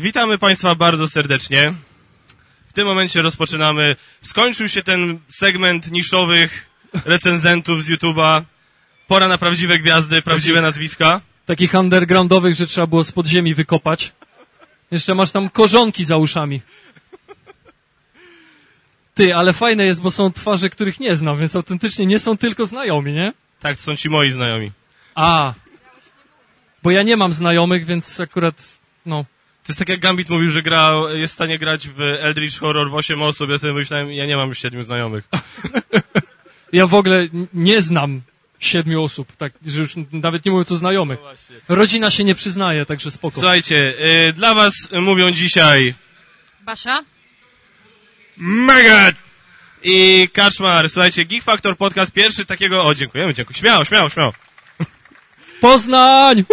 Witamy Państwa bardzo serdecznie. W tym momencie rozpoczynamy. Skończył się ten segment niszowych recenzentów z YouTube'a. Pora na prawdziwe gwiazdy, prawdziwe nazwiska. Takich undergroundowych, że trzeba było z podziemi wykopać. Jeszcze masz tam korzonki za uszami. Ty, ale fajne jest, bo są twarze, których nie znam, więc autentycznie nie są tylko znajomi, nie? Tak, to są ci moi znajomi. A. Bo ja nie mam znajomych, więc akurat, no. To jest tak jak Gambit mówił, że gra, jest w stanie grać w Eldritch Horror w 8 osób. Ja sobie myślałem, ja nie mam już 7 znajomych. Ja w ogóle nie znam siedmiu osób, tak, że już nawet nie mówię co znajomych. Rodzina się nie przyznaje, także spoko. Słuchajcie, y, dla was mówią dzisiaj Basia? Megat i Kaczmar. Słuchajcie, Geek Factor Podcast pierwszy takiego... O, dziękujemy, dziękuję. Śmiało, śmiało, śmiało. Poznań!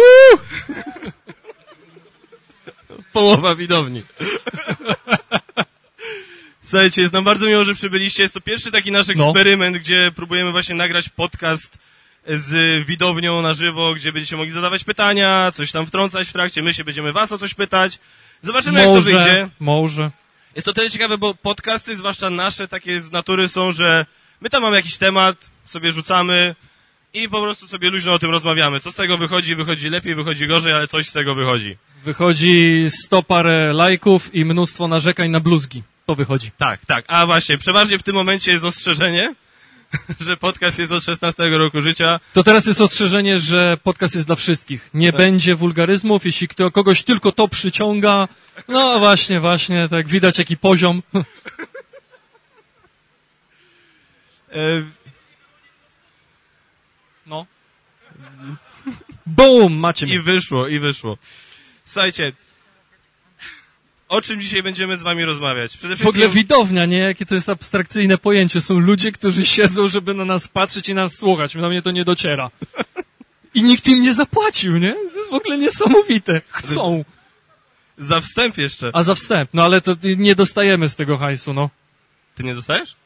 Połowa widowni. Słuchajcie, jest nam bardzo miło, że przybyliście. Jest to pierwszy taki nasz No. eksperyment, gdzie próbujemy właśnie nagrać podcast z widownią na żywo, gdzie będziecie mogli zadawać pytania, coś tam wtrącać w trakcie, my się będziemy was o coś pytać. Zobaczymy, jak to wyjdzie. Może, może. Jest to tyle ciekawe, bo podcasty, zwłaszcza nasze, takie z natury są, że my tam mamy jakiś temat, sobie rzucamy i po prostu sobie luźno o tym rozmawiamy. Co z tego wychodzi? Wychodzi lepiej, wychodzi gorzej, ale coś z tego wychodzi. Wychodzi sto parę lajków i mnóstwo narzekań na bluzgi. To wychodzi. Tak, tak. A właśnie, przeważnie w tym momencie jest ostrzeżenie, że podcast jest od 16 roku życia. To teraz jest ostrzeżenie, że podcast jest dla wszystkich. Nie będzie wulgaryzmów, jeśli kto, kogoś tylko to przyciąga. No właśnie, właśnie, tak widać jaki poziom. E, No. Boom, macie I mnie. wyszło, i wyszło. Słuchajcie, o czym dzisiaj będziemy z wami rozmawiać? Przede W ogóle wszystkim... widownia, nie? Jakie to jest abstrakcyjne pojęcie. Są ludzie, którzy siedzą, żeby na nas patrzeć i nas słuchać. Na mnie to nie dociera. I nikt im nie zapłacił, nie? To jest w ogóle niesamowite. Chcą. Za wstęp jeszcze. A za wstęp. No ale to nie dostajemy z tego hajsu, no. Ty nie dostajesz?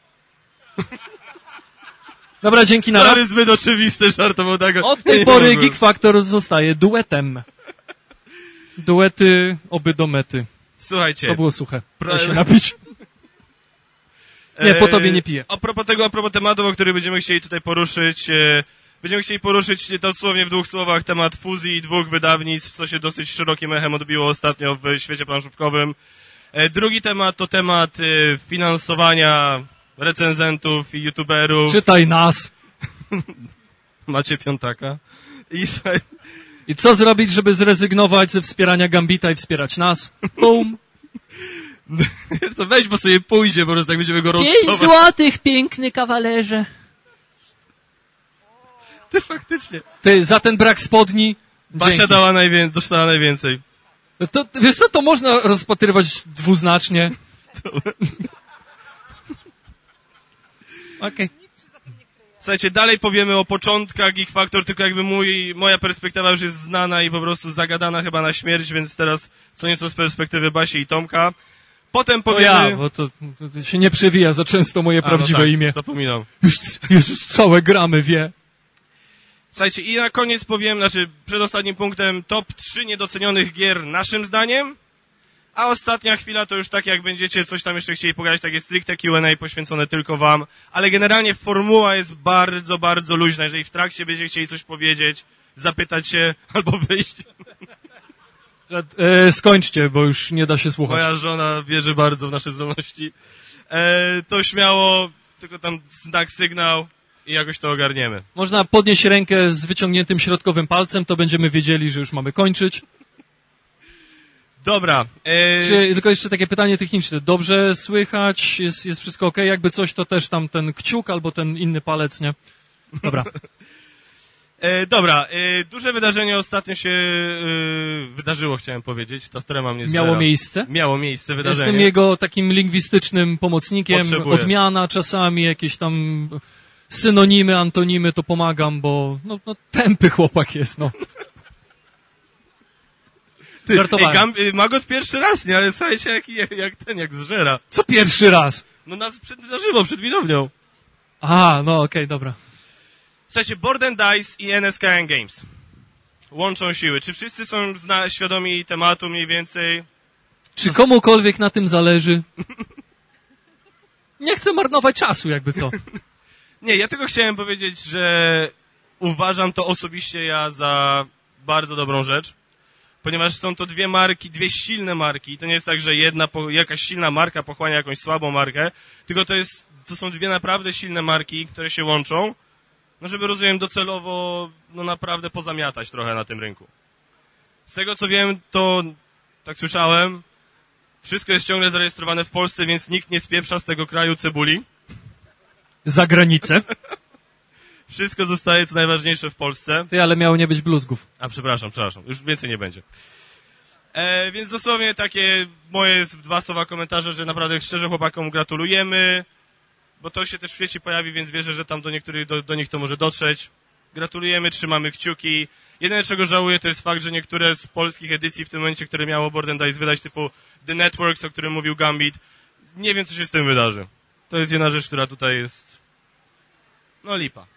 Dobra, dzięki na Stary, zbyt oczywisty żart, to był tak... Od tej pory. Geek Factor zostaje duetem. Duety oby do mety. Słuchajcie. To było suche. Proszę się napić. Nie, po tobie nie piję. E, A propos tego, a propos tematów, o których będziemy chcieli tutaj poruszyć, e, będziemy chcieli poruszyć dosłownie w dwóch słowach temat fuzji dwóch wydawnictw, co się dosyć szerokim echem odbiło ostatnio w świecie planszówkowym. E, Drugi temat to temat finansowania recenzentów i youtuberów. Czytaj nas. Macie piątaka. I I co zrobić, żeby zrezygnować ze wspierania Gambita i wspierać nas? Co, weź, bo sobie pójdzie, po prostu jak będziemy go Pięć rostować. złotych, piękny kawalerze. Ty faktycznie. Ty, za ten brak spodni. Basia dzięki. dała najwię- dostała najwięcej. To, wiesz co, to można rozpatrywać dwuznacznie. Okej. Słuchajcie, dalej powiemy o początkach Geek Factor, tylko jakby mój, moja perspektywa już jest znana i po prostu zagadana chyba na śmierć, więc teraz co nieco z perspektywy Basi i Tomka. Potem To powiemy... ja, bo to, to się nie przewija za często moje A, no prawdziwe tak, imię. Zapominam. Już, już całe gramy wie. Słuchajcie, i na koniec powiem, znaczy przed ostatnim punktem, top 3 niedocenionych gier naszym zdaniem, a ostatnia chwila to już tak jak będziecie coś tam jeszcze chcieli pogadać, takie stricte Q&A poświęcone tylko wam, ale generalnie formuła jest bardzo, bardzo luźna, jeżeli w trakcie będziecie chcieli coś powiedzieć, zapytać się albo wyjść. E, skończcie, bo już nie da się słuchać. Moja żona wierzy bardzo w nasze zdolności. E, to śmiało, tylko tam znak, sygnał i jakoś to ogarniemy. Można podnieść rękę z wyciągniętym środkowym palcem, to będziemy wiedzieli, że już mamy kończyć. Dobra. E, Czy, tylko jeszcze takie pytanie techniczne. Dobrze słychać? Jest, jest wszystko ok? Jakby coś, to też tam ten kciuk albo ten inny palec, nie? Dobra. E, dobra, e, duże wydarzenie ostatnio się e, wydarzyło, chciałem powiedzieć. Ta strema mnie Miało miejsce? Miało miejsce wydarzenie. Jestem jego takim lingwistycznym pomocnikiem. Potrzebuję. Odmiana czasami, jakieś tam synonimy, antonimy, to pomagam, bo no, no tępy chłopak jest, no. Ty, żartowałem. Ej, Gam, e, Magot pierwszy raz, nie? Ale słuchajcie, jak, jak, jak ten, jak zżera. Co pierwszy raz? No nas przed, na żywo, przed widownią. Aha, no okej, dobra. Słuchajcie, Board and Dice i NSKN Games łączą siły. Czy wszyscy są zna, świadomi tematu mniej więcej? Czy komukolwiek na tym zależy? Nie chcę marnować czasu, jakby co. Nie, ja tylko chciałem powiedzieć, że uważam to osobiście ja za bardzo dobrą rzecz, ponieważ są to dwie marki, dwie silne marki. To nie jest tak, że jedna, jakaś silna marka pochłania jakąś słabą markę, tylko to, jest, to są dwie naprawdę silne marki, które się łączą, no żeby, rozumiem, docelowo no naprawdę pozamiatać trochę na tym rynku. Z tego co wiem, to, tak słyszałem, wszystko jest ciągle zarejestrowane w Polsce, więc nikt nie spieprza z tego kraju cebuli. Za granicę. Wszystko zostaje, co najważniejsze, w Polsce. Ty, ale miało nie być bluzgów. A przepraszam, przepraszam, już więcej nie będzie. E, więc dosłownie takie moje dwa słowa komentarze, że naprawdę szczerze chłopakom gratulujemy, bo to się też w świecie pojawi, więc wierzę, że tam do niektórych, do, do nich to może dotrzeć. Gratulujemy, trzymamy kciuki. Jedyne, czego żałuję, to jest fakt, że niektóre z polskich edycji w tym momencie, które miało Board and Dice wydać, typu The Networks, o którym mówił Gambit, nie wiem, co się z tym wydarzy. To jest jedna rzecz, która tutaj jest... No lipa.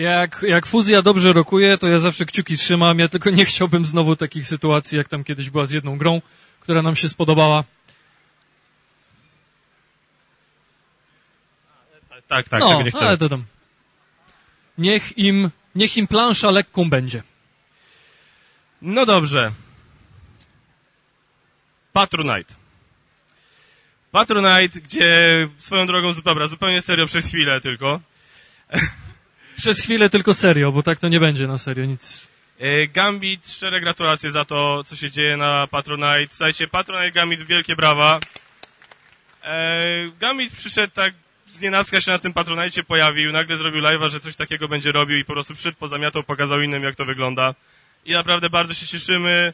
Jak, jak fuzja dobrze rokuje, to ja zawsze kciuki trzymam. Ja tylko nie chciałbym znowu takich sytuacji, jak tam kiedyś była z jedną grą, która nam się spodobała. Tak, tak, no, tego nie chcemy. ale to tam. Niech im, niech im plansza lekką będzie. No dobrze. Patronite. Patronite, gdzie swoją drogą, dobra, zupełnie serio przez chwilę tylko. Przez chwilę tylko serio, bo tak to nie będzie na serio nic. E, Gambit, szczere gratulacje za to, co się dzieje na Patronite. Słuchajcie, Patronite Gambit, wielkie brawa. E, Gambit przyszedł tak, z nienacka się na tym Patronite pojawił, nagle zrobił live'a, że coś takiego będzie robił i po prostu przyszedł, pozamiatał, pokazał innym, jak to wygląda. I naprawdę bardzo się cieszymy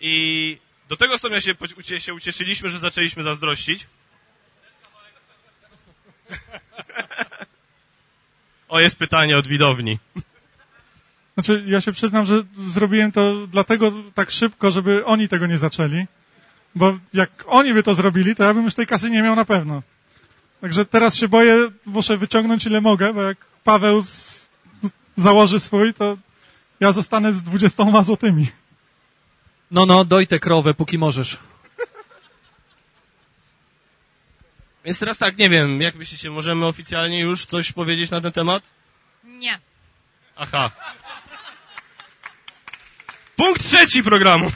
i do tego stopnia się, się ucieszyliśmy, że zaczęliśmy zazdrościć. O, jest pytanie od widowni. Znaczy, ja się przyznam, że zrobiłem to dlatego tak szybko, żeby oni tego nie zaczęli. Bo jak oni by to zrobili, to ja bym już tej kasy nie miał na pewno. Także teraz się boję, muszę wyciągnąć ile mogę, bo jak Paweł z, z, założy swój, to ja zostanę z 20 złotymi. No, no, doj tę krowę, póki możesz. Więc teraz tak, nie wiem, jak myślicie, możemy oficjalnie już coś powiedzieć na ten temat? Nie. Aha. Punkt trzeci programu.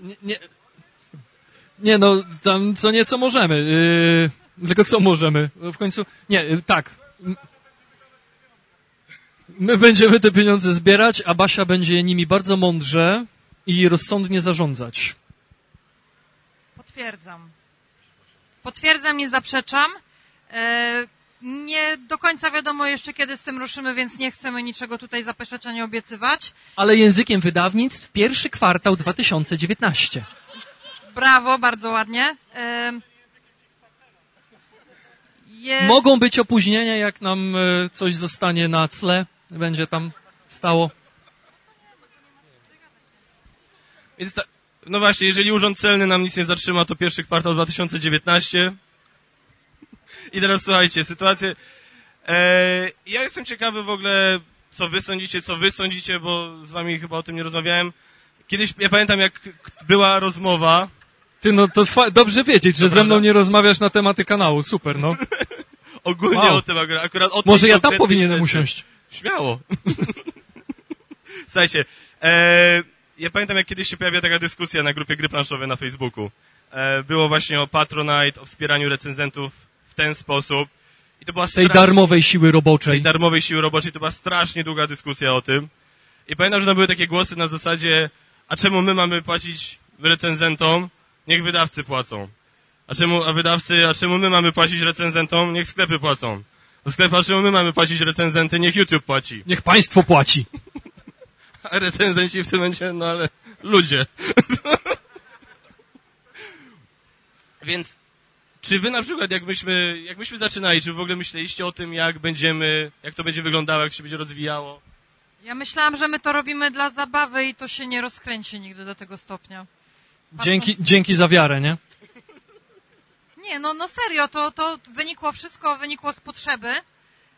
Nie, nie, nie no, tam co nieco możemy. Yy, tylko co możemy? W końcu, nie, yy, tak. My będziemy te pieniądze zbierać, a Basia będzie nimi bardzo mądrze i rozsądnie zarządzać. Potwierdzam. Potwierdzam, nie zaprzeczam. E, nie do końca wiadomo jeszcze, kiedy z tym ruszymy, więc nie chcemy niczego tutaj zapeszać ani obiecywać. Ale językiem wydawnictw pierwszy kwartał 2019. Brawo, bardzo ładnie. E, je... Mogą być opóźnienia, jak nam e, coś zostanie na cle, będzie tam stało. Więc ta, no właśnie, jeżeli Urząd Celny nam nic nie zatrzyma, to pierwszy kwartał 2019. I teraz słuchajcie, sytuację... E, ja jestem ciekawy w ogóle, co wy sądzicie, co wy sądzicie, bo z wami chyba o tym nie rozmawiałem. Kiedyś, ja pamiętam, jak była rozmowa, Ty, no to dobrze wiedzieć, że To ze mną prawda. nie rozmawiasz na tematy kanału. Super, no. ogólnie Wow. o tym akurat, akurat o Może ja tam powinienem rzeczy. usiąść. Śmiało. Słuchajcie, e, ja pamiętam jak kiedyś się pojawia taka dyskusja na grupie gry planszowe na Facebooku. E, było właśnie o Patronite, o wspieraniu recenzentów w ten sposób. I to była Tej darmowej siły tej roboczej. darmowej siły roboczej, to była strasznie długa dyskusja o tym. I pamiętam, że tam były takie głosy na zasadzie, a czemu my mamy płacić recenzentom, niech wydawcy płacą. A czemu, a wydawcy, a czemu my mamy płacić recenzentom, niech sklepy płacą. A sklepy, a czemu my mamy płacić recenzenty, niech YouTube płaci. Niech państwo płaci. A recenzenci w tym momencie, no ale ludzie. Więc czy wy na przykład, jak myśmy, jak myśmy zaczynali, czy wy w ogóle myśleliście o tym, jak będziemy, jak to będzie wyglądało, jak się będzie rozwijało? Ja myślałam, że my to robimy dla zabawy i to się nie rozkręci nigdy do tego stopnia. Dzięki, dzięki za wiarę, nie? Nie, no, no serio, to, to wynikło wszystko, wynikło z potrzeby.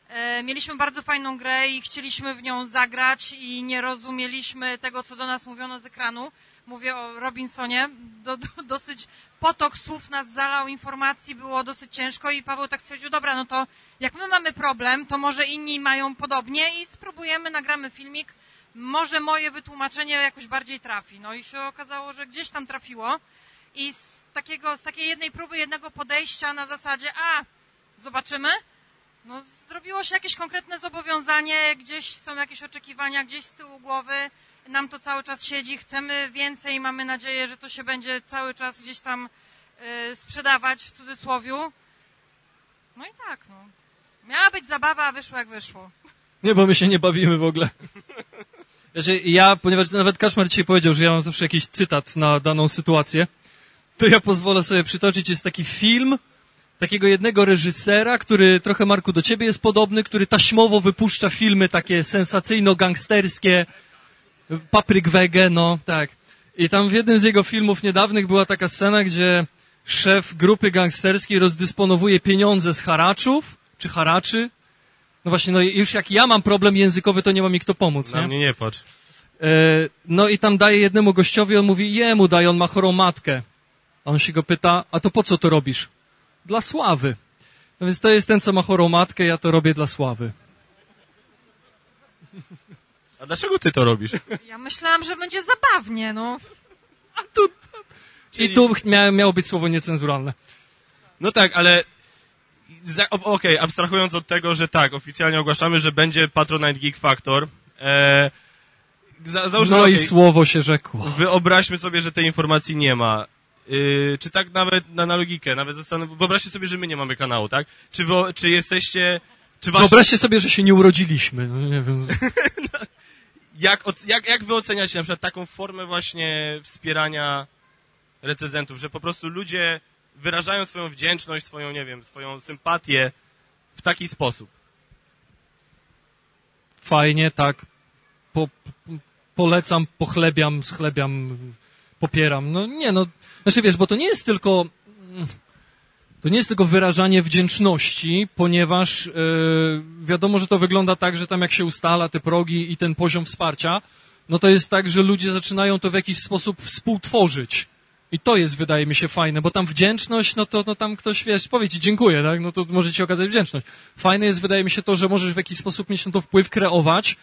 E, mieliśmy bardzo fajną grę i chcieliśmy w nią zagrać i nie rozumieliśmy tego, co do nas mówiono z ekranu. Mówię o Robinsonie. Do, do, dosyć potok słów nas zalał, informacji było dosyć ciężko i Paweł tak stwierdził, dobra, no to jak my mamy problem, to może inni mają podobnie i spróbujemy, nagramy filmik, może moje wytłumaczenie jakoś bardziej trafi. No i się okazało, że gdzieś tam trafiło i z, takiego, z takiej jednej próby, jednego podejścia na zasadzie, a, zobaczymy, no zrobiło się jakieś konkretne zobowiązanie, gdzieś są jakieś oczekiwania, gdzieś z tyłu głowy, nam to cały czas siedzi, chcemy więcej, mamy nadzieję, że to się będzie cały czas gdzieś tam y, sprzedawać w cudzysłowiu. No i tak, no. Miała być zabawa, a wyszło jak wyszło. Nie, bo my się nie bawimy w ogóle. Znaczy, ja, ponieważ nawet Kaszmar dzisiaj powiedział, że ja mam zawsze jakiś cytat na daną sytuację, to ja pozwolę sobie przytoczyć, jest taki film takiego jednego reżysera, który trochę, Marku, do ciebie jest podobny, który taśmowo wypuszcza filmy takie sensacyjno-gangsterskie, Papryk Wege, no, tak. I tam w jednym z jego filmów niedawnych była taka scena, gdzie szef grupy gangsterskiej rozdysponowuje pieniądze z haraczów, czy haraczy. No właśnie, no już jak ja mam problem językowy, to nie ma mi kto pomóc, Na nie? mnie nie patrz. E, no i tam daje jednemu gościowi, on mówi, jemu daj, on ma chorą matkę. A on się go pyta, a to po co to robisz? Dla sławy. No więc to jest ten, co ma chorą matkę, ja to robię dla sławy. A dlaczego ty to robisz? Ja myślałam, że będzie zabawnie, no. I tu mia, miało być słowo niecenzuralne. No tak, ale okej, abstrahując od tego, że tak, oficjalnie ogłaszamy, że będzie Patronite Geek Factor. E, za, załóżmy, No i okej, słowo się rzekło. wyobraźmy sobie, że tej informacji nie ma. Yy, czy tak nawet na, na logikę, nawet zastanów... wyobraźcie sobie, że my nie mamy kanału, tak? Czy, wy, czy jesteście, czy wasz, Wyobraźcie sobie, że się nie urodziliśmy. No nie wiem. jak, oc- jak, jak wy oceniacie na przykład taką formę właśnie wspierania recenzentów, że po prostu ludzie wyrażają swoją wdzięczność, swoją, nie wiem, swoją sympatię w taki sposób? Fajnie, tak. Po, polecam, pochlebiam, schlebiam, popieram. No nie, no. Znaczy wiesz, bo to nie jest tylko... To nie jest tylko wyrażanie wdzięczności, ponieważ yy, wiadomo, że to wygląda tak, że tam jak się ustala te progi i ten poziom wsparcia, no to jest tak, że ludzie zaczynają to w jakiś sposób współtworzyć. I to jest, wydaje mi się, fajne, bo tam wdzięczność, no to no tam ktoś, wiesz, powie ci dziękuję, tak? No to może ci okazać wdzięczność. Fajne jest, wydaje mi się, to, że możesz w jakiś sposób mieć na to wpływ, kreować,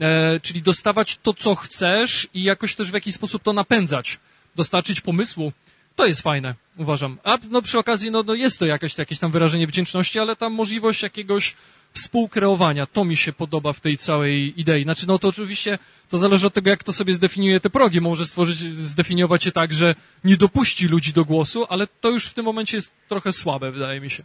e, czyli dostawać to, co chcesz i jakoś też w jakiś sposób to napędzać, dostarczyć pomysłu. To jest fajne, uważam. A no przy okazji, no, no jest to jakieś, jakieś tam wyrażenie wdzięczności, ale tam możliwość jakiegoś współkreowania, to mi się podoba w tej całej idei. Znaczy, no to oczywiście to zależy od tego, jak to sobie zdefiniuje te progi. Może stworzyć, zdefiniować je tak, że nie dopuści ludzi do głosu, ale to już w tym momencie jest trochę słabe, wydaje mi się.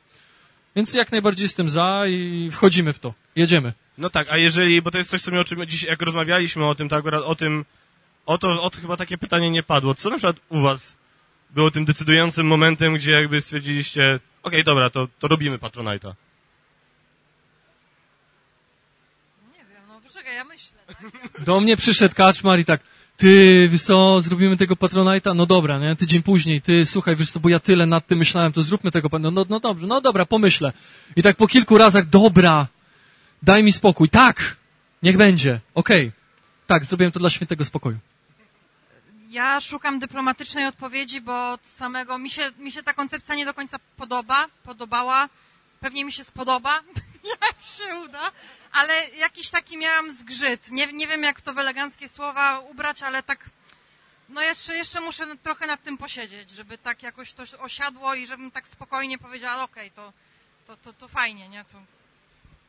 Więc jak najbardziej jestem za i wchodzimy w to. Jedziemy. No tak, a jeżeli, bo to jest coś, co my o czym dziś, jak rozmawialiśmy o tym, to akurat o tym, o to, o to chyba takie pytanie nie padło. Co na przykład u was było tym decydującym momentem, gdzie jakby stwierdziliście, okej, dobra, to, to robimy Patronite'a. Nie wiem, no poczekaj, ja myślę. Tak? Do mnie przyszedł Kaczmar i tak, ty, wiesz co, zrobimy tego Patronite'a? No dobra, nie? Tydzień później, ty, słuchaj, wiesz co, bo ja tyle nad tym myślałem, to zróbmy tego, no, no, no dobrze, no dobra, pomyślę. I tak po kilku razach, dobra, daj mi spokój, tak, niech będzie, okej. Tak, zrobiłem to dla świętego spokoju. Ja szukam dyplomatycznej odpowiedzi, bo od samego mi się, mi się ta koncepcja nie do końca podoba, podobała, pewnie mi się spodoba, jak się uda, ale jakiś taki miałam zgrzyt. Nie, nie wiem, jak to w eleganckie słowa ubrać, ale tak, no jeszcze, jeszcze muszę trochę nad tym posiedzieć, żeby tak jakoś to osiadło i żebym tak spokojnie powiedziała, okej, to, to, to, to fajnie, nie? To,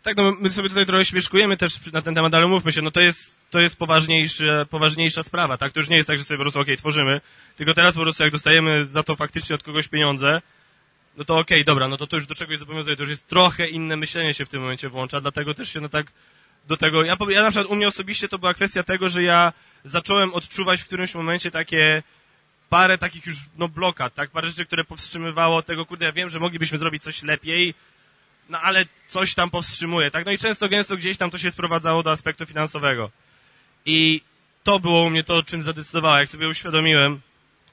Tak, no my sobie tutaj trochę śmieszkujemy też na ten temat, ale mówmy się, no to jest, to jest poważniejsze, poważniejsza sprawa, tak? To już nie jest tak, że sobie po prostu, okej, tworzymy, tylko teraz po prostu jak dostajemy za to faktycznie od kogoś pieniądze, no to okej, dobra, no to to już do czegoś zobowiązuje, to już jest trochę inne myślenie się w tym momencie włącza, dlatego też się no tak do tego, ja, ja na przykład u mnie osobiście to była kwestia tego, że ja zacząłem odczuwać w którymś momencie takie parę takich już, no blokad, tak? Parę rzeczy, które powstrzymywało tego, kurde, ja wiem, że moglibyśmy zrobić coś lepiej, no ale coś tam powstrzymuje, tak? No i często, gęsto gdzieś tam to się sprowadzało do aspektu finansowego. I to było u mnie to, czym zadecydowałem, jak sobie uświadomiłem.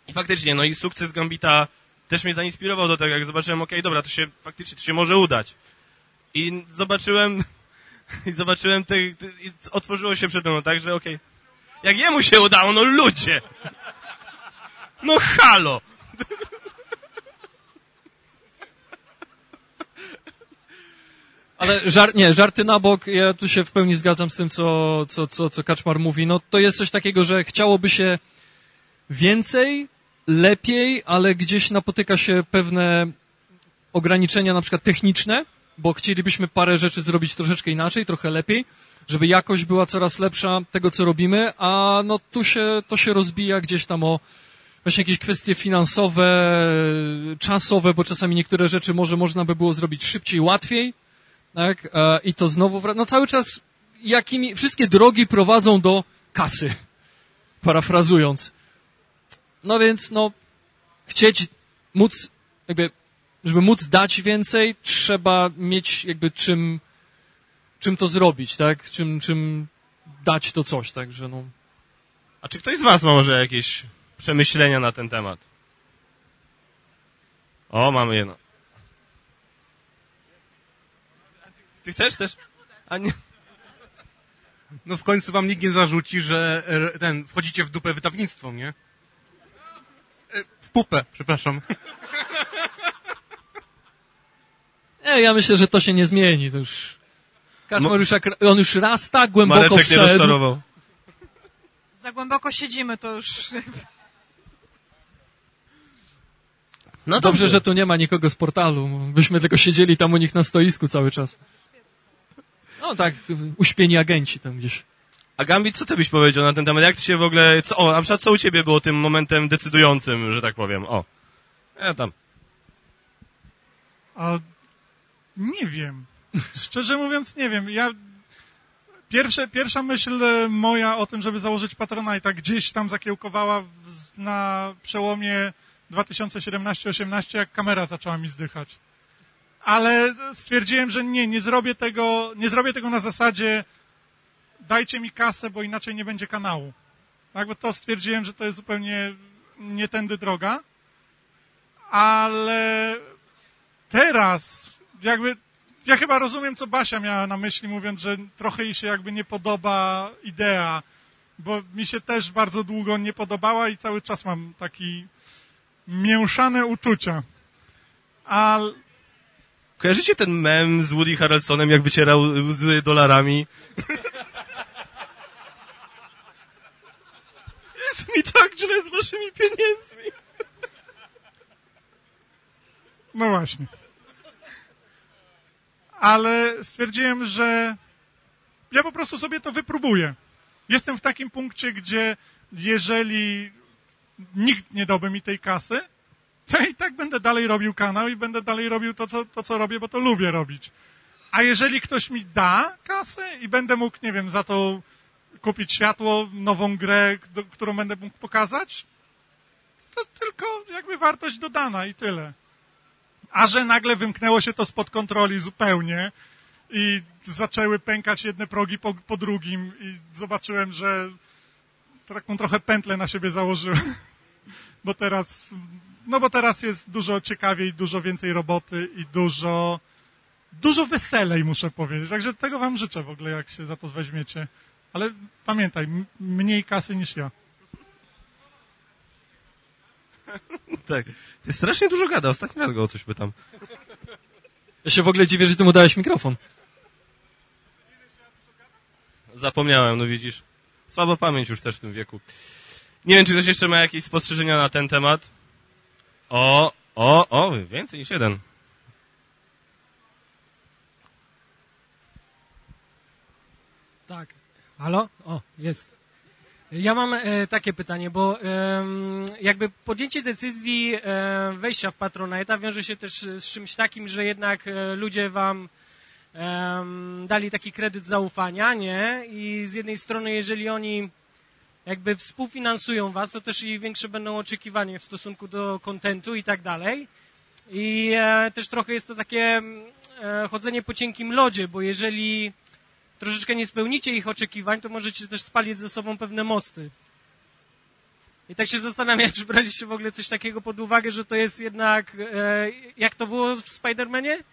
I faktycznie, no i sukces Gambita też mnie zainspirował do tego, jak zobaczyłem, okej, dobra, to się faktycznie, to się może udać. I zobaczyłem, I zobaczyłem te, te i otworzyło się przede mną, tak, że okej. Jak jemu się udało, no ludzie! No halo! Ale żar, nie, żarty na bok, ja tu się w pełni zgadzam z tym, co, co, co, co Kaczmar mówi. No to jest coś takiego, że chciałoby się więcej, lepiej, ale gdzieś napotyka się pewne ograniczenia na przykład techniczne, bo chcielibyśmy parę rzeczy zrobić troszeczkę inaczej, trochę lepiej, żeby jakość była coraz lepsza tego, co robimy, a no tu się, to się rozbija gdzieś tam o właśnie jakieś kwestie finansowe, czasowe, bo czasami niektóre rzeczy może można by było zrobić szybciej, łatwiej, tak? E, I to znowu, no cały czas jakimi, wszystkie drogi prowadzą do kasy, parafrazując. No więc, no, chcieć móc, jakby, żeby móc dać więcej, trzeba mieć jakby czym, czym to zrobić, tak? Czym, czym dać to coś, także no. A czy ktoś z was ma może jakieś przemyślenia na ten temat? O, mamy jedno. Ty chcesz też? A nie. No w końcu wam nikt nie zarzuci, że e, ten, wchodzicie w dupę wydawnictwo, nie? E, W pupę, przepraszam. Nie, ja myślę, że to się nie zmieni, to już... Kaczmar już, jak, on już raz tak głęboko Mareczek nie wszedł. rozczarował. Za głęboko siedzimy, to już... No Dobrze, że tu nie ma nikogo z portalu. Byśmy tylko siedzieli tam u nich na stoisku cały czas. No tak, uśpieni agenci tam gdzieś. A Gambit, co ty byś powiedział na ten temat? Jak ty się w ogóle... Co, o, na przykład co u ciebie było tym momentem decydującym, że tak powiem? O. Ja tam. A nie wiem. Szczerze mówiąc, nie wiem. Ja. Pierwsze, pierwsza myśl e, moja o tym, żeby założyć Patronite'a gdzieś tam zakiełkowała w, na przełomie 2017-18, jak kamera zaczęła mi zdychać. Ale stwierdziłem, że nie, nie zrobię tego, nie zrobię tego na zasadzie dajcie mi kasę, bo inaczej nie będzie kanału. Tak, bo to stwierdziłem, że to jest zupełnie nie tędy droga. Ale teraz jakby ja chyba rozumiem, co Basia miała na myśli, mówiąc, że trochę jej się jakby nie podoba idea, bo mi się też bardzo długo nie podobała i cały czas mam taki mięszane uczucia. A Kojarzycie ten mem z Woody Harrelsonem, jak wycierał łzy dolarami? Jest mi tak źle z waszymi pieniędzmi. No właśnie. Ale stwierdziłem, że ja po prostu sobie to wypróbuję. Jestem w takim punkcie, gdzie jeżeli nikt nie dałby mi tej kasy, to ja i tak będę dalej robił kanał i będę dalej robił to co, to, co robię, bo to lubię robić. A jeżeli ktoś mi da kasę i będę mógł, nie wiem, za to kupić światło, nową grę, do, którą będę mógł pokazać, to tylko jakby wartość dodana i tyle. A że nagle wymknęło się to spod kontroli zupełnie i zaczęły pękać jedne progi po, po drugim i zobaczyłem, że taką trochę pętlę na siebie założyłem. Bo teraz, no bo teraz jest dużo ciekawiej, dużo więcej roboty i dużo, dużo weselej, muszę powiedzieć. Także tego wam życzę w ogóle, jak się za to weźmiecie. Ale pamiętaj, mniej kasy niż ja. Tak. Ty strasznie dużo gada, ostatni raz go o coś pytam. Ja się w ogóle dziwię, że ty mu dałeś mikrofon. Zapomniałem, no widzisz. Słaba pamięć już też w tym wieku. Nie wiem, czy ktoś jeszcze ma jakieś spostrzeżenia na ten temat. O, o, o, więcej niż jeden. Tak. Halo? O, jest. Ja mam e, takie pytanie, bo em, jakby podjęcie decyzji e, wejścia w Patronite'a wiąże się też z czymś takim, że jednak e, ludzie wam dali taki kredyt zaufania, nie? I z jednej strony, jeżeli oni jakby współfinansują was, to też i większe będą oczekiwania w stosunku do kontentu i tak dalej. I e, też trochę jest to takie mm, e, chodzenie po cienkim lodzie, bo jeżeli troszeczkę nie spełnicie ich oczekiwań, to możecie też spalić ze sobą pewne mosty. I tak się zastanawiam, czy braliście w ogóle coś takiego pod uwagę, że to jest jednak, e, jak to było w Spider-Manie?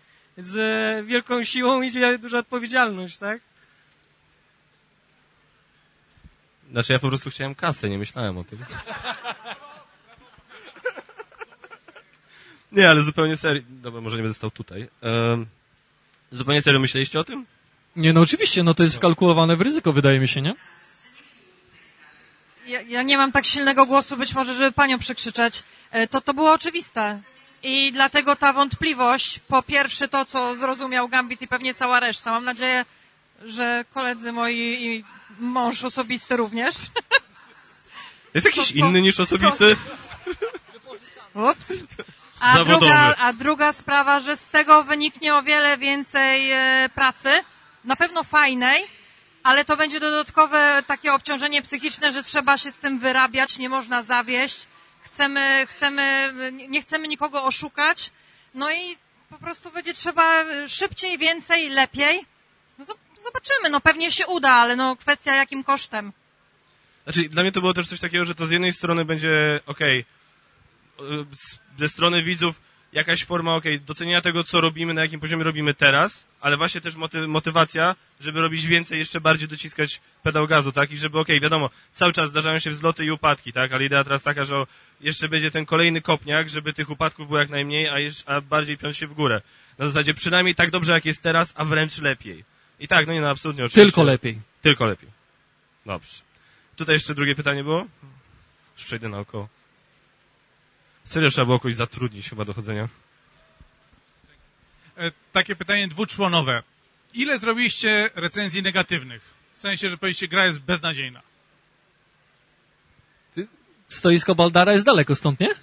z wielką siłą idzie duża odpowiedzialność, tak? Znaczy ja po prostu chciałem kasę, nie myślałem o tym. Nie, ale zupełnie serio. Dobra, może nie będę stał tutaj. Um, zupełnie serio myśleliście o tym? Nie, no oczywiście, no to jest wkalkulowane w ryzyko, wydaje mi się, nie? Ja, ja nie mam tak silnego głosu, być może, żeby panią przekrzyczeć. E, To, to było oczywiste. I dlatego ta wątpliwość, po pierwsze to, co zrozumiał Gambit i pewnie cała reszta. Mam nadzieję, że koledzy moi i mąż osobisty również. Jest jakiś To- to- inny niż osobisty? Ups. A Zawodowy. druga, a druga sprawa, że z tego wyniknie o wiele więcej e, pracy, na pewno fajnej, ale to będzie dodatkowe takie obciążenie psychiczne, że trzeba się z tym wyrabiać, nie można zawieść. Chcemy, chcemy, nie chcemy nikogo oszukać. No i po prostu będzie trzeba szybciej, więcej, lepiej. No zob- Zobaczymy, no pewnie się uda, ale no kwestia jakim kosztem. Znaczy, dla mnie to było też coś takiego, że to z jednej strony będzie, okej, y, z- ze strony widzów jakaś forma, okej, docenienia tego, co robimy, na jakim poziomie robimy teraz, ale właśnie też moty- motywacja, żeby robić więcej, jeszcze bardziej dociskać pedał gazu, tak? I żeby, okej, wiadomo, cały czas zdarzają się wzloty i upadki, tak? Ale idea teraz taka, że jeszcze będzie ten kolejny kopniak, żeby tych upadków było jak najmniej, a, jeszcze, a bardziej piąć się w górę. Na zasadzie przynajmniej tak dobrze, jak jest teraz, a wręcz lepiej. I tak, no nie, no absolutnie, oczywiście. Tylko lepiej. Tylko lepiej. Dobrze. Tutaj jeszcze drugie pytanie było? Już przejdę naokoło. Serio trzeba było kogoś zatrudnić chyba do chodzenia. E, takie pytanie dwuczłonowe. Ile zrobiliście recenzji negatywnych? W sensie, że powiedzieliście, gra jest beznadziejna. Stoisko Baldara jest daleko stąd, nie?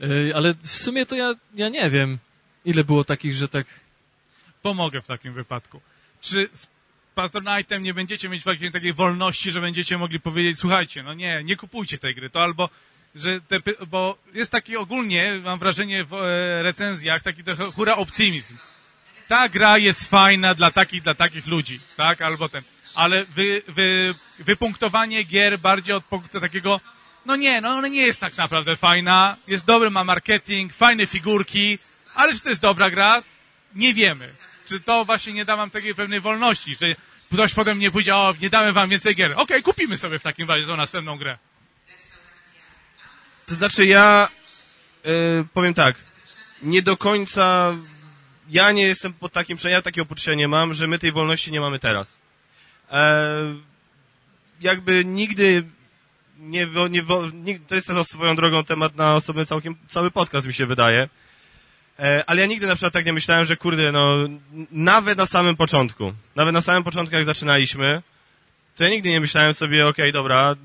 Ej, Ale w sumie to ja, ja nie wiem, ile było takich, że tak... Pomogę w takim wypadku. Czy z Patronite'em nie będziecie mieć takiej, wolności, że będziecie mogli powiedzieć, słuchajcie, no nie, nie kupujcie tej gry, to albo, że te, bo jest taki ogólnie, mam wrażenie w e, recenzjach, taki trochę hura optymizm. Ta gra jest fajna dla takich, dla takich ludzi, tak, albo ten. Ale wy, wy, wypunktowanie gier bardziej od takiego, no nie, no ona nie jest tak naprawdę fajna, jest dobry, ma marketing, fajne figurki, ale czy to jest dobra gra? Nie wiemy. Czy to właśnie nie da wam takiej pewnej wolności, że ktoś potem nie pójdzie, o, nie damy wam więcej gier. Okej, kupimy sobie w takim razie tą następną grę. To znaczy ja y, powiem tak, nie do końca ja nie jestem pod takim, ja takiego poczucia nie mam, że my tej wolności nie mamy teraz. E, jakby nigdy nie, nie, nie, to jest też swoją drogą temat na osobny całkiem, cały podcast mi się wydaje. E, ale ja nigdy na przykład tak nie myślałem, że kurde, no, nawet na samym początku, nawet na samym początku jak zaczynaliśmy, to ja nigdy nie myślałem sobie, okej, dobra,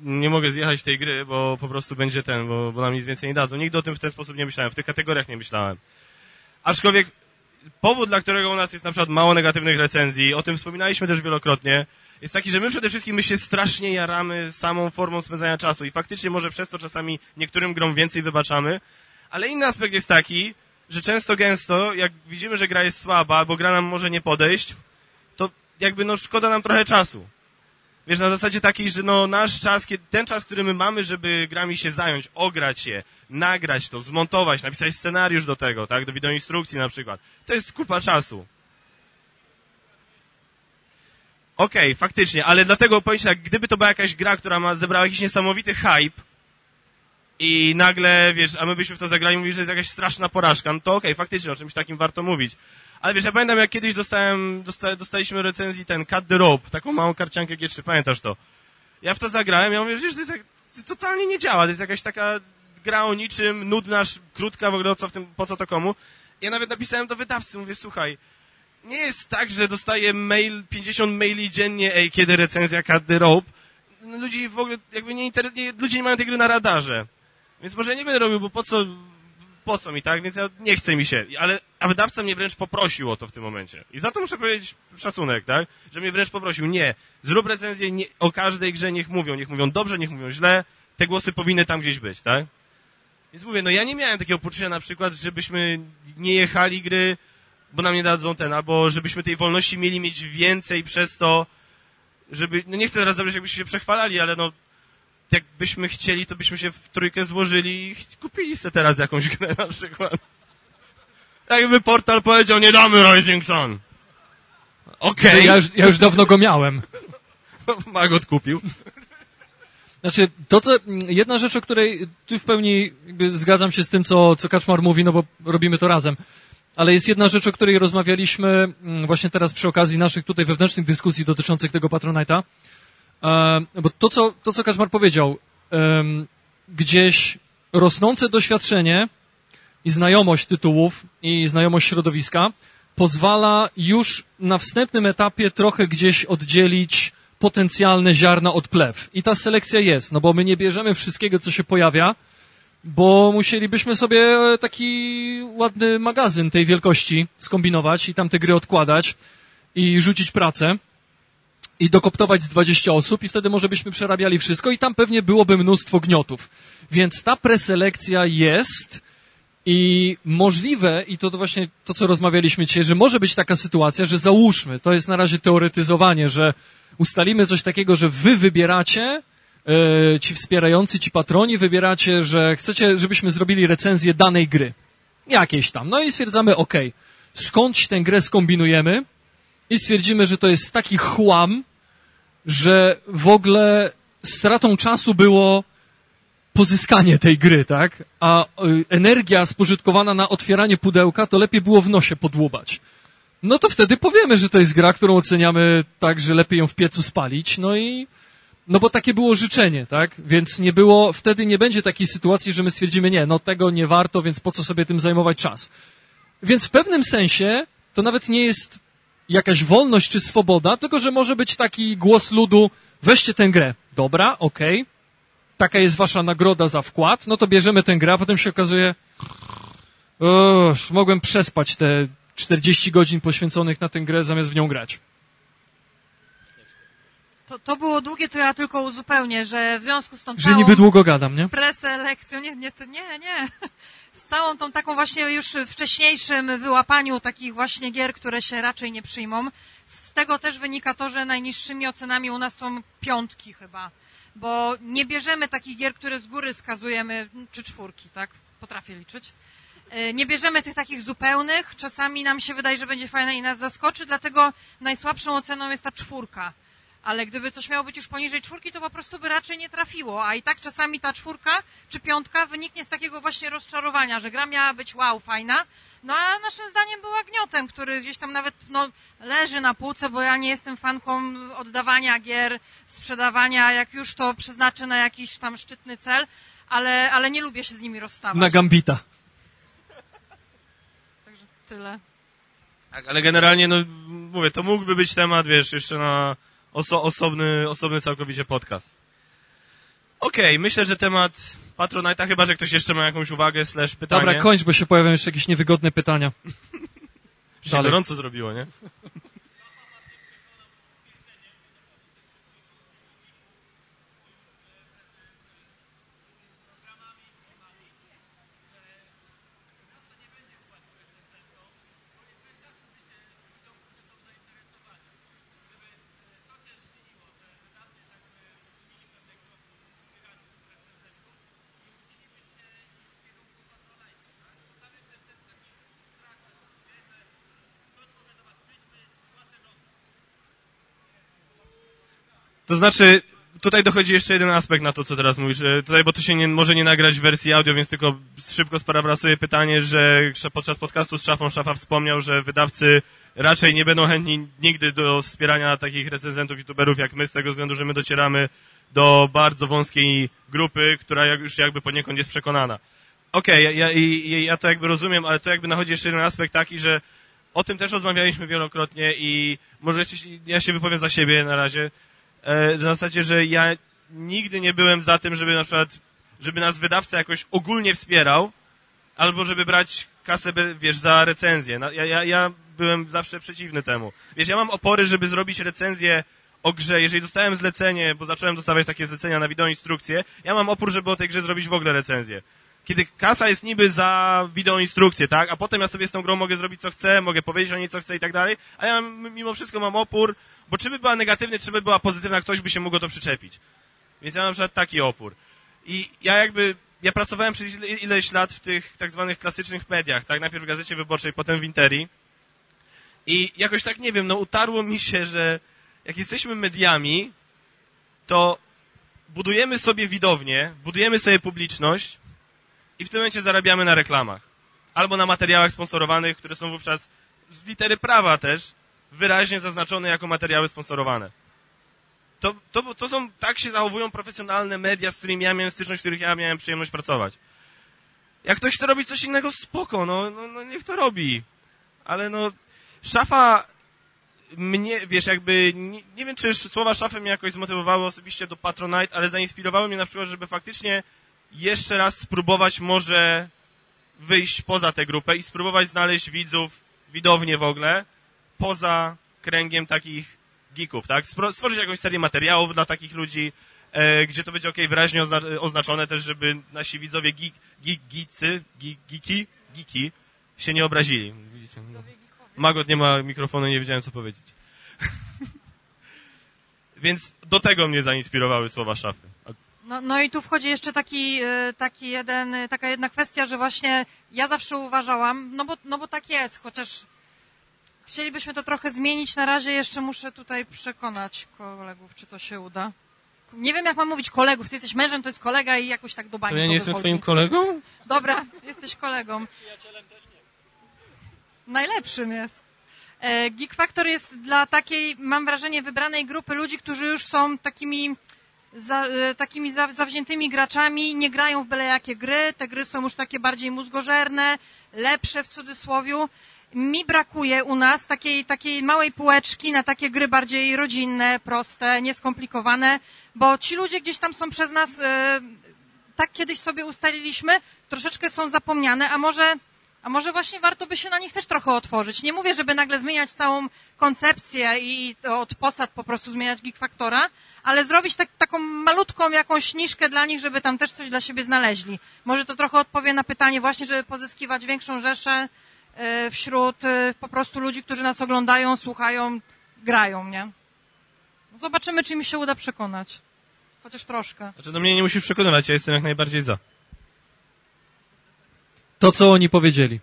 nie mogę zjechać tej gry, bo po prostu będzie ten, bo, bo nam nic więcej nie dadzą. Nigdy o tym w ten sposób nie myślałem, w tych kategoriach nie myślałem. Aczkolwiek powód, dla którego u nas jest na przykład mało negatywnych recenzji, o tym wspominaliśmy też wielokrotnie, jest taki, że my przede wszystkim my się strasznie jaramy samą formą spędzania czasu i faktycznie może przez to czasami niektórym grom więcej wybaczamy, ale inny aspekt jest taki, że często gęsto, jak widzimy, że gra jest słaba, albo gra nam może nie podejść, to jakby no szkoda nam trochę czasu. Wiesz, na zasadzie takiej, że no nasz czas, ten czas, który my mamy, żeby grami się zająć, ograć je, nagrać to, zmontować, napisać scenariusz do tego, tak, do wideoinstrukcji na przykład, to jest kupa czasu. Okej, faktycznie, ale dlatego powiem tak, gdyby to była jakaś gra, która ma, zebrała jakiś niesamowity hype i nagle, wiesz, a my byśmy w to zagrali i mówili, że jest jakaś straszna porażka, no to okej, faktycznie, o czymś takim warto mówić. Ale wiesz, ja pamiętam, jak kiedyś dostałem, dosta, dostaliśmy recenzji ten Cut the Rope, taką małą karciankę G3, pamiętasz to? Ja w to zagrałem, ja mówię, że to jest to totalnie nie działa, to jest jakaś taka gra o niczym, nudna, krótka, w ogóle co w tym, po co to komu. Ja nawet napisałem do wydawcy, mówię, słuchaj, nie jest tak, że dostaję mail, 50 maili dziennie, ej, kiedy recenzja Cut the Rope. Ludzi w ogóle, jakby nie, inter... nie ludzie nie mają tej gry na radarze. Więc może nie będę robił, bo po co, po co mi, tak? Więc ja nie chce mi się. Ale, a wydawca mnie wręcz poprosił o to w tym momencie. I za to muszę powiedzieć szacunek, tak? Że mnie wręcz poprosił, nie, zrób recenzję nie, o każdej grze, niech mówią, niech mówią dobrze, niech mówią źle, te głosy powinny tam gdzieś być, tak? Więc mówię, no ja nie miałem takiego poczucia na przykład, żebyśmy nie jechali gry, bo nam nie dadzą ten, albo żebyśmy tej wolności mieli mieć więcej przez to, żeby, no nie chcę teraz zabrać, jakbyśmy się przechwalali, ale no, jakbyśmy chcieli, to byśmy się w trójkę złożyli i kupili sobie teraz jakąś grę na przykład. Jakby portal powiedział, nie damy Rising Sun. Okej, Ja, już, ja już dawno go miałem. Magot kupił. Znaczy, to co, jedna rzecz, o której tu w pełni zgadzam się z tym, co, co Kaczmar mówi, no bo robimy to razem. Ale jest jedna rzecz, o której rozmawialiśmy mm, właśnie teraz przy okazji naszych tutaj wewnętrznych dyskusji dotyczących tego Patronite'a. Bo to, co, to, co Kaczmar powiedział, gdzieś rosnące doświadczenie i znajomość tytułów i znajomość środowiska pozwala już na wstępnym etapie trochę gdzieś oddzielić potencjalne ziarna od plew. I ta selekcja jest, no bo my nie bierzemy wszystkiego, co się pojawia, bo musielibyśmy sobie taki ładny magazyn tej wielkości skombinować i tam te gry odkładać i rzucić pracę i dokoptować z 20 osób i wtedy może byśmy przerabiali wszystko i tam pewnie byłoby mnóstwo gniotów. Więc ta preselekcja jest i możliwe, i to właśnie to, co rozmawialiśmy dzisiaj, że może być taka sytuacja, że załóżmy, to jest na razie teoretyzowanie, że ustalimy coś takiego, że wy wybieracie, e, ci wspierający, ci patroni, wybieracie, że chcecie, żebyśmy zrobili recenzję danej gry. Jakiejś tam. No i stwierdzamy, ok, skądś tę grę skombinujemy i stwierdzimy, że to jest taki chłam, że w ogóle stratą czasu było pozyskanie tej gry, tak? A y, energia spożytkowana na otwieranie pudełka, to lepiej było w nosie podłubać. No to wtedy powiemy, że to jest gra, którą oceniamy tak, że lepiej ją w piecu spalić, no i no bo takie było życzenie, tak? Więc nie było, wtedy nie będzie takiej sytuacji, że my stwierdzimy, nie, no tego nie warto, więc po co sobie tym zajmować czas. Więc w pewnym sensie to nawet nie jest jakaś wolność czy swoboda, tylko że może być taki głos ludu, weźcie tę grę. Dobra, okej, taka jest wasza nagroda za wkład, no to bierzemy tę grę, a potem się okazuje, o, mogłem przespać te 40 godzin poświęconych na tę grę, zamiast w nią grać. To, to było długie, to ja tylko uzupełnię, że w związku z tą Że całą niby długo gadam, nie? preselekcją, nie, nie, to nie, nie. Całą tą taką właśnie już wcześniejszym wyłapaniu takich właśnie gier, które się raczej nie przyjmą. Z tego też wynika to, że najniższymi ocenami u nas są piątki chyba. Bo nie bierzemy takich gier, które z góry skazujemy, czy czwórki, tak? Potrafię liczyć. E, Nie bierzemy tych takich zupełnych. Czasami nam się wydaje, że będzie fajne i nas zaskoczy, dlatego najsłabszą oceną jest ta czwórka. Ale gdyby coś miało być już poniżej czwórki, to po prostu by raczej nie trafiło. A i tak czasami ta czwórka czy piątka wyniknie z takiego właśnie rozczarowania, że gra miała być wow, fajna. No a naszym zdaniem była gniotem, który gdzieś tam nawet no, leży na półce, bo ja nie jestem fanką oddawania gier, sprzedawania, jak już to przeznaczę na jakiś tam szczytny cel, ale, ale nie lubię się z nimi rozstawać. Na Gambita. Także tyle. Tak, ale generalnie, no mówię, to mógłby być temat, wiesz, jeszcze na oso osobny, osobny całkowicie podcast. Okej, myślę, że temat Patronite'a, chyba, że ktoś jeszcze ma jakąś uwagę, slash pytanie. Dobra, kończ, bo się pojawią jeszcze jakieś niewygodne pytania. Się gorąco zrobiło, nie? To znaczy, tutaj dochodzi jeszcze jeden aspekt na to, co teraz mówisz. Tutaj, bo to się nie, może nie nagrać w wersji audio, więc tylko szybko sparafrasuję pytanie, że podczas podcastu z Szafą Szafa wspomniał, że wydawcy raczej nie będą chętni nigdy do wspierania takich recenzentów, youtuberów jak my, z tego względu, że my docieramy do bardzo wąskiej grupy, która już jakby poniekąd jest przekonana. Okej, ja, ja, i- ja to jakby rozumiem, ale to jakby nachodzi jeszcze jeden aspekt taki, że o tym też rozmawialiśmy wielokrotnie i może ja się wypowiem za siebie na razie, e, w zasadzie, że ja nigdy nie byłem za tym, żeby na przykład, żeby nas wydawca jakoś ogólnie wspierał, albo żeby brać kasę, wiesz, za recenzję. Na- Ja, ja, ja byłem zawsze przeciwny temu. Wiesz, ja mam opory, żeby zrobić recenzję o grze, jeżeli dostałem zlecenie, bo zacząłem dostawać takie zlecenia na wideoinstrukcję, ja mam opór, żeby o tej grze zrobić w ogóle recenzję. Kiedy kasa jest niby za wideoinstrukcję, tak, a potem ja sobie z tą grą mogę zrobić co chcę, mogę powiedzieć o niej co chcę i tak dalej, a ja mimo wszystko mam opór, bo czy by była negatywna, czy by była pozytywna, ktoś by się mógł to przyczepić. Więc ja mam na przykład taki opór. I ja jakby, ja pracowałem przez ile- ileś lat w tych tak zwanych klasycznych mediach, tak? Najpierw w Gazecie Wyborczej, potem w Interi. I jakoś tak, nie wiem, no utarło mi się, że jak jesteśmy mediami, to budujemy sobie widownię, budujemy sobie publiczność i w tym momencie zarabiamy na reklamach. Albo na materiałach sponsorowanych, które są wówczas z litery prawa też wyraźnie zaznaczone jako materiały sponsorowane. To, to, to są, tak się zachowują profesjonalne media, z którymi ja miałem styczność, w których ja miałem przyjemność pracować. Jak ktoś chce robić coś innego, spoko, no, no, no niech to robi. Ale no, szafa mnie, wiesz, jakby, nie, nie wiem, czy słowa szafy mnie jakoś zmotywowały osobiście do Patronite, ale zainspirowały mnie na przykład, żeby faktycznie jeszcze raz spróbować może wyjść poza tę grupę i spróbować znaleźć widzów, widownię w ogóle, poza kręgiem takich geeków, tak? Stworzyć jakąś serię materiałów dla takich ludzi, e, gdzie to będzie ok, wyraźnie ozna- oznaczone też, żeby nasi widzowie geek, geek, geecy, geek, geeki, geeki się nie obrazili. Widzicie? Magot nie ma mikrofonu, nie wiedziałem co powiedzieć. Więc do tego mnie zainspirowały słowa szafy. No, no i tu wchodzi jeszcze taki, e, taki jeden, e, taka jedna kwestia, że właśnie ja zawsze uważałam, no bo, no bo tak jest, chociaż chcielibyśmy to trochę zmienić. Na razie jeszcze muszę tutaj przekonać kolegów, czy to się uda. Nie wiem, jak mam mówić kolegów. Ty jesteś mężem, to jest kolega i jakoś tak do bani To ja nie jestem wychodzi. twoim kolegą? Dobra, jesteś kolegą. Najlepszym jest. E, Geek Factor jest dla takiej, mam wrażenie, wybranej grupy ludzi, którzy już są takimi, za, e, takimi za, zawziętymi graczami, nie grają w byle jakie gry. Te gry są już takie bardziej mózgożerne, lepsze w cudzysłowiu. Mi brakuje u nas takiej, takiej małej półeczki na takie gry bardziej rodzinne, proste, nieskomplikowane, bo ci ludzie gdzieś tam są przez nas e, tak kiedyś sobie ustaliliśmy, troszeczkę są zapomniane, a może, a może właśnie warto by się na nich też trochę otworzyć. Nie mówię, żeby nagle zmieniać całą koncepcję i, od posad po prostu zmieniać Geek ale zrobić tak, taką malutką jakąś niszkę dla nich, żeby tam też coś dla siebie znaleźli. Może to trochę odpowie na pytanie właśnie, żeby pozyskiwać większą rzeszę wśród e, po prostu ludzi, którzy nas oglądają, słuchają, grają, nie? Zobaczymy, czy mi się uda przekonać. Chociaż troszkę. Znaczy, do mnie nie musisz przekonywać, ja jestem jak najbardziej za. To, co oni powiedzieli.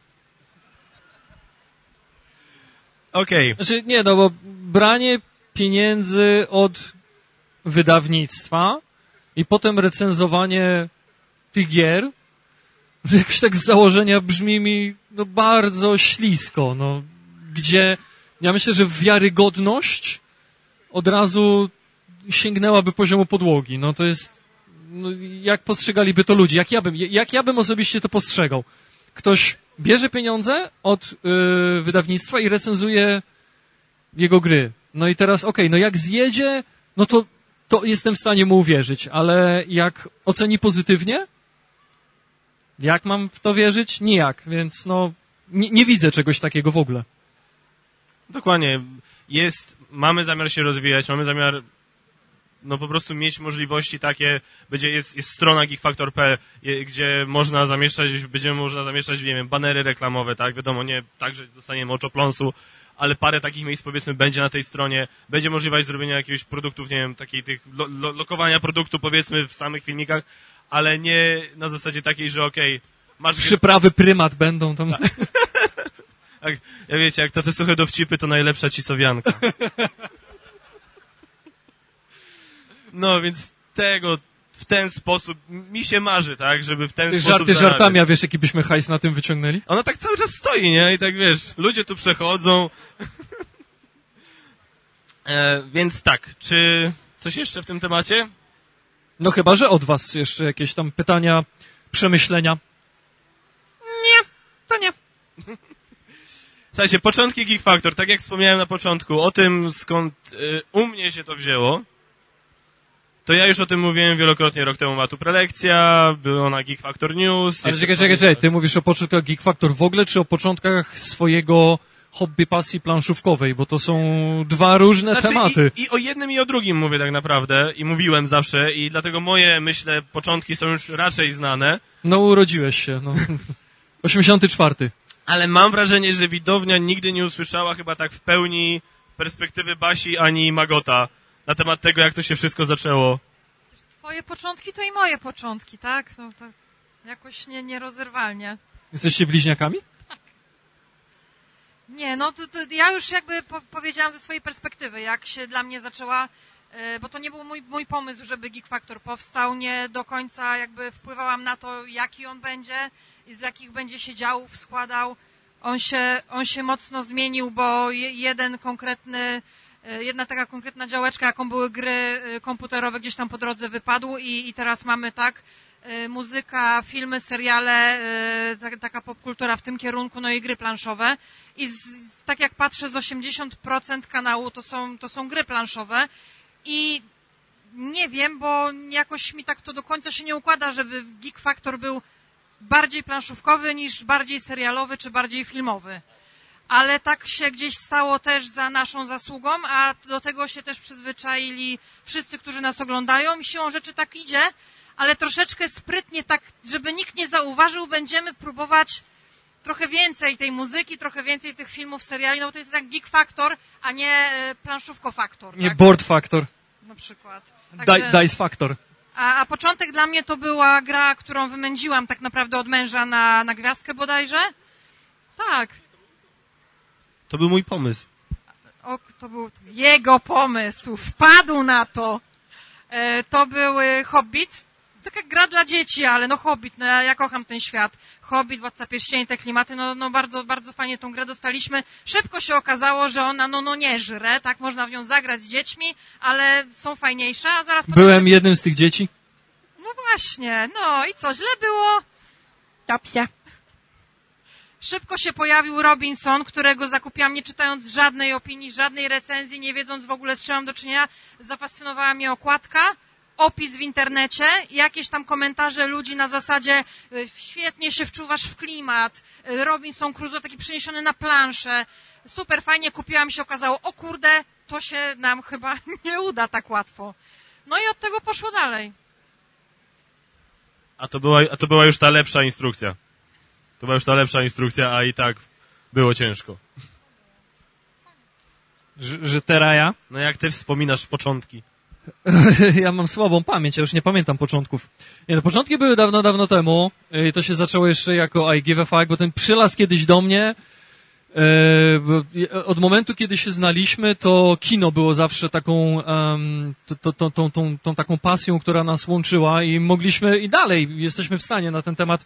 Okej. Znaczy, nie, no bo branie pieniędzy od wydawnictwa i potem recenzowanie tych gier, jakoś tak z założenia brzmi mi no, bardzo ślisko, no, gdzie ja myślę, że wiarygodność od razu sięgnęłaby poziomu podłogi. No to jest, no, jak postrzegaliby to ludzie, jak ja bym, jak ja bym osobiście to postrzegał. Ktoś bierze pieniądze od y, wydawnictwa i recenzuje jego gry. No i teraz, okej, no jak zjedzie, no to, to jestem w stanie mu uwierzyć, ale jak oceni pozytywnie, jak mam w to wierzyć? Nijak, więc no, nie, nie widzę czegoś takiego w ogóle. Dokładnie. Jest, mamy zamiar się rozwijać, mamy zamiar no po prostu mieć możliwości takie, będzie, jest, jest strona geekfactor.pl, je- gdzie można zamieszczać, będziemy można zamieszczać, nie wiem, banery reklamowe, tak, wiadomo, nie tak, że dostaniemy oczopląsu, ale parę takich miejsc powiedzmy będzie na tej stronie, będzie możliwość zrobienia jakiegoś produktów, nie wiem, takiej tych lo, lo, lokowania produktu powiedzmy w samych filmikach, ale nie na zasadzie takiej, że okej, masz... Przyprawy prymat będą tam. Tak, ja wiecie, jak to te suche dowcipy, to najlepsza cisowianka. No, więc tego w ten sposób mi się marzy, tak, żeby w ten Ty sposób żarty zarabiać. żartami, a wiesz, jaki byśmy hajs na tym wyciągnęli? Ona tak cały czas stoi, nie? I tak wiesz, ludzie tu przechodzą. e, więc tak, czy coś jeszcze w tym temacie? No chyba, że od was jeszcze jakieś tam pytania, przemyślenia. To nie. Słuchajcie, początki Geek Factor, tak jak wspomniałem na początku, o tym skąd y, u mnie się to wzięło, to ja już o tym mówiłem wielokrotnie rok temu. Była tu prelekcja, było na Geek Factor News. Ale czekaj, czekaj, czekaj, ty mówisz o początkach Geek Factor w ogóle, czy o początkach swojego hobby pasji planszówkowej, bo to są dwa różne Znaczy, tematy. I, I o jednym i o drugim mówię tak naprawdę i mówiłem zawsze i dlatego moje, myślę, początki są już raczej znane, No urodziłeś się, no. 84. ale mam wrażenie, że widownia nigdy nie usłyszała chyba tak w pełni perspektywy Basi ani Magota na temat tego, jak to się wszystko zaczęło. Twoje początki to i moje początki, tak? No, to jakoś nie, nierozerwalnie. Jesteście bliźniakami? Nie, no to, to ja już jakby po, powiedziałam ze swojej perspektywy, jak się dla mnie zaczęła, e, bo to nie był mój, mój pomysł, żeby Geek Factor powstał, nie do końca jakby wpływałam na to, jaki on będzie i z jakich będzie się działów składał. On się, on się mocno zmienił, bo je, jeden konkretny, e, jedna taka konkretna działeczka, jaką były gry e, komputerowe, gdzieś tam po drodze wypadł i, i teraz mamy tak, muzyka, filmy, seriale, e, tak- taka popkultura w tym kierunku, no i gry planszowe. I z, tak jak patrzę, z 80% kanału to są, to są gry planszowe i nie wiem, bo jakoś mi tak to do końca się nie układa, żeby Geek Factor był bardziej planszówkowy niż bardziej serialowy czy bardziej filmowy. Ale tak się gdzieś stało też za naszą zasługą, a do tego się też przyzwyczaili wszyscy, którzy nas oglądają i siłą rzeczy tak idzie, ale troszeczkę sprytnie, tak, żeby nikt nie zauważył, będziemy próbować trochę więcej tej muzyki, trochę więcej tych filmów, seriali, no bo to jest tak Geek Factor, a nie e, planszówko Factor. Nie tak? Board Factor, Na przykład. Także- Dice Factor. a, a początek dla mnie to była gra, którą wymędziłam tak naprawdę od męża na, na gwiazdkę bodajże. Tak. To był mój pomysł. O, to był jego pomysł. Wpadł na to. E, to był Hobbit. Taka gra dla dzieci, ale no Hobbit, no ja, ja kocham ten świat. Hobbit, Władca Pierścieni, te klimaty, no, no bardzo, bardzo fajnie tą grę dostaliśmy. Szybko się okazało, że ona no, no nie żre, tak? Można w nią zagrać z dziećmi, ale są fajniejsze, a zaraz potem Byłem się- jednym z tych dzieci. No właśnie, no i co, źle było? Dobrze. Szybko się pojawił Robinson, którego zakupiłam nie czytając żadnej opinii, żadnej recenzji, nie wiedząc w ogóle z czym mam do czynienia. Zafascynowała mnie okładka, opis w internecie, jakieś tam komentarze ludzi na zasadzie y, świetnie się wczuwasz w klimat, y, Robinson Crusoe taki przeniesiony na planszę, super fajnie kupiłam się okazało, o kurde, to się nam chyba nie uda tak łatwo. No i od tego poszło dalej. A to była, a to była już ta lepsza instrukcja. To była już ta lepsza instrukcja, a i tak było ciężko. Że, że teraz ja? No jak ty wspominasz początki? ja mam słabą pamięć, ja już nie pamiętam początków. Nie, no, początki były dawno, dawno temu. I to się zaczęło jeszcze jako I give a fuck, bo ten przylas kiedyś do mnie. e, bo od momentu, kiedy się znaliśmy, to kino było zawsze taką, to, tą, tą, tą taką pasją, która nas łączyła i mogliśmy i dalej jesteśmy w stanie na ten temat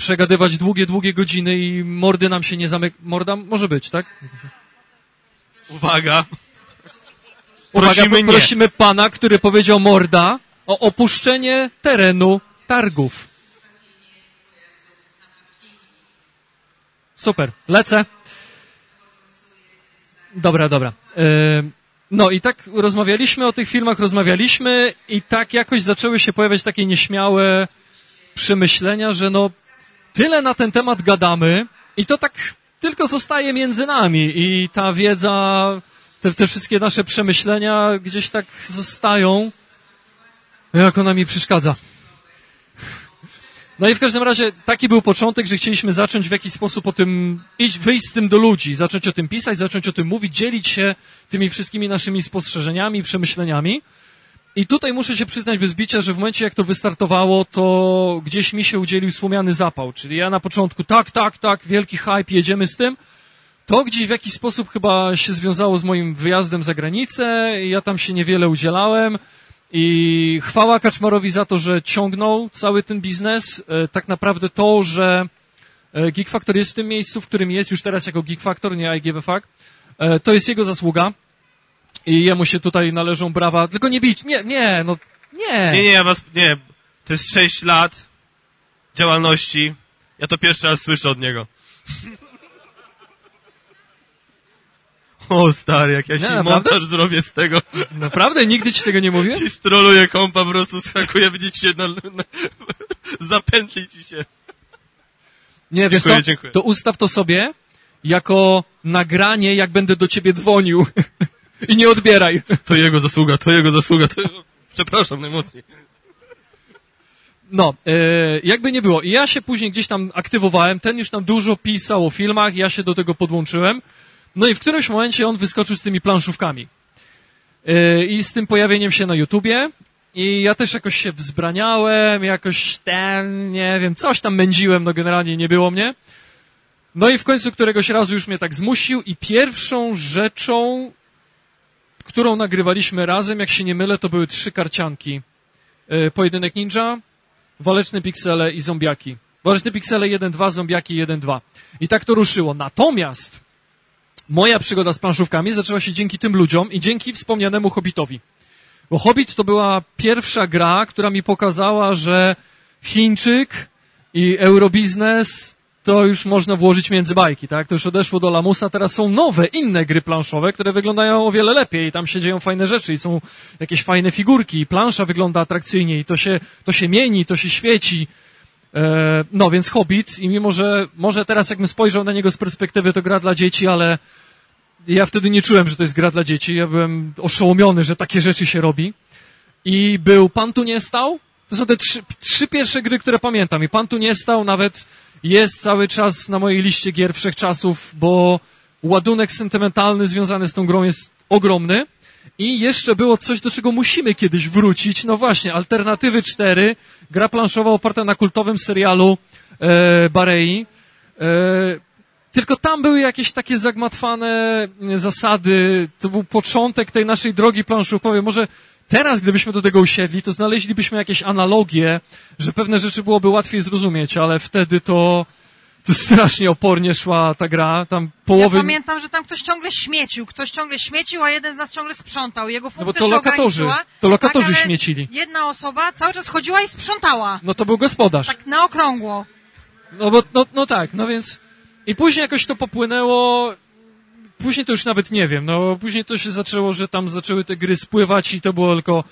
przegadywać długie, długie godziny i mordy nam się nie zamyk... Morda może być, tak? Uwaga! Uwaga, Prosimy pana, który powiedział morda o opuszczenie terenu targów. Super, lecę. Dobra, dobra. No i tak rozmawialiśmy o tych filmach, rozmawialiśmy i tak jakoś zaczęły się pojawiać takie nieśmiałe przemyślenia, że no tyle na ten temat gadamy i to tak tylko zostaje między nami i ta wiedza, te, te wszystkie nasze przemyślenia gdzieś tak zostają. Jak ona mi przeszkadza. No i w każdym razie taki był początek, że chcieliśmy zacząć w jakiś sposób o tym, iść, wyjść z tym do ludzi, zacząć o tym pisać, zacząć o tym mówić, dzielić się tymi wszystkimi naszymi spostrzeżeniami, przemyśleniami. I tutaj muszę się przyznać bez bicia, że w momencie jak to wystartowało, to gdzieś mi się udzielił słomiany zapał. Czyli ja na początku tak, tak, tak, wielki hype, jedziemy z tym. To gdzieś w jakiś sposób chyba się związało z moim wyjazdem za granicę. Ja tam się niewiele udzielałem. I chwała Kaczmarowi za to, że ciągnął cały ten biznes. E, Tak naprawdę to, że e, Geek Factor jest w tym miejscu, w którym jest już teraz jako Geek Factor, nie I give a fuck, e, to jest jego zasługa. I jemu się tutaj należą brawa. Tylko nie bić. Nie, nie, no nie. Nie, nie, ja was, nie. To jest 6 lat działalności. Ja to pierwszy raz słyszę od niego. O stary, jak ja się naprawdę? montaż zrobię z tego. Naprawdę? Nigdy ci tego nie mówię? Ci stroluję kompa, po prostu skakuje, będzie ci się na, na, zapętli ci się. Nie, wiesz Dziękuję, co? dziękuję. To ustaw to sobie jako nagranie, jak będę do ciebie dzwonił. I nie odbieraj. To jego zasługa, to jego zasługa, to... Przepraszam najmocniej. No, e, jakby nie było. I ja się później gdzieś tam aktywowałem, ten już tam dużo pisał o filmach, ja się do tego podłączyłem. No i w którymś momencie on wyskoczył z tymi planszówkami. E, I z tym pojawieniem się na YouTubie. I ja też jakoś się wzbraniałem, jakoś ten, nie wiem, coś tam mędziłem, no generalnie nie było mnie. No i w końcu któregoś razu już mnie tak zmusił i pierwszą rzeczą, którą nagrywaliśmy razem, jak się nie mylę, to były trzy karcianki. Yy, Pojedynek ninja, waleczne piksele i zombiaki. Waleczne piksele 1-2, zombiaki 1-2. I tak to ruszyło. Natomiast moja przygoda z planszówkami zaczęła się dzięki tym ludziom i dzięki wspomnianemu Hobbitowi. Bo Hobbit to była pierwsza gra, która mi pokazała, że Chińczyk i eurobiznes to już można włożyć między bajki, tak? To już odeszło do lamusa, teraz są nowe, inne gry planszowe, które wyglądają o wiele lepiej i tam się dzieją fajne rzeczy i są jakieś fajne figurki i plansza wygląda atrakcyjnie i to się, to się mieni, to się świeci. E, no więc Hobbit i mimo, że może teraz jakbym spojrzał na niego z perspektywy to gra dla dzieci, ale ja wtedy nie czułem, że to jest gra dla dzieci. Ja byłem oszołomiony, że takie rzeczy się robi. I był Pan tu nie stał. To są te trzy, trzy pierwsze gry, które pamiętam. I Pan tu nie stał nawet jest cały czas na mojej liście gier wszechczasów, bo ładunek sentymentalny związany z tą grą jest ogromny. I jeszcze było coś, do czego musimy kiedyś wrócić. No właśnie, Alternatywy 4, gra planszowa oparta na kultowym serialu e, Barei. E, tylko tam były jakieś takie zagmatwane zasady. To był początek tej naszej drogi planszówkowej. Może teraz, gdybyśmy do tego usiedli, to znaleźlibyśmy jakieś analogie, że pewne rzeczy byłoby łatwiej zrozumieć, ale wtedy to, to strasznie opornie szła ta gra. Tam połowy... Ja pamiętam, że tam ktoś ciągle śmiecił. Ktoś ciągle śmiecił, a jeden z nas ciągle sprzątał. Jego No funkcja bo to lokatorzy, to lokatorzy tak, śmiecili. Jedna osoba cały czas chodziła i sprzątała. No to był gospodarz. Tak na okrągło. No bo, no, no tak, no więc... I później jakoś to popłynęło... Później to już nawet nie wiem, no później to się zaczęło, że tam zaczęły te gry spływać i to było tylko...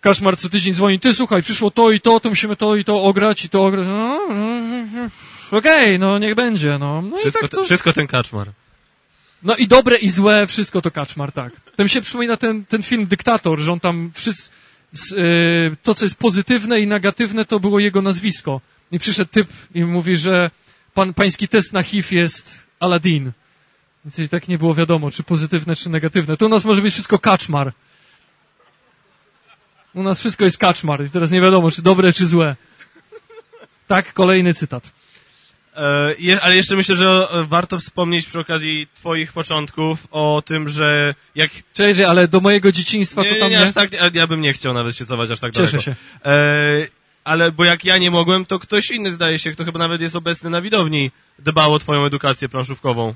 Kaszmar co tydzień dzwoni, ty słuchaj, przyszło to i to, to musimy to i to ograć i to ograć. No, no, no, Okej, no niech będzie, no. no i Wszystko, tak to... wszystko ten kaczmar. No i dobre i złe, wszystko to Kaczmar, tak. To mi się przypomina ten, ten film Dyktator, że on tam wszyscy, z, y, to co jest pozytywne i negatywne to było jego nazwisko. I przyszedł typ i mówi, że pan, pański test na HIV jest Aladdin. Więc i tak nie było wiadomo, czy pozytywne, czy negatywne. To u nas może być wszystko Kaczmar. U nas wszystko jest Kaczmar i teraz nie wiadomo, czy dobre, czy złe. Tak, kolejny cytat. E, je, ale jeszcze myślę, że e, warto wspomnieć przy okazji twoich początków o tym, że jak... Cześć, ale do mojego dzieciństwa Nie, to tam nie, nie. aż tak, ja bym nie chciał nawet się cofać aż tak Cieszę daleko. się. E, ale bo jak ja nie mogłem, to ktoś inny zdaje się, kto chyba nawet jest obecny na widowni, dbał o twoją edukację planszówkową.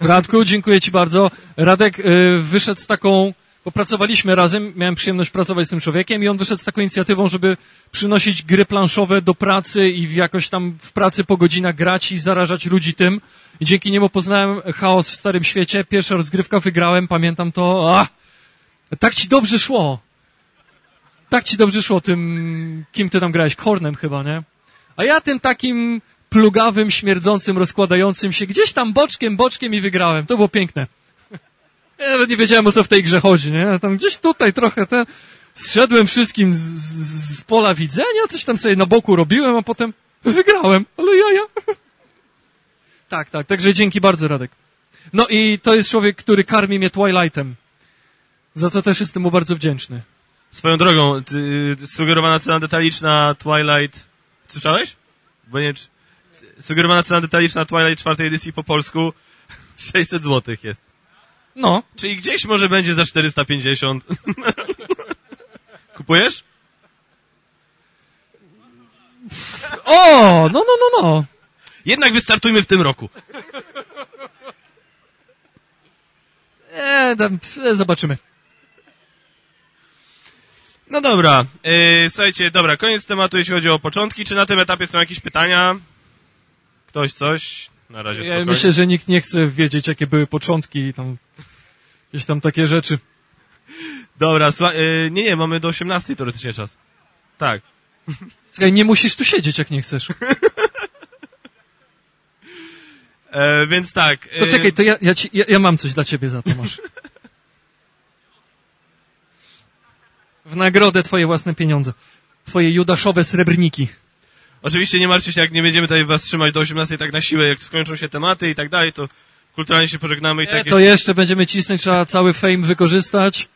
Radku, dziękuję Ci bardzo. Radek y, wyszedł z taką, bo pracowaliśmy razem, miałem przyjemność pracować z tym człowiekiem i on wyszedł z taką inicjatywą, żeby przynosić gry planszowe do pracy i jakoś tam w pracy po godzinach grać i zarażać ludzi tym. I dzięki niemu poznałem chaos w Starym Świecie. Pierwsza rozgrywka wygrałem, pamiętam to. Ach, tak Ci dobrze szło. Tak Ci dobrze szło tym, kim Ty tam grałeś? Kornem chyba, nie? A ja tym takim plugawym, śmierdzącym, rozkładającym się gdzieś tam boczkiem, boczkiem i wygrałem. To było piękne. Ja nawet nie wiedziałem, o co w tej grze chodzi, nie? Ja Tam gdzieś tutaj trochę te... Zszedłem wszystkim z, z, pola widzenia, coś tam sobie na boku robiłem, a potem wygrałem, ale jaja. Tak, tak, także dzięki bardzo, Radek. No i to jest człowiek, który karmi mnie Twilightem. Za co też jestem mu bardzo wdzięczny. Swoją drogą, ty, sugerowana cena detaliczna Twilight... Słyszałeś? Bo nie, sugerowana cena detaliczna Twilight czwartej edycji po polsku 600 zł jest. No, Czyli gdzieś może będzie za 450. Kupujesz? o, no, no, no, no. Jednak wystartujmy w tym roku. E, tam, e, zobaczymy. No dobra, yy, słuchajcie, dobra, koniec tematu, jeśli chodzi o początki. Czy na tym etapie są jakieś pytania? Ktoś coś? Na razie Ja spokojnie. myślę, że nikt nie chce wiedzieć, jakie były początki i tam jakieś tam takie rzeczy. Dobra, słuchaj, yy, nie, nie, mamy do 18 teoretycznie czas. Tak. Słuchaj, nie musisz tu siedzieć, jak nie chcesz. E, więc tak. To yy, czekaj, to ja, ja, ci, ja, ja mam coś dla ciebie za to, masz. W nagrodę twoje własne pieniądze. Twoje judaszowe srebrniki. Oczywiście nie martwcie się, jak nie będziemy tutaj was trzymać do 18 tak na siłę, jak skończą się tematy i tak dalej, to kulturalnie się pożegnamy i Nie, tak to jeszcze będziemy cisnąć, trzeba cały fame wykorzystać.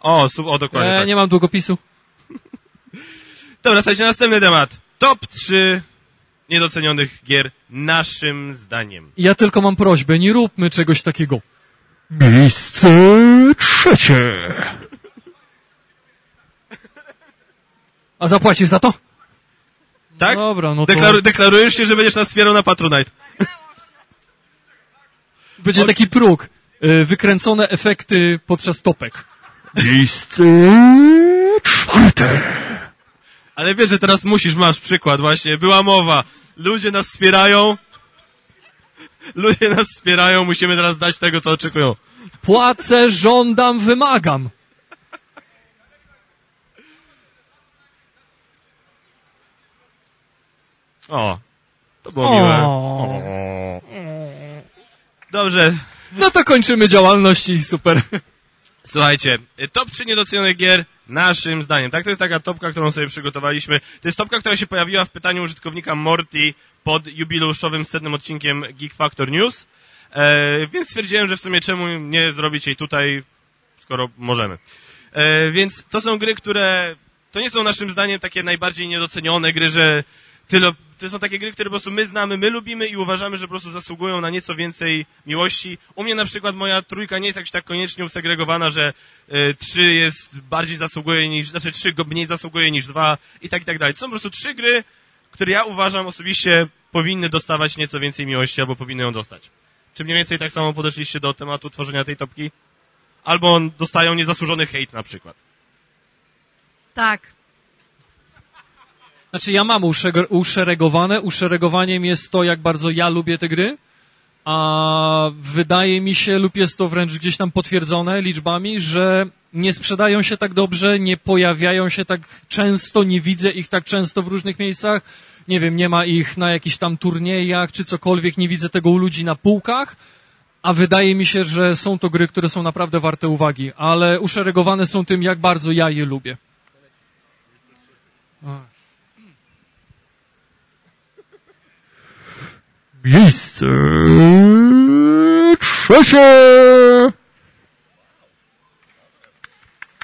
O, sub, o dokładnie E, tak. nie mam długopisu. Dobra, słuchajcie, następny temat. Top 3 niedocenionych gier naszym zdaniem. Ja tylko mam prośbę, nie róbmy czegoś takiego. Miejsce trzecie. A zapłacisz za to? Tak? Dobra, no to Deklaru- deklarujesz się, że będziesz nas wspierał na Patronite. będzie taki próg. Y, Wykręcone efekty podczas topek. Miejsce czwarte. Ale wiesz, że teraz musisz, masz przykład właśnie, była mowa. Ludzie nas wspierają. Ludzie nas wspierają, musimy teraz dać tego, co oczekują. Płacę, żądam, wymagam. O, to było miłe. O. Dobrze, No to kończymy działalność i super. Słuchajcie, top 3 niedocenionych gier naszym zdaniem. Tak, to jest taka topka, którą sobie przygotowaliśmy. To jest topka, która się pojawiła w pytaniu użytkownika Morty pod jubileuszowym setnym odcinkiem Geek Factor News. E, więc stwierdziłem, że w sumie czemu nie zrobić jej tutaj, skoro możemy. E, więc to są gry, które to nie są naszym zdaniem takie najbardziej niedocenione gry, że tyle, to są takie gry, które po prostu my znamy, my lubimy i uważamy, że po prostu zasługują na nieco więcej miłości. U mnie na przykład moja trójka nie jest jakoś tak koniecznie usegregowana, że y, trzy jest bardziej zasługuje niż, znaczy trzy mniej zasługuje niż dwa i tak i tak dalej. To są po prostu trzy gry, które ja uważam osobiście powinny dostawać nieco więcej miłości albo powinny ją dostać. Czy mniej więcej tak samo podeszliście do tematu tworzenia tej topki? Albo dostają niezasłużony hejt na przykład. Tak. Znaczy ja mam uszeregowane. Uszeregowaniem jest to, jak bardzo ja lubię te gry. A wydaje mi się, lub jest to wręcz gdzieś tam potwierdzone liczbami, że nie sprzedają się tak dobrze, nie pojawiają się tak często, nie widzę ich tak często w różnych miejscach. Nie wiem, nie ma ich na jakichś tam turniejach czy cokolwiek, nie widzę tego u ludzi na półkach. A wydaje mi się, że są to gry, które są naprawdę warte uwagi, ale uszeregowane są tym, jak bardzo ja je lubię. Miejsce trzecie.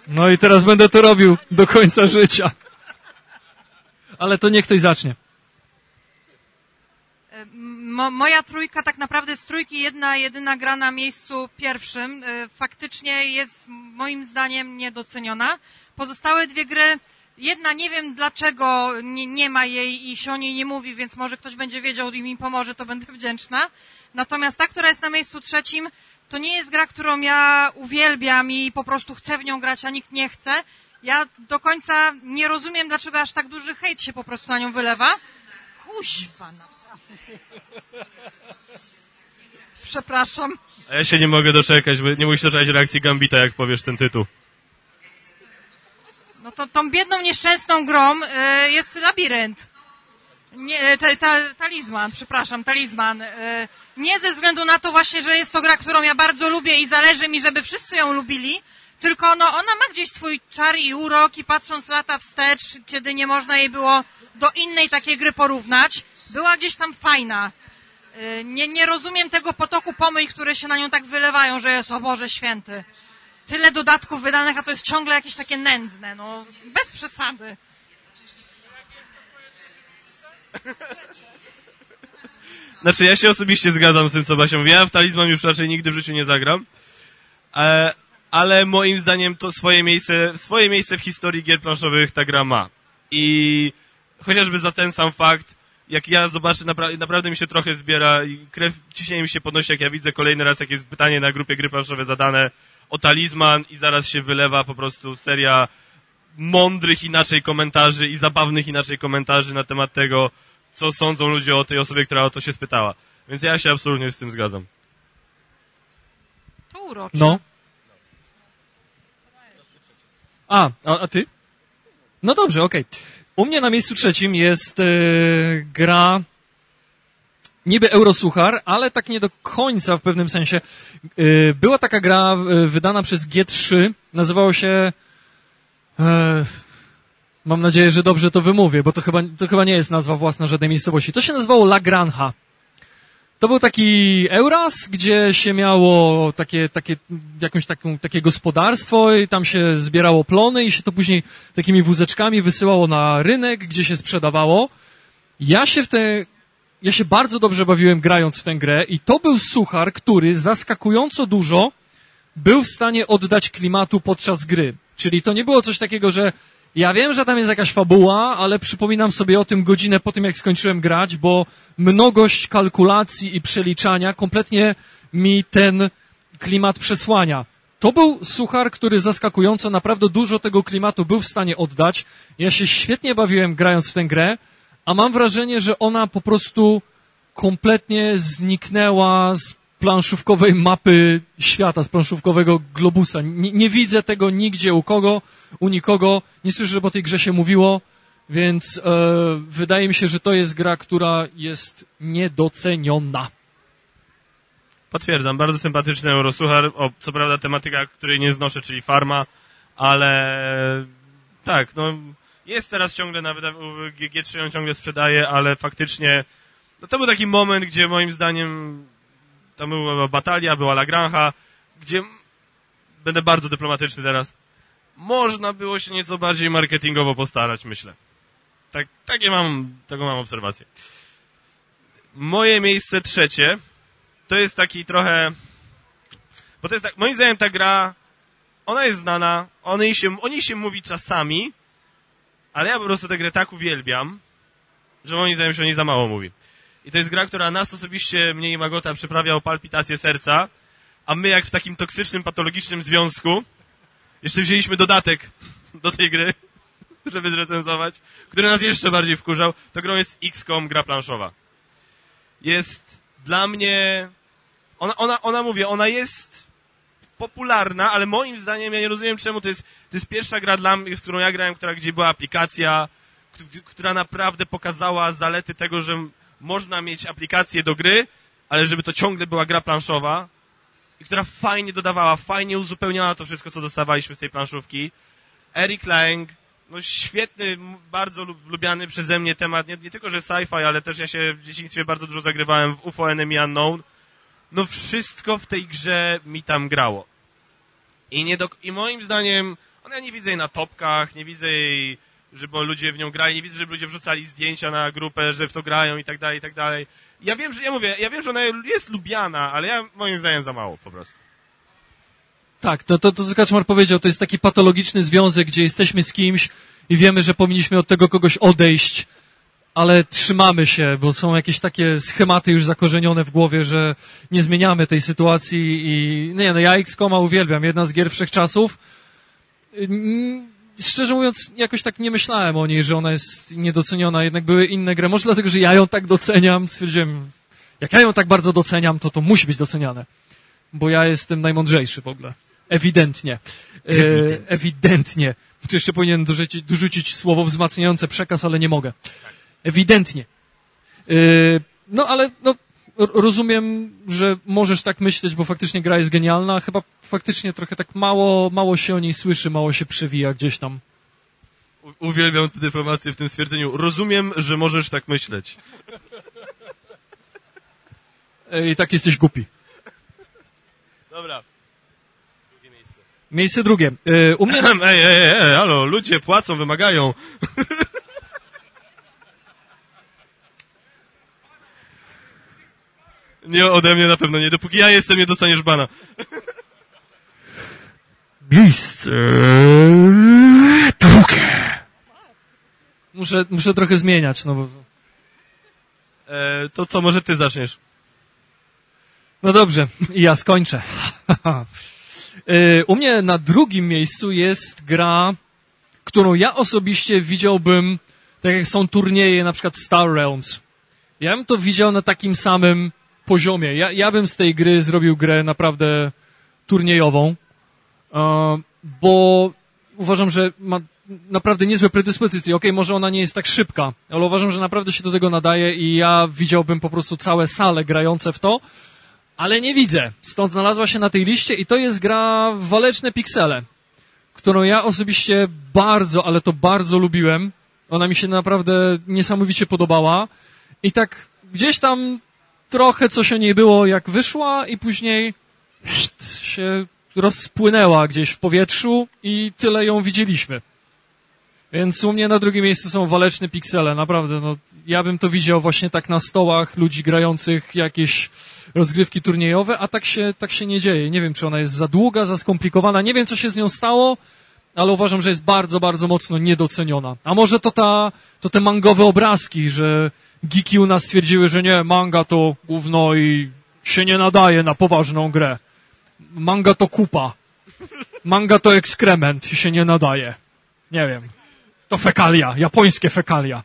No i teraz będę to robił do końca życia. Ale to niech ktoś zacznie. Mo, moja trójka tak naprawdę z trójki jedna, jedyna gra na miejscu pierwszym. y, Faktycznie jest moim zdaniem niedoceniona. Pozostałe dwie gry, jedna nie wiem dlaczego nie, nie ma jej i się o niej nie mówi, więc może ktoś będzie wiedział i mi pomoże, to będę wdzięczna. Natomiast ta, która jest na miejscu trzecim, to nie jest gra, którą ja uwielbiam i po prostu chcę w nią grać, a nikt nie chce. Ja do końca nie rozumiem, dlaczego aż tak duży hejt się po prostu na nią wylewa. Kuźwa, no. Przepraszam. A ja się nie mogę doczekać, nie musisz doczekać reakcji Gambita, jak powiesz ten tytuł. To tą biedną, nieszczęsną grą y, jest labirynt. Nie, ta, ta, talizman, przepraszam, talizman. Y, nie ze względu na to właśnie, że jest to gra, którą ja bardzo lubię i zależy mi, żeby wszyscy ją lubili, tylko no, ona ma gdzieś swój czar i urok i patrząc lata wstecz, kiedy nie można jej było do innej takiej gry porównać, była gdzieś tam fajna. Nie, nie rozumiem tego potoku pomyj, które się na nią tak wylewają, że jest, o Boże Święty. Tyle dodatków wydanych, a to jest ciągle jakieś takie nędzne, no, bez przesady. Znaczy, ja się osobiście zgadzam z tym, co Basia mówi. Ja w Talizman już raczej nigdy w życiu nie zagram. E, ale moim zdaniem to swoje miejsce, swoje miejsce w historii gier planszowych ta gra ma. I chociażby za ten sam fakt, jak ja zobaczę, napra- naprawdę mi się trochę zbiera i krew, ciśnienie mi się podnosi, jak ja widzę kolejny raz, jak jest pytanie na grupie gry planszowe zadane o talizman i zaraz się wylewa po prostu seria mądrych inaczej komentarzy i zabawnych inaczej komentarzy na temat tego, co sądzą ludzie o tej osobie, która o to się spytała. Więc ja się absolutnie z tym zgadzam. To urocze. No. A, a, a ty? No dobrze, okej. U mnie na miejscu trzecim jest e, gra niby Eurosuchar, ale tak nie do końca w pewnym sensie. E, była taka gra e, wydana przez G3, nazywało się e, mam nadzieję, że dobrze to wymówię, bo to chyba, to chyba nie jest nazwa własna żadnej miejscowości. To się nazywało La Granja. To był taki Euras, gdzie się miało takie, takie, jakąś taką, takie gospodarstwo i tam się zbierało plony i się to później takimi wózeczkami wysyłało na rynek, gdzie się sprzedawało. Ja się w te, ja się bardzo dobrze bawiłem grając w tę grę i to był suchar, który zaskakująco dużo był w stanie oddać klimatu podczas gry. Czyli to nie było coś takiego, że ja wiem, że tam jest jakaś fabuła, ale przypominam sobie o tym godzinę po tym, jak skończyłem grać, bo mnogość kalkulacji i przeliczania kompletnie mi ten klimat przesłania. To był suchar, który zaskakująco naprawdę dużo tego klimatu był w stanie oddać. Ja się świetnie bawiłem grając w tę grę, a mam wrażenie, że ona po prostu kompletnie zniknęła z planszówkowej mapy świata, z planszówkowego globusa. Nie, nie widzę tego nigdzie u kogo, u nikogo. Nie słyszę, żeby o tej grze się mówiło, więc e, wydaje mi się, że to jest gra, która jest niedoceniona. Potwierdzam, bardzo sympatyczny Eurosuchar. O, co prawda tematyka, której nie znoszę, czyli farma, ale tak, no jest teraz ciągle na wyda- G3 ją ciągle sprzedaje, ale faktycznie no to był taki moment, gdzie moim zdaniem tam była batalia, była Lagrange, gdzie będę bardzo dyplomatyczny teraz. Można było się nieco bardziej marketingowo postarać, myślę. Tak, takie mam, taką mam obserwację. Moje miejsce trzecie to jest taki trochę. Bo to jest tak, moim zdaniem ta gra, ona jest znana, o niej się, o niej się mówi czasami, ale ja po prostu tę grę tak uwielbiam, że moim zdaniem się o niej za mało mówi. I to jest gra, która nas osobiście, mnie i Magota, przyprawia o palpitację serca, a my jak w takim toksycznym, patologicznym związku, jeszcze wzięliśmy dodatek do tej gry, żeby zrecenzować, który nas jeszcze bardziej wkurzał, to grą jest XCOM gra planszowa. Jest dla mnie... Ona, ona, ona mówię, ona jest popularna, ale moim zdaniem, ja nie rozumiem czemu, to jest, to jest pierwsza gra dla mnie, w którą ja grałem, która, gdzie była aplikacja, która naprawdę pokazała zalety tego, że można mieć aplikację do gry, ale żeby to ciągle była gra planszowa i która fajnie dodawała, fajnie uzupełniała to wszystko, co dostawaliśmy z tej planszówki. Eric Lang, no świetny, bardzo lub- lubiany przeze mnie temat, nie, nie tylko, że sci-fi, ale też ja się w dzieciństwie bardzo dużo zagrywałem w UFO Enemy Unknown. No wszystko w tej grze mi tam grało. I, nie do, I moim zdaniem, ona ja nie widzę jej na topkach, nie widzę jej, żeby ludzie w nią grali, nie widzę, żeby ludzie wrzucali zdjęcia na grupę, że w to grają i tak dalej, i tak dalej. Ja wiem, że, ja mówię, ja wiem, że ona jest lubiana, ale ja moim zdaniem za mało po prostu. Tak, to, to, to co Kaczmar powiedział, to jest taki patologiczny związek, gdzie jesteśmy z kimś i wiemy, że powinniśmy od tego kogoś odejść, ale trzymamy się, bo są jakieś takie schematy już zakorzenione w głowie, że nie zmieniamy tej sytuacji i no nie, no ja X-Koma uwielbiam, jedna z gier wszechczasów. Mm, Szczerze mówiąc, jakoś tak nie myślałem o niej, że ona jest niedoceniona, jednak były inne gry. Może dlatego, że ja ją tak doceniam, stwierdziłem, jak ja ją tak bardzo doceniam, to to musi być doceniane. Bo ja jestem najmądrzejszy w ogóle. Ewidentnie. E, ewidentnie. Tu jeszcze powinien dorzucić, dorzucić słowo wzmacniające przekaz, ale nie mogę. Ewidentnie. E, no ale no, rozumiem, że możesz tak myśleć, bo faktycznie gra jest genialna, chyba faktycznie trochę tak mało, mało się o niej słyszy, mało się przewija gdzieś tam. Uwielbiam tę dyplomację w tym stwierdzeniu. Rozumiem, że możesz tak myśleć. I tak jesteś głupi. Dobra. Drugie miejsce. Miejsce drugie. E, u mnie... Ej, ej, ej, ej, halo, ludzie płacą, wymagają. Nie ode mnie na pewno nie. Dopóki ja jestem, nie dostaniesz bana. Miejsce drugie. Muszę, muszę trochę zmieniać, no bo... E, to co, może ty zaczniesz? No dobrze, i ja skończę. Y, U mnie na drugim miejscu jest gra, którą ja osobiście widziałbym, tak jak są turnieje, na przykład Star Realms. Ja bym to widział na takim samym poziomie. Ja, ja bym z tej gry zrobił grę naprawdę turniejową, e, bo uważam, że ma naprawdę niezłe predyspozycje. Okej, może ona nie jest tak szybka, ale uważam, że naprawdę się do tego nadaje i ja widziałbym po prostu całe sale grające w to, ale nie widzę. Stąd znalazła się na tej liście i to jest gra waleczne piksele, którą ja osobiście bardzo, ale to bardzo lubiłem. Ona mi się naprawdę niesamowicie podobała i tak gdzieś tam trochę coś o niej było jak wyszła i później się rozpłynęła gdzieś w powietrzu i tyle ją widzieliśmy. Więc u mnie na drugim miejscu są waleczne piksele, naprawdę, no, ja bym to widział właśnie tak na stołach ludzi grających jakieś rozgrywki turniejowe, a tak się, tak się nie dzieje. Nie wiem, czy ona jest za długa, za skomplikowana, nie wiem, co się z nią stało, ale uważam, że jest bardzo, bardzo mocno niedoceniona. A może to ta, to te mangowe obrazki, że geeki u nas stwierdziły, że nie, manga to gówno i się nie nadaje na poważną grę. Manga to kupa. Manga to ekskrement i się nie nadaje. Nie wiem. To fekalia, japońskie fekalia.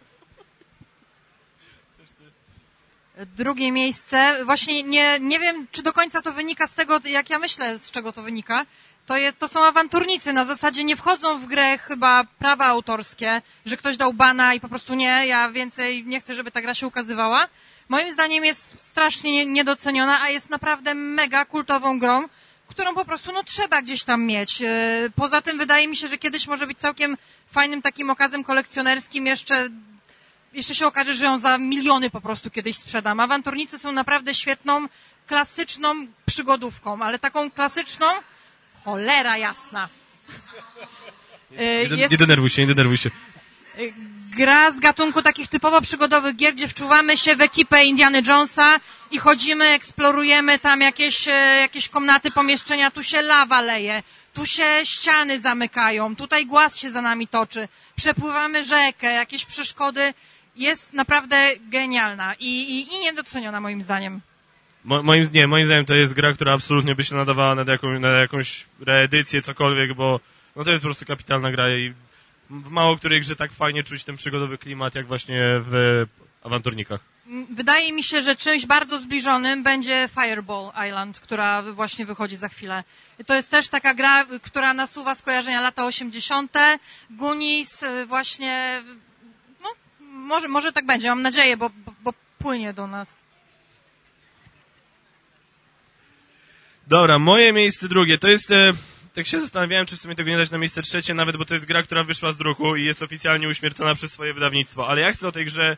Drugie miejsce, właśnie nie, nie wiem, czy do końca to wynika z tego, jak ja myślę, z czego to wynika. To, jest, to są awanturnicy, na zasadzie nie wchodzą w grę chyba prawa autorskie, że ktoś dał bana i po prostu nie, ja więcej nie chcę, żeby ta gra się ukazywała. Moim zdaniem jest strasznie niedoceniona, a jest naprawdę mega kultową grą, którą po prostu no, trzeba gdzieś tam mieć. Yy, Poza tym wydaje mi się, że kiedyś może być całkiem fajnym takim okazem kolekcjonerskim jeszcze jeszcze się okaże, że ją za miliony po prostu kiedyś sprzedam. Awanturnicy są naprawdę świetną, klasyczną przygodówką, ale taką klasyczną, cholera jasna. Y, Nie, nie denerwuj się, nie denerwuj się. y, gra z gatunku takich typowo przygodowych gier, gdzie wczuwamy się w ekipę Indiana Jonesa i chodzimy, eksplorujemy tam jakieś, e, jakieś komnaty, pomieszczenia, tu się lawa leje, tu się ściany zamykają, tutaj głaz się za nami toczy, przepływamy rzekę, jakieś przeszkody. Jest naprawdę genialna i, i, i niedoceniona moim zdaniem. Mo, moim, nie, moim zdaniem to jest gra, która absolutnie by się nadawała na, na jakąś reedycję, cokolwiek, bo no to jest po prostu kapitalna gra i w mało której grze tak fajnie czuć ten przygodowy klimat, jak właśnie w awanturnikach. Wydaje mi się, że czymś bardzo zbliżonym będzie Fireball Island, która właśnie wychodzi za chwilę. To jest też taka gra, która nasuwa skojarzenia lata 80. Goonies y, właśnie, no, może, może tak będzie, mam nadzieję, bo, bo, bo płynie do nas. Dobra, moje miejsce drugie, to jest... E, tak się zastanawiałem, czy w sumie tego nie dać na miejsce trzecie, nawet bo to jest gra, która wyszła z druku i jest oficjalnie uśmiercona przez swoje wydawnictwo, ale ja chcę o tej grze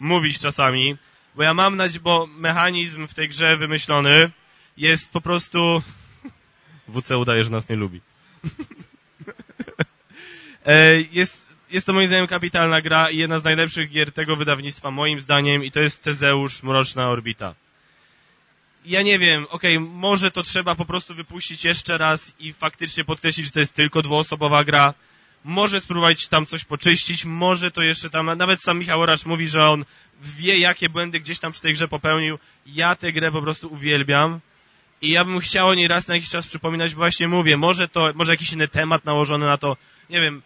mówić czasami, bo ja mam nadzieję, bo mechanizm w tej grze wymyślony jest po prostu... WC udaje, że nas nie lubi. E, jest, jest to moim zdaniem kapitalna gra i jedna z najlepszych gier tego wydawnictwa, moim zdaniem, i to jest Tezeusz Mroczna Orbita. Ja nie wiem, okej, może to trzeba po prostu wypuścić jeszcze raz i faktycznie podkreślić, że to jest tylko dwuosobowa gra. Może spróbować tam coś poczyścić, może to jeszcze tam, nawet sam Michał Oracz mówi, że on wie, jakie błędy gdzieś tam przy tej grze popełnił. Ja tę grę po prostu uwielbiam. I ja bym chciał o niej raz na jakiś czas przypominać, bo właśnie mówię, może to, może jakiś inny temat nałożony na to, nie wiem,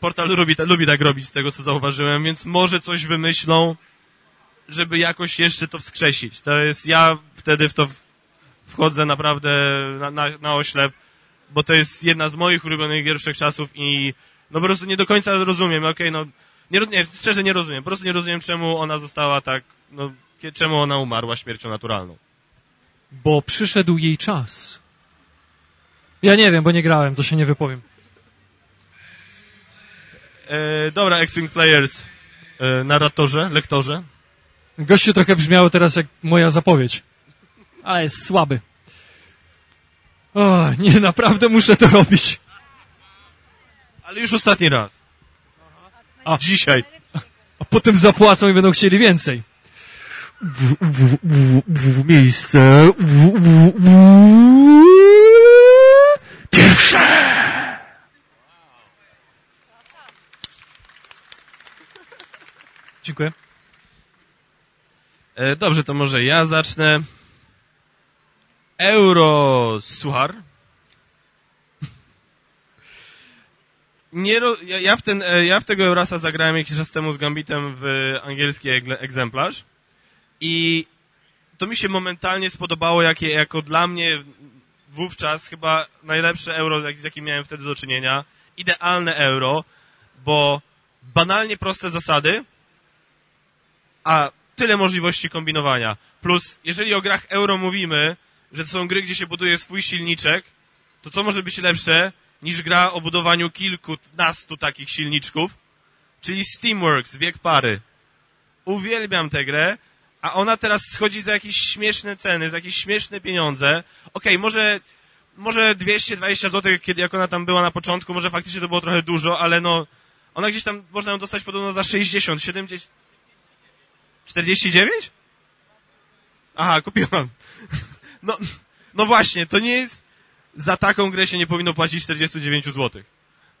portal lubi, lubi tak robić z tego, co zauważyłem, więc może coś wymyślą, żeby jakoś jeszcze to wskrzesić. To jest, ja wtedy w to wchodzę naprawdę na, na, na oślep, bo to jest jedna z moich ulubionych gier wszechczasów i no po prostu nie do końca rozumiem, okej, no, nie, nie, szczerze nie rozumiem, po prostu nie rozumiem, czemu ona została tak, no, czemu ona umarła śmiercią naturalną. Bo przyszedł jej czas. Ja nie wiem, bo nie grałem, to się nie wypowiem. E, dobra, X-Wing Players, e, narratorze, lektorze. Gościu trochę brzmiało teraz jak moja zapowiedź. Ale jest słaby. O, nie, naprawdę muszę to robić. Ale już ostatni raz. A. Dzisiaj. A potem zapłacą i będą chcieli więcej. W, w, w, w miejsce. W, w, w, pierwsze. Dziękuję. E, dobrze, to może ja zacznę. Euro Suchar. Nie ja, w ten, e, ja w tego Eurasa zagrałem jakiś czas temu z Gambitem w angielski egzemplarz i to mi się momentalnie spodobało, jakie, jako dla mnie wówczas chyba najlepsze euro, z jakim miałem wtedy do czynienia. Idealne euro, bo banalnie proste zasady, a tyle możliwości kombinowania. Plus, jeżeli o grach euro mówimy, że to są gry, gdzie się buduje swój silniczek, to co może być lepsze niż gra o budowaniu kilkunastu takich silniczków? Czyli Steamworks, Wiek Pary. Uwielbiam tę grę, a ona teraz schodzi za jakieś śmieszne ceny, za jakieś śmieszne pieniądze. Okej, może, może 220 zł, kiedy jak ona tam była na początku, może faktycznie to było trochę dużo, ale no, ona gdzieś tam, można ją dostać podobno za 60, 70, 49? Aha, kupiłam. No, no właśnie, to nie jest, za taką grę się nie powinno płacić 49 zł.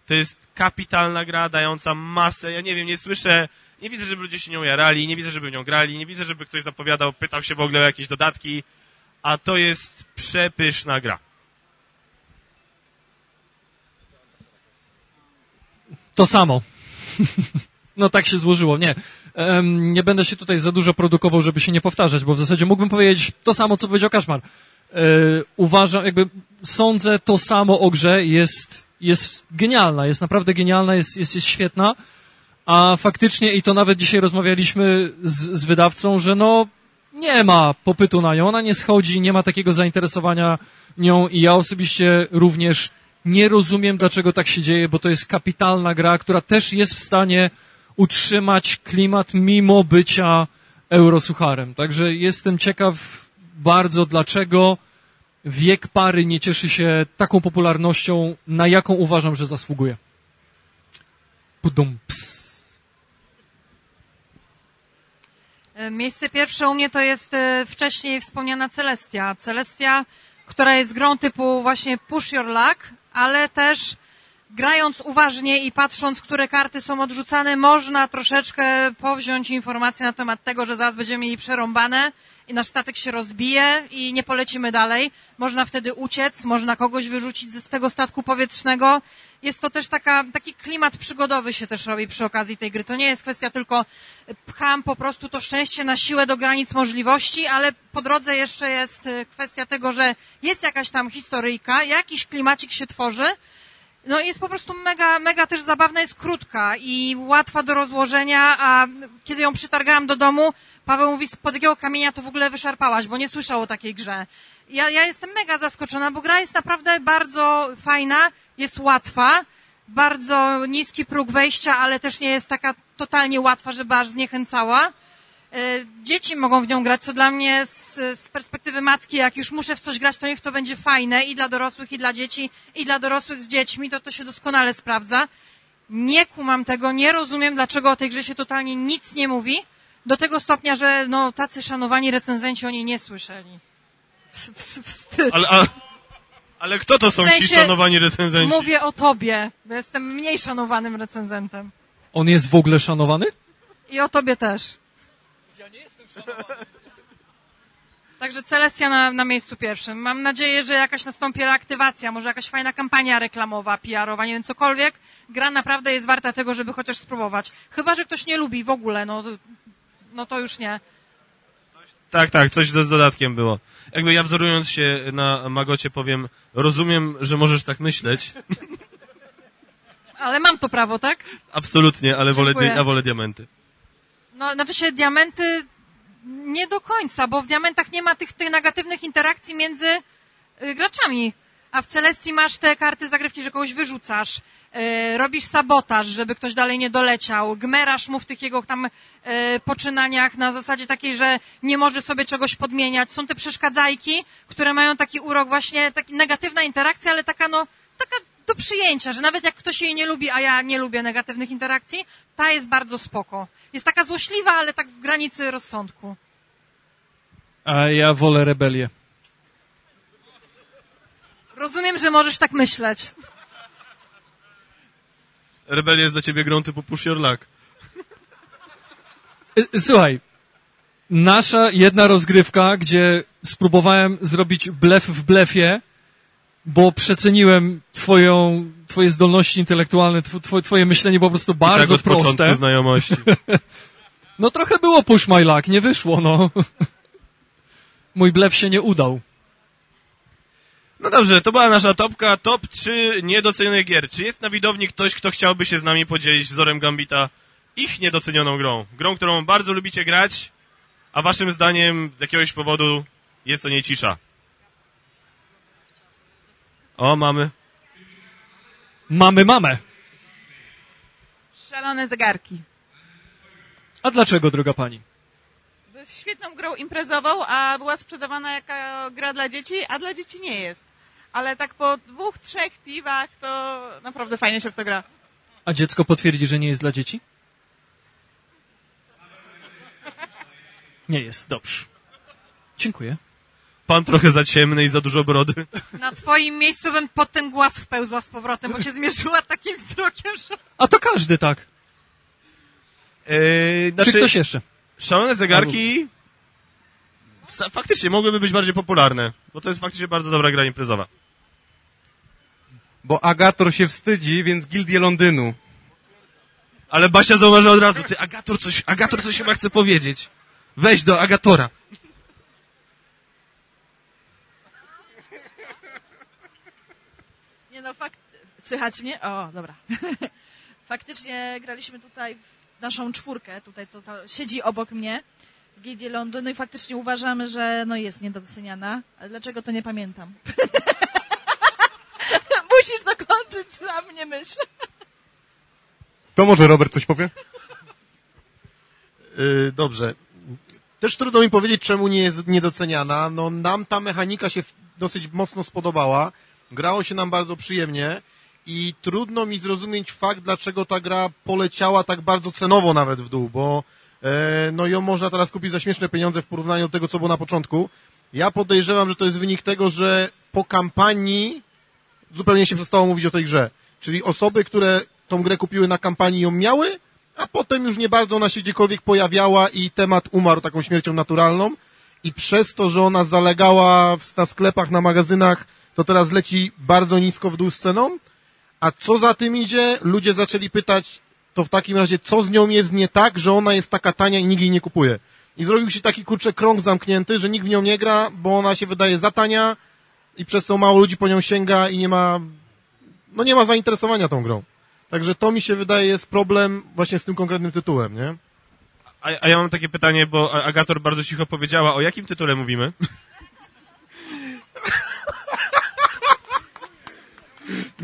To jest kapitalna gra, dająca masę, ja nie wiem, nie słyszę, nie widzę, żeby ludzie się nią jarali, nie widzę, żeby nią grali, nie widzę, żeby ktoś zapowiadał, pytał się w ogóle o jakieś dodatki, a to jest przepyszna gra. To samo. no tak się złożyło. Nie. Nie będę się tutaj za dużo produkował, żeby się nie powtarzać, bo w zasadzie mógłbym powiedzieć to samo, co powiedział Kaszmar. E, uważam, jakby sądzę to samo o grze, jest, jest genialna, jest naprawdę genialna, jest, jest, jest świetna, a faktycznie, i to nawet dzisiaj rozmawialiśmy z, z wydawcą, że no nie ma popytu na nią, ona nie schodzi, nie ma takiego zainteresowania nią i ja osobiście również nie rozumiem, dlaczego tak się dzieje, bo to jest kapitalna gra, która też jest w stanie utrzymać klimat mimo bycia eurosucharem. Także jestem ciekaw bardzo, dlaczego wiek pary nie cieszy się taką popularnością, na jaką uważam, że zasługuje. Pudum, ps. E, Miejsce pierwsze u mnie to jest e, wcześniej wspomniana Celestia. Celestia, która jest grą typu właśnie push your luck, ale też grając uważnie i patrząc, które karty są odrzucane, można troszeczkę powziąć informacje na temat tego, że zaraz będziemy mieli przerąbane i nasz statek się rozbije i nie polecimy dalej. Można wtedy uciec, można kogoś wyrzucić z tego statku powietrznego. Jest to też taka, taki klimat przygodowy się też robi przy okazji tej gry. To nie jest kwestia tylko pcham po prostu to szczęście na siłę do granic możliwości, ale po drodze jeszcze jest kwestia tego, że jest jakaś tam historyjka, jakiś klimacik się tworzy, no jest po prostu mega, mega też zabawna, jest krótka i łatwa do rozłożenia, a kiedy ją przytargałam do domu, Paweł mówi, spod jakiego kamienia to w ogóle wyszarpałaś, bo nie słyszał o takiej grze. Ja, ja jestem mega zaskoczona, bo gra jest naprawdę bardzo fajna, jest łatwa, bardzo niski próg wejścia, ale też nie jest taka totalnie łatwa, żeby aż zniechęcała. E, Dzieci mogą w nią grać, co dla mnie z, z perspektywy matki, jak już muszę w coś grać, to niech to będzie fajne i dla dorosłych, i dla dzieci, i dla dorosłych z dziećmi, to to się doskonale sprawdza. Nie kumam tego, nie rozumiem, dlaczego o tej grze się totalnie nic nie mówi, do tego stopnia, że no, tacy szanowani recenzenci o niej nie słyszeli. W, w, wstyd. Ale, a, ale kto to są W ci sensie szanowani recenzenci? Mówię o tobie, bo jestem mniej szanowanym recenzentem. On jest w ogóle szanowany? I o tobie też. Także Celestia na, na miejscu pierwszym. Mam nadzieję, że jakaś nastąpi reaktywacja, może jakaś fajna kampania reklamowa, PR-owa, nie wiem, cokolwiek. Gra naprawdę jest warta tego, żeby chociaż spróbować. Chyba, że ktoś nie lubi w ogóle, no, no to już nie. Tak, tak, coś z dodatkiem było. Jakby ja wzorując się na Magocie powiem, rozumiem, że możesz tak myśleć. Ale mam to prawo, tak? Absolutnie, ale wolę, ja wolę diamenty. No, znaczy się diamenty nie do końca, bo w diamentach nie ma tych, tych negatywnych interakcji między y, graczami. A w Celestii masz te karty zagrywki, że kogoś wyrzucasz, y, robisz sabotaż, żeby ktoś dalej nie doleciał, gmerasz mu w tych jego tam y, poczynaniach na zasadzie takiej, że nie może sobie czegoś podmieniać. Są te przeszkadzajki, które mają taki urok właśnie, taki negatywna interakcja, ale taka no, taka do przyjęcia, że nawet jak ktoś jej nie lubi, a ja nie lubię negatywnych interakcji, ta jest bardzo spoko. Jest taka złośliwa, ale tak w granicy rozsądku. A ja wolę rebelię. Rozumiem, że możesz tak myśleć. Rebelia jest dla ciebie grą typu Push Your Luck. Y, Słuchaj, nasza jedna rozgrywka, gdzie spróbowałem zrobić blef w blefie, bo przeceniłem twoją, twoje zdolności intelektualne, tw- twoje, twoje myślenie po prostu tak bardzo od początku proste. znajomości. No trochę było push my luck, nie wyszło, no. Mój blef się nie udał. No dobrze, to była nasza topka, top 3 niedocenionych gier. Czy jest na widowni ktoś, kto chciałby się z nami podzielić wzorem Gambita ich niedocenioną grą? Grą, którą bardzo lubicie grać, a waszym zdaniem z jakiegoś powodu jest o niej cisza. O, mamy. Mamy mamę. Szalone zegarki. A dlaczego, droga pani? Bo jest świetną grą imprezową, a była sprzedawana jako gra dla dzieci, a dla dzieci nie jest. Ale tak po dwóch, trzech piwach to naprawdę fajnie się w to gra. A dziecko potwierdzi, że nie jest dla dzieci? Nie jest, dobrze. Dziękuję. Pan trochę za ciemny i za dużo brody. Na twoim miejscu bym pod ten głaz wpełzła z powrotem, bo cię zmierzyła takim wzrokiem, że... A to każdy tak. Yy, znaczy, Czy ktoś jeszcze? Szalone zegarki fa- faktycznie mogłyby być bardziej popularne, bo to jest faktycznie bardzo dobra gra imprezowa. Bo Agator się wstydzi, więc Gildię Londynu. Ale Basia zauważyła od razu, ty Agator coś, Agator coś chyba chce powiedzieć. Weź do Agatora. Nie no, fakt... Słychać mnie? O, dobra. Faktycznie graliśmy tutaj w naszą czwórkę, tutaj to, to siedzi obok mnie w Gildii Londynu i faktycznie uważamy, że no jest niedoceniana. Ale dlaczego to nie pamiętam? Musisz dokończyć za mnie myśl. To może Robert coś powie? Yy, dobrze. Też trudno mi powiedzieć, czemu nie jest niedoceniana. No, nam ta mechanika się dosyć mocno spodobała. Grało się nam bardzo przyjemnie i trudno mi zrozumieć fakt, dlaczego ta gra poleciała tak bardzo cenowo nawet w dół, bo e, no ją można teraz kupić za śmieszne pieniądze w porównaniu do tego, co było na początku. Ja podejrzewam, że to jest wynik tego, że po kampanii zupełnie się przestało mówić o tej grze. Czyli osoby, które tą grę kupiły na kampanii ją miały, a potem już nie bardzo ona się gdziekolwiek pojawiała i temat umarł taką śmiercią naturalną i przez to, że ona zalegała w, na sklepach, na magazynach, to teraz leci bardzo nisko w dół z ceną, a co za tym idzie, ludzie zaczęli pytać, to w takim razie co z nią jest nie tak, że ona jest taka tania i nikt jej nie kupuje. I zrobił się taki kurczę krąg zamknięty, że nikt w nią nie gra, bo ona się wydaje za tania i przez to mało ludzi po nią sięga i nie ma, no nie ma zainteresowania tą grą. Także to mi się wydaje jest problem właśnie z tym konkretnym tytułem, nie? A, a ja mam takie pytanie, bo Agator bardzo cicho powiedziała, o jakim tytule mówimy?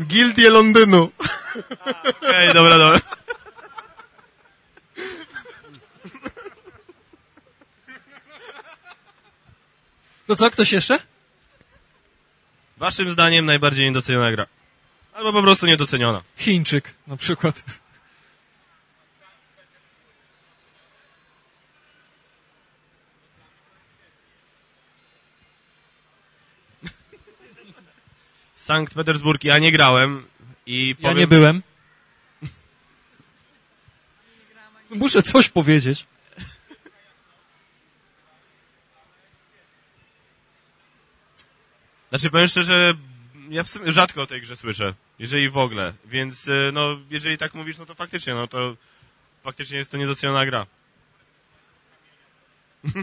Gildie Londynu. Okej, dobra, dobra. To co, ktoś jeszcze? Waszym zdaniem najbardziej niedoceniona gra. Albo po prostu niedoceniona. Chińczyk na przykład. Sankt Petersburg ja nie grałem i Ja powiem... nie byłem. Muszę coś powiedzieć. Znaczy powiem szczerze, ja w sumie rzadko o tej grze słyszę, jeżeli w ogóle, więc e, no, jeżeli tak mówisz, no to faktycznie, no to faktycznie jest to niedoceniona gra.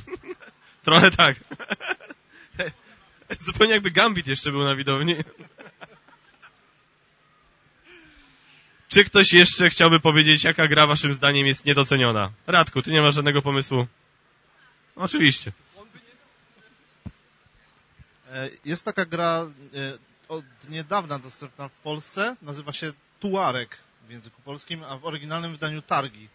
Trochę tak. Zupełnie jakby Gambit jeszcze był na widowni. Czy ktoś jeszcze chciałby powiedzieć, jaka gra waszym zdaniem jest niedoceniona? Radku, ty nie masz żadnego pomysłu? Oczywiście. E, Jest taka gra e, od niedawna dostępna w Polsce, nazywa się Tuareg w języku polskim, a w oryginalnym wydaniu Targi.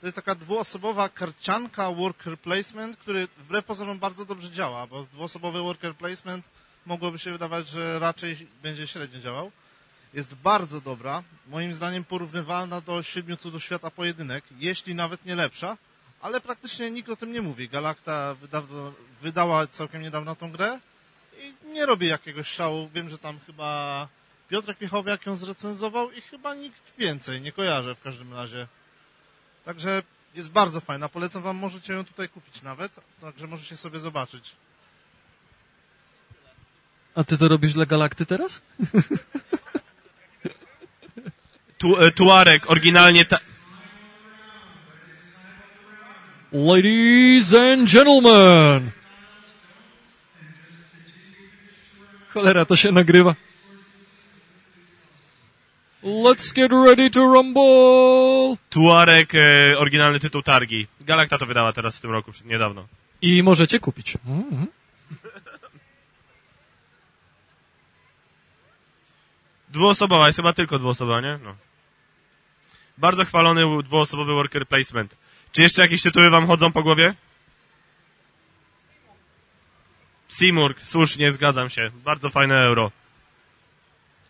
To jest taka dwuosobowa karcianka worker placement, który wbrew pozorom bardzo dobrze działa, bo dwuosobowy worker placement mogłoby się wydawać, że raczej będzie średnio działał. Jest bardzo dobra, moim zdaniem porównywalna do Siedmiu Cudów Świata Pojedynek, jeśli nawet nie lepsza, ale praktycznie nikt o tym nie mówi. Galacta wydała całkiem niedawno tą grę i nie robi jakiegoś szału. Wiem, że tam chyba Piotrek Piechowiak ją zrecenzował i chyba nikt więcej, nie kojarzę w każdym razie. Także jest bardzo fajna, polecam wam, możecie ją tutaj kupić nawet, także możecie sobie zobaczyć. A ty to robisz dla Galakty teraz? Tu, e, Tuareg, oryginalnie ta... Ladies and gentlemen! Cholera, to się nagrywa. Let's get ready to rumble! Tuareg, e, oryginalny tytuł Targi. Galacta to wydała teraz w tym roku, niedawno. I możecie kupić. Mhm. Dwuosobowa, jest chyba tylko dwuosobowa, nie? No. Bardzo chwalony dwuosobowy worker placement. Czy jeszcze jakieś tytuły wam chodzą po głowie? Simurg, słusznie, zgadzam się. Bardzo fajne euro.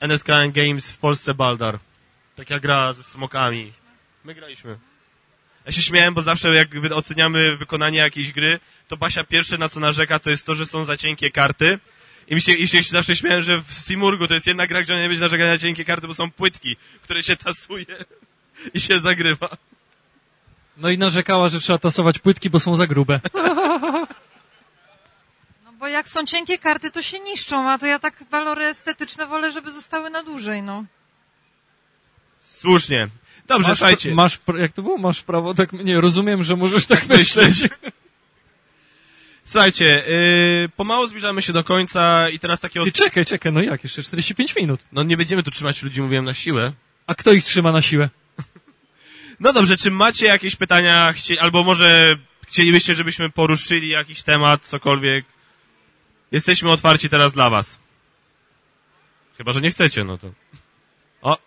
NSKN Games w Polsce Baldar. Taka gra ze smokami. My graliśmy. Ja się śmiałem, bo zawsze jak oceniamy wykonanie jakiejś gry, to Basia pierwsze na co narzeka to jest to, że są za cienkie karty. I mi się, i się zawsze śmiałem, że w Simurgu to jest jedna gra, gdzie nie będzie narzekać na cienkie karty, bo są płytki, które się tasuje i się zagrywa. No i narzekała, że trzeba tasować płytki, bo są za grube. No bo jak są cienkie karty, to się niszczą, a to ja tak walory estetyczne wolę, żeby zostały na dłużej, no. Słusznie. Dobrze, masz, słuchajcie. Masz, jak to było? Masz prawo tak... Nie, rozumiem, że możesz tak, myśleć. Słuchajcie, yy, pomału zbliżamy się do końca i teraz takie... Ty czekaj, czekaj, no jak? Jeszcze 45 minut. No nie będziemy tu trzymać ludzi, mówiłem, na siłę. A kto ich trzyma na siłę? No dobrze, czy macie jakieś pytania, albo może chcielibyście, żebyśmy poruszyli jakiś temat, cokolwiek? Jesteśmy otwarci teraz dla was. Chyba, że nie chcecie, no to... O,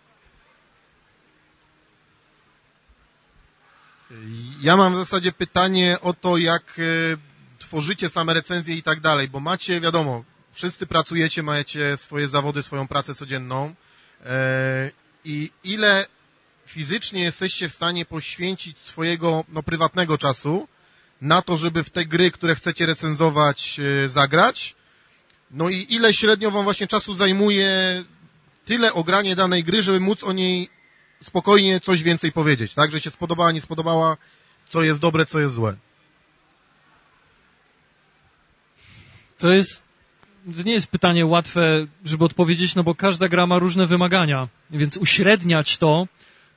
Ja mam w zasadzie pytanie o to, jak e, tworzycie same recenzje i tak dalej, bo macie, wiadomo, wszyscy pracujecie, macie swoje zawody, swoją pracę codzienną e, i ile fizycznie jesteście w stanie poświęcić swojego no, prywatnego czasu na to, żeby w te gry, które chcecie recenzować, e, zagrać. No i ile średnio wam właśnie czasu zajmuje tyle ogranie danej gry, żeby móc o niej spokojnie coś więcej powiedzieć, tak? Że się spodobała, nie spodobała, co jest dobre, co jest złe. To jest, to nie jest pytanie łatwe, żeby odpowiedzieć, no bo każda gra ma różne wymagania, więc uśredniać to,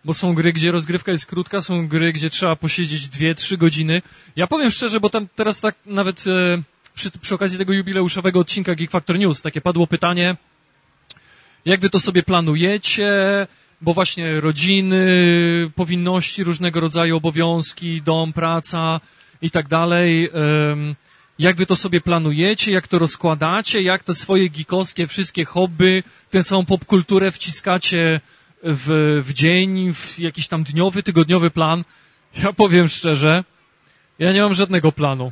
bo są gry, gdzie rozgrywka jest krótka, są gry, gdzie trzeba posiedzieć dwie, trzy godziny. Ja powiem szczerze, bo tam teraz tak nawet e, przy, przy okazji tego jubileuszowego odcinka Geek Factor News takie padło pytanie, jak wy to sobie planujecie, bo właśnie rodziny, powinności, różnego rodzaju obowiązki, dom, praca i tak dalej. Jak wy to sobie planujecie, jak to rozkładacie, jak te swoje geekowskie wszystkie hobby, tę całą popkulturę wciskacie w, w dzień, w jakiś tam dniowy, tygodniowy plan. Ja powiem szczerze, ja nie mam żadnego planu.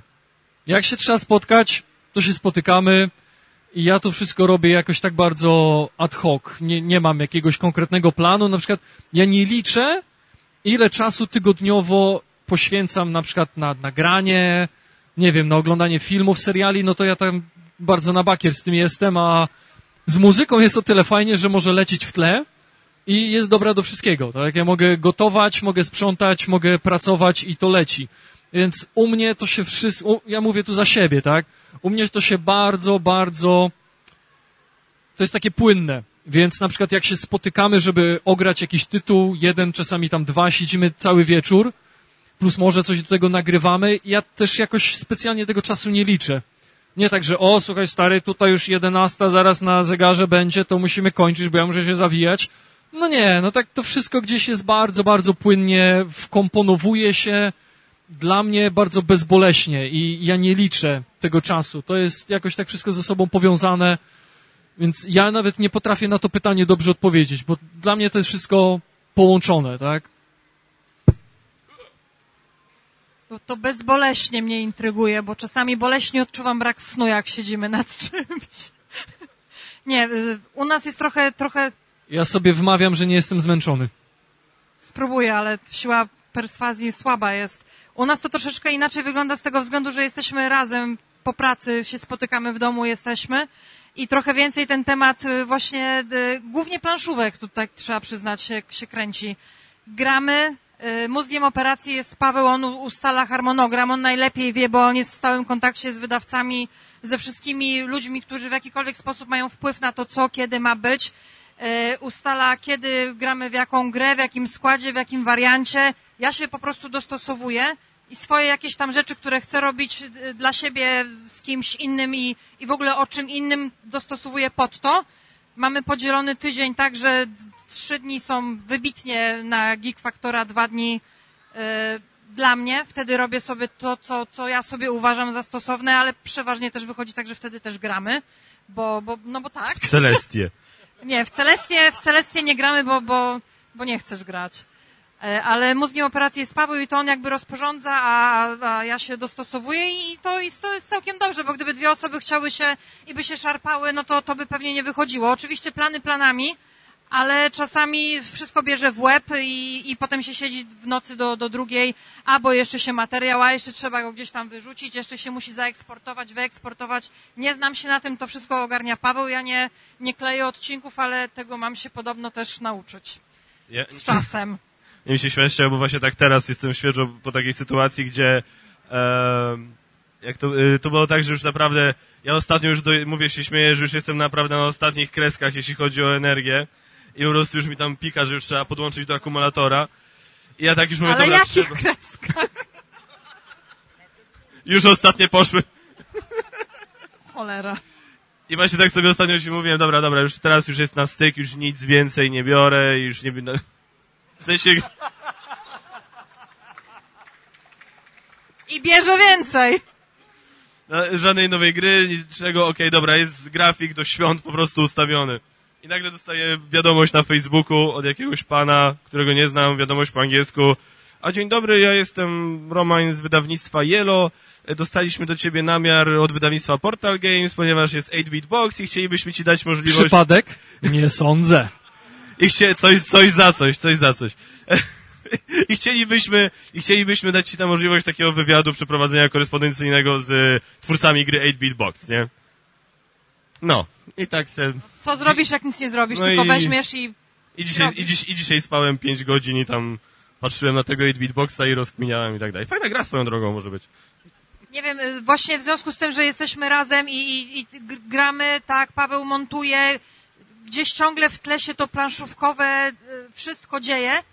Jak się trzeba spotkać, to się spotykamy i ja to wszystko robię jakoś tak bardzo ad hoc. Nie, nie mam jakiegoś konkretnego planu. Na przykład ja nie liczę, ile czasu tygodniowo poświęcam na przykład na nagranie, nie wiem, na oglądanie filmów, seriali, no to ja tam bardzo na bakier z tym jestem, a z muzyką jest o tyle fajnie, że może lecieć w tle i jest dobra do wszystkiego, tak? Ja mogę gotować, mogę sprzątać, mogę pracować i to leci. Więc u mnie to się wszystko, ja mówię tu za siebie, tak? U mnie to się bardzo, bardzo, to jest takie płynne. Więc na przykład jak się spotykamy, żeby ograć jakiś tytuł, jeden, czasami tam dwa, siedzimy cały wieczór, plus może coś do tego nagrywamy, ja też jakoś specjalnie tego czasu nie liczę. Nie tak, że o, słuchaj stary, tutaj już 11 zaraz na zegarze będzie, to musimy kończyć, bo ja muszę się zawijać. No nie, no tak to wszystko gdzieś jest bardzo, bardzo płynnie, wkomponowuje się dla mnie bardzo bezboleśnie i ja nie liczę tego czasu. To jest jakoś tak wszystko ze sobą powiązane, więc ja nawet nie potrafię na to pytanie dobrze odpowiedzieć, bo dla mnie to jest wszystko połączone, tak? To, to bezboleśnie mnie intryguje, bo czasami boleśnie odczuwam brak snu, jak siedzimy nad czymś. Nie, y, u nas jest trochę, trochę, Ja sobie wmawiam, że nie jestem zmęczony. spróbuję, ale siła perswazji słaba jest. U nas to troszeczkę inaczej wygląda z tego względu, że jesteśmy razem po pracy, się spotykamy w domu, jesteśmy i trochę więcej ten temat y, właśnie, y, głównie planszówek tutaj trzeba przyznać się, się kręci. Gramy, y, mózgiem operacji jest Paweł, on ustala harmonogram, on najlepiej wie, bo on jest w stałym kontakcie z wydawcami, ze wszystkimi ludźmi, którzy w jakikolwiek sposób mają wpływ na to, co, kiedy ma być. Y, Ustala, kiedy gramy w jaką grę, w jakim składzie, w jakim wariancie. Ja się po prostu dostosowuję i swoje jakieś tam rzeczy, które chcę robić dla siebie z kimś innym i, i w ogóle o czym innym dostosowuję pod to. Mamy podzielony tydzień tak, że trzy dni są wybitnie na Geek Factora, dwa dni y, dla mnie. Wtedy robię sobie to, co, co ja sobie uważam za stosowne, ale przeważnie też wychodzi tak, że wtedy też gramy, bo, bo no bo tak. Celestie. Nie, w Celestię, w Celestię nie gramy, bo, bo, bo nie chcesz grać. E, Ale mózgiem operacji jest Paweł i to on jakby rozporządza, a, a ja się dostosowuję i to, jest- to jest całkiem dobrze, bo gdyby dwie osoby chciały się i by się szarpały, no to to by pewnie nie wychodziło. Oczywiście plany planami, ale czasami wszystko bierze w łeb i, i potem się siedzi w nocy do, do drugiej, a bo jeszcze się materiał, a jeszcze trzeba go gdzieś tam wyrzucić, jeszcze się musi zaeksportować, wyeksportować. Nie znam się na tym, to wszystko ogarnia Paweł. Ja nie, nie kleję odcinków, ale tego mam się podobno też nauczyć z czasem. nie mi się śmiesznie, bo właśnie tak teraz jestem świeżo po takiej sytuacji, gdzie em, jak to, y, to było tak, że już naprawdę ja ostatnio już do, mówię się śmieję, że już jestem naprawdę na ostatnich kreskach, jeśli chodzi o energię i po prostu już mi tam pika, że już trzeba podłączyć do akumulatora i ja tak już mówię, Ale dobra, jakich trzeba. kreskach? Już ostatnie poszły. Cholera. I właśnie tak sobie ostatnio się mówiłem, dobra, dobra, już teraz już jest na styk, już nic więcej nie biorę i już nie. W sensie... I bierze więcej. No, żadnej nowej gry, niczego, okej, dobra, jest grafik do świąt po prostu ustawiony. I nagle dostaję wiadomość na Facebooku od jakiegoś pana, którego nie znam, wiadomość po angielsku. A dzień dobry, ja jestem Roman z wydawnictwa Yellow. Dostaliśmy do ciebie namiar od wydawnictwa Portal Games, ponieważ jest 8-bit box i chcielibyśmy ci dać możliwość... Przypadek? Nie sądzę. I chcie, coś, coś za coś, coś za coś. I chcielibyśmy, I chcielibyśmy dać ci tam możliwość takiego wywiadu, przeprowadzenia korespondencyjnego z twórcami gry 8-Bit Box, nie? No. I tak se... Co zrobisz, jak nic nie zrobisz? No Tylko i- weźmiesz i... I dzisiaj, i, dziś, I dzisiaj spałem 5 godzin i tam patrzyłem na tego 8-Bit Boxa i rozkminiałem i tak dalej. Fajna gra swoją drogą może być. Nie wiem, y, właśnie w związku z tym, że jesteśmy razem i, i, i gramy, tak, Paweł montuje, gdzieś ciągle w tle się to planszówkowe y, wszystko dzieje.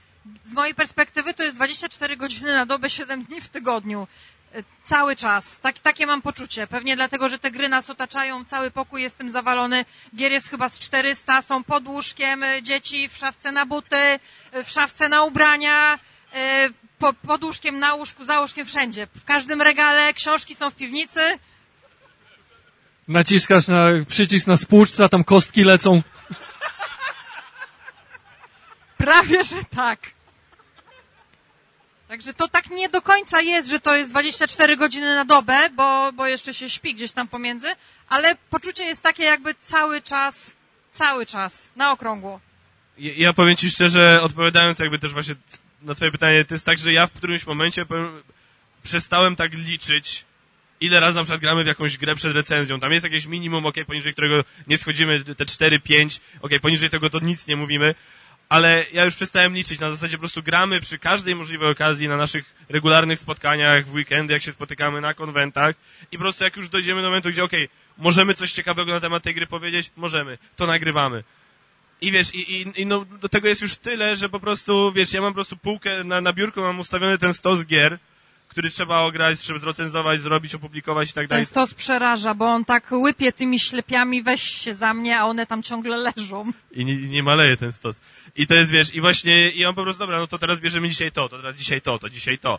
Z mojej perspektywy to jest 24 godziny na dobę, 7 dni w tygodniu. Cały czas. Tak, takie mam poczucie. Pewnie dlatego, że te gry nas otaczają, cały pokój jest tym zawalony. Gier jest chyba z 400, są pod łóżkiem, y, dzieci w szafce na buty, y, w szafce na ubrania, y, po, pod łóżkiem, na łóżku, za łóżkiem, wszędzie. W każdym regale, książki są w piwnicy. Naciskasz na przycisk na spłuczce, a tam kostki lecą. Prawie, że tak. Także to tak nie do końca jest, że to jest 24 godziny na dobę, bo, bo jeszcze się śpi gdzieś tam pomiędzy, ale poczucie jest takie jakby cały czas, cały czas, na okrągło. Ja, ja powiem ci szczerze, odpowiadając jakby też właśnie na twoje pytanie, to jest tak, że ja w którymś momencie powiem, przestałem tak liczyć, ile razy na przykład gramy w jakąś grę przed recenzją. Tam jest jakieś minimum, ok, poniżej którego nie schodzimy, te 4-5, ok, poniżej tego to nic nie mówimy, ale ja już przestałem liczyć, na zasadzie po prostu gramy przy każdej możliwej okazji na naszych regularnych spotkaniach, w weekendy, jak się spotykamy na konwentach. I po prostu jak już dojdziemy do momentu, gdzie okej, możemy coś ciekawego na temat tej gry powiedzieć, możemy, to nagrywamy. I wiesz, i, i, i no, do tego jest już tyle, że po prostu, wiesz, ja mam po prostu półkę, na, na biurku mam ustawiony ten stos gier, który trzeba ograć, trzeba zrecenzować, zrobić, opublikować i tak dalej. Ten stos przeraża, bo on tak łypie tymi ślepiami, weź się za mnie, a one tam ciągle leżą. I nie, nie maleje ten stos. I to jest, wiesz, i właśnie, i on po prostu, dobra, no to teraz bierzemy dzisiaj to, to teraz dzisiaj to, to dzisiaj to.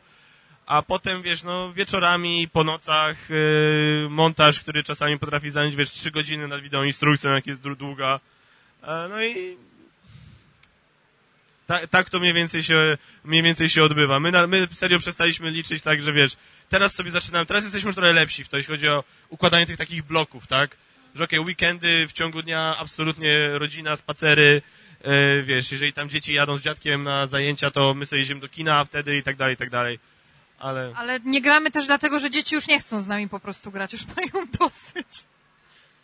A potem, wiesz, no, wieczorami, po nocach, yy, montaż, który czasami potrafi zająć, wiesz, trzy godziny nad wideo instrukcją, jak jest dłu- długa. E, no i tak, tak to mniej więcej się, mniej więcej się odbywa. My, na, my serio przestaliśmy liczyć tak, że wiesz, teraz sobie zaczynamy, teraz jesteśmy już trochę lepsi w to, jeśli chodzi o układanie tych takich bloków, tak? Że okej, weekendy w ciągu dnia absolutnie rodzina, spacery, e, wiesz, jeżeli tam dzieci jadą z dziadkiem na zajęcia, to my sobie jedziemy do kina wtedy i tak dalej, i tak dalej. Ale Ale nie gramy też dlatego, że dzieci już nie chcą z nami po prostu grać, już mają dosyć.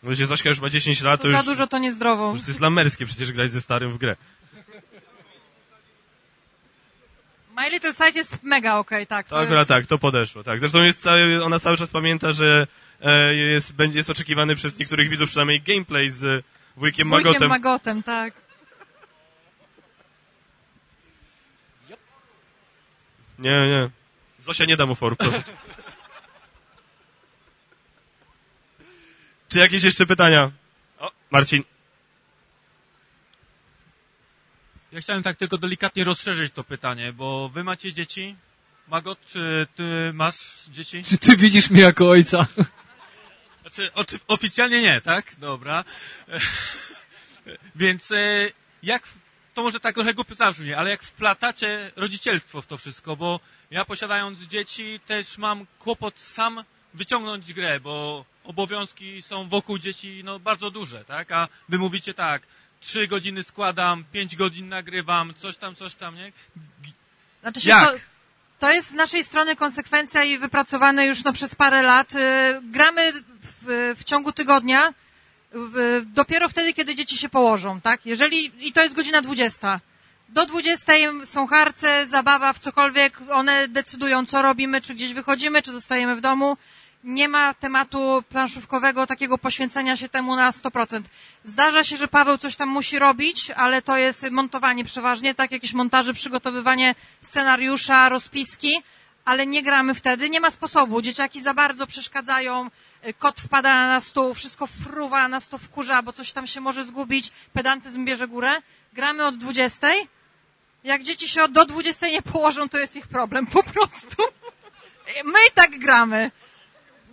że Zośka już ma 10 lat, To to za już, dużo to niezdrowo. już to jest lamerskie przecież grać ze starym w grę. My Little Sight jest mega okej, tak. To akurat jest... tak, to podeszło, tak. Zresztą jest cały, ona cały czas pamięta, że e, jest, będzie, jest oczekiwany przez niektórych widzów przynajmniej gameplay z wujkiem Z wujkiem Magotem. Magotem, tak. Nie, nie. Zosia nie da mu foru, proszę. Czy jakieś jeszcze pytania? O, Marcin. Ja chciałem tak tylko delikatnie rozszerzyć to pytanie, bo wy macie dzieci? Magot, czy ty masz dzieci? Czy ty widzisz mnie jako ojca? Znaczy, oficjalnie nie, tak? Dobra. Więc e, jak to może tak trochę głupio zabrzmi, ale jak wplatacie rodzicielstwo w to wszystko, bo ja posiadając dzieci też mam kłopot sam wyciągnąć grę, bo obowiązki są wokół dzieci no, bardzo duże, tak? A wy mówicie tak, trzy godziny składam, pięć godzin nagrywam, coś tam, coś tam, nie? Znaczy się Jak? To, to jest z naszej strony konsekwencja i wypracowane już no, przez parę lat. Y, Gramy w, w ciągu tygodnia w, dopiero wtedy, kiedy dzieci się położą, tak? Jeżeli, i to jest godzina 20. Do 20 są harce, zabawa w cokolwiek, one decydują, co robimy, czy gdzieś wychodzimy, czy zostajemy w domu. Nie ma tematu planszówkowego, takiego poświęcenia się temu na 100%. Zdarza się, że Paweł coś tam musi robić, ale to jest montowanie przeważnie, tak, jakieś montaże, przygotowywanie scenariusza, rozpiski, ale nie gramy wtedy, nie ma sposobu. Dzieciaki za bardzo przeszkadzają, kot wpada na stół, wszystko fruwa, nas to wkurza, bo coś tam się może zgubić, pedantyzm bierze górę. Gramy od 20. Jak dzieci się do 20 nie położą, to jest ich problem, po prostu. My i tak gramy.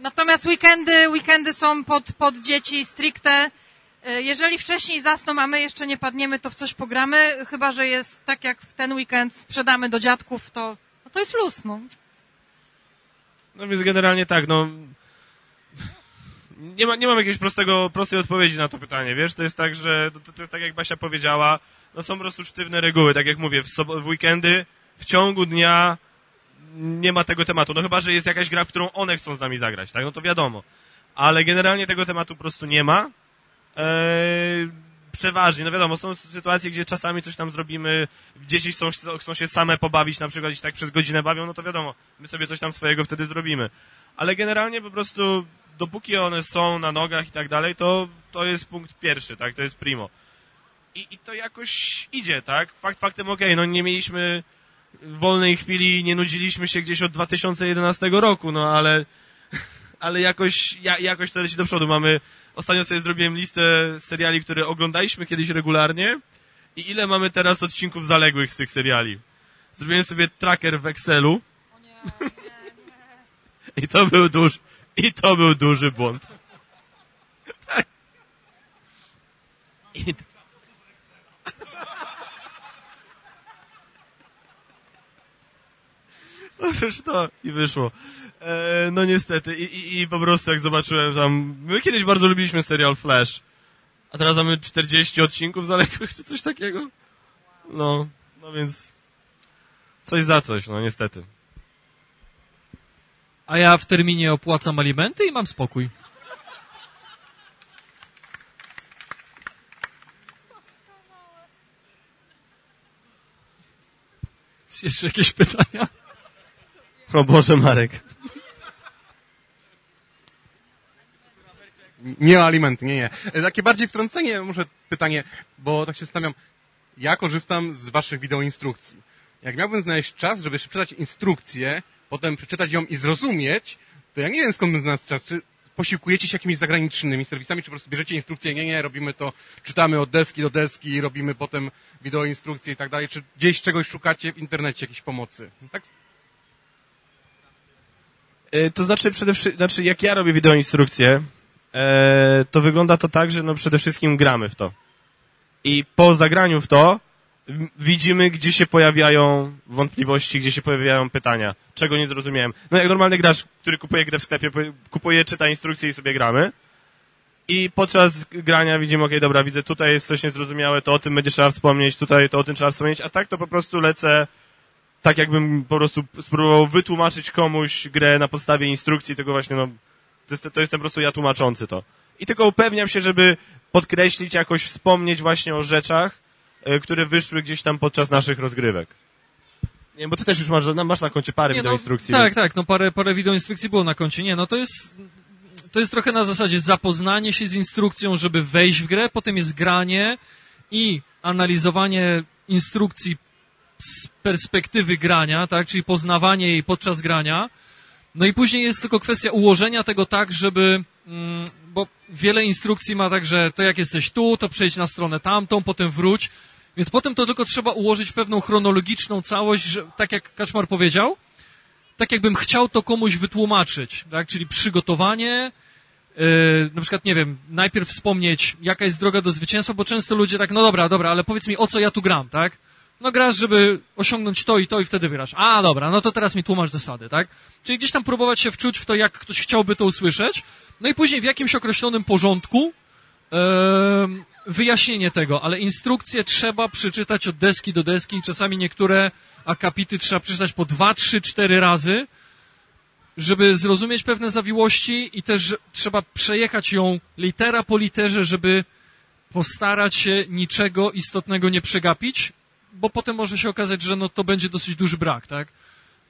Natomiast weekendy, weekendy są pod, pod dzieci stricte. Y, Jeżeli wcześniej zasną, a my jeszcze nie padniemy, to w coś pogramy, chyba, że jest tak jak w ten weekend sprzedamy do dziadków, to, no to jest luz, no. No więc generalnie tak, no... Nie, ma, nie mam jakiegoś prostego, prostej odpowiedzi na to pytanie, wiesz? To jest tak, że to, to jest tak jak Basia powiedziała, no są po prostu sztywne reguły, tak jak mówię, w, w weekendy, w ciągu dnia nie ma tego tematu, no chyba, że jest jakaś gra, w którą one chcą z nami zagrać, tak? No to wiadomo. Ale generalnie tego tematu po prostu nie ma. Eee, przeważnie, no wiadomo, są sytuacje, gdzie czasami coś tam zrobimy, dzieci chcą, chcą się same pobawić, na przykład gdzieś tak przez godzinę bawią, no to wiadomo, my sobie coś tam swojego wtedy zrobimy. Ale generalnie po prostu, dopóki one są na nogach i tak dalej, to, to jest punkt pierwszy, tak, to jest primo. I, i to jakoś idzie, tak? Fakt faktem, okej, no nie mieliśmy wolnej chwili, nie nudziliśmy się gdzieś od 2011 roku, no ale, ale jakoś, ja, jakoś to leci do przodu. Mamy, ostatnio sobie zrobiłem listę seriali, które oglądaliśmy kiedyś regularnie i ile mamy teraz odcinków zaległych z tych seriali. Zrobiłem sobie tracker w Excelu. I to był duży, i to był duży błąd. Tak. I, Otóż to i wyszło. E, no niestety. I, i, I po prostu jak zobaczyłem tam... My kiedyś bardzo lubiliśmy serial Flash. A teraz mamy 40 odcinków zaległych, czy coś takiego. No, no więc... Coś za coś, no niestety. A ja w terminie opłacam alimenty i mam spokój. Jeszcze jakieś pytania? O Boże, Marek. Nie o alimenty, nie, nie. Takie bardziej wtrącenie, może pytanie, bo tak się zastanawiam. Ja korzystam z waszych wideoinstrukcji. Jak miałbym znaleźć czas, żeby przeczytać instrukcję, potem przeczytać ją i zrozumieć, to ja nie wiem skąd bym znalazł czas. Czy posiłkujecie się jakimiś zagranicznymi serwisami, czy po prostu bierzecie instrukcję, nie, nie, robimy to, czytamy od deski do deski, robimy potem wideoinstrukcje i tak dalej, czy gdzieś czegoś szukacie w internecie, jakiejś pomocy? Tak To znaczy przede wszystkim, znaczy jak ja robię wideoinstrukcję, e, to wygląda to tak, że no przede wszystkim gramy w to. I po zagraniu w to widzimy, gdzie się pojawiają wątpliwości, gdzie się pojawiają pytania, czego nie zrozumiałem. No jak normalny gracz, który kupuje grę w sklepie, kupuje, czyta instrukcję i sobie gramy. I podczas grania widzimy, okej, dobra, widzę, tutaj jest coś niezrozumiałe, to o tym będzie trzeba wspomnieć, tutaj to o tym trzeba wspomnieć, a tak to po prostu lecę tak jakbym po prostu spróbował wytłumaczyć komuś grę na podstawie instrukcji, tego właśnie, no, to, jest, to jestem po prostu ja tłumaczący to. I tylko upewniam się, żeby podkreślić, jakoś wspomnieć właśnie o rzeczach, e, które wyszły gdzieś tam podczas naszych rozgrywek. Nie, bo ty też już masz, masz na koncie parę Nie, no, wideoinstrukcji. Tak, więc... tak, no parę, parę wideoinstrukcji było na koncie. Nie, no to jest, to jest trochę na zasadzie zapoznanie się z instrukcją, żeby wejść w grę, potem jest granie i analizowanie instrukcji z perspektywy grania, tak, czyli poznawanie jej podczas grania. No i później jest tylko kwestia ułożenia tego tak, żeby, mm, bo wiele instrukcji ma tak, że to jak jesteś tu, to przejdź na stronę tamtą, potem wróć. Więc potem to tylko trzeba ułożyć pewną chronologiczną całość, że, tak jak Kaczmar powiedział, tak jakbym chciał to komuś wytłumaczyć, tak? Czyli przygotowanie, yy, na przykład, nie wiem, najpierw wspomnieć, jaka jest droga do zwycięstwa, bo często ludzie tak, no dobra, dobra, ale powiedz mi, o co ja tu gram, tak? No grasz, żeby osiągnąć to i to i wtedy wygrasz. A, dobra, no to teraz mi tłumacz zasady, tak? Czyli gdzieś tam próbować się wczuć w to, jak ktoś chciałby to usłyszeć, no i później w jakimś określonym porządku em, wyjaśnienie tego, ale instrukcje trzeba przeczytać od deski do deski, czasami niektóre akapity trzeba przeczytać po dwa, trzy, cztery razy, żeby zrozumieć pewne zawiłości i też trzeba przejechać ją litera po literze, żeby postarać się niczego istotnego nie przegapić, bo potem może się okazać, że no to będzie dosyć duży brak, tak?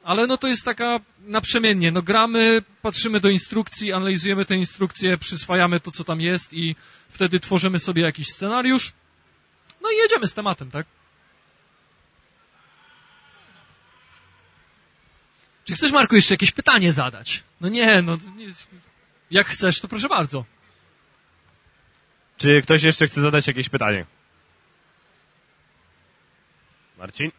Ale no to jest taka naprzemiennie, no gramy, patrzymy do instrukcji, analizujemy te instrukcje, przyswajamy to, co tam jest i wtedy tworzymy sobie jakiś scenariusz, no i jedziemy z tematem, tak? Czy chcesz, Marku, jeszcze jakieś pytanie zadać? No nie, no nie, jak chcesz, to proszę bardzo. Czy ktoś jeszcze chce zadać jakieś pytanie? Marcin?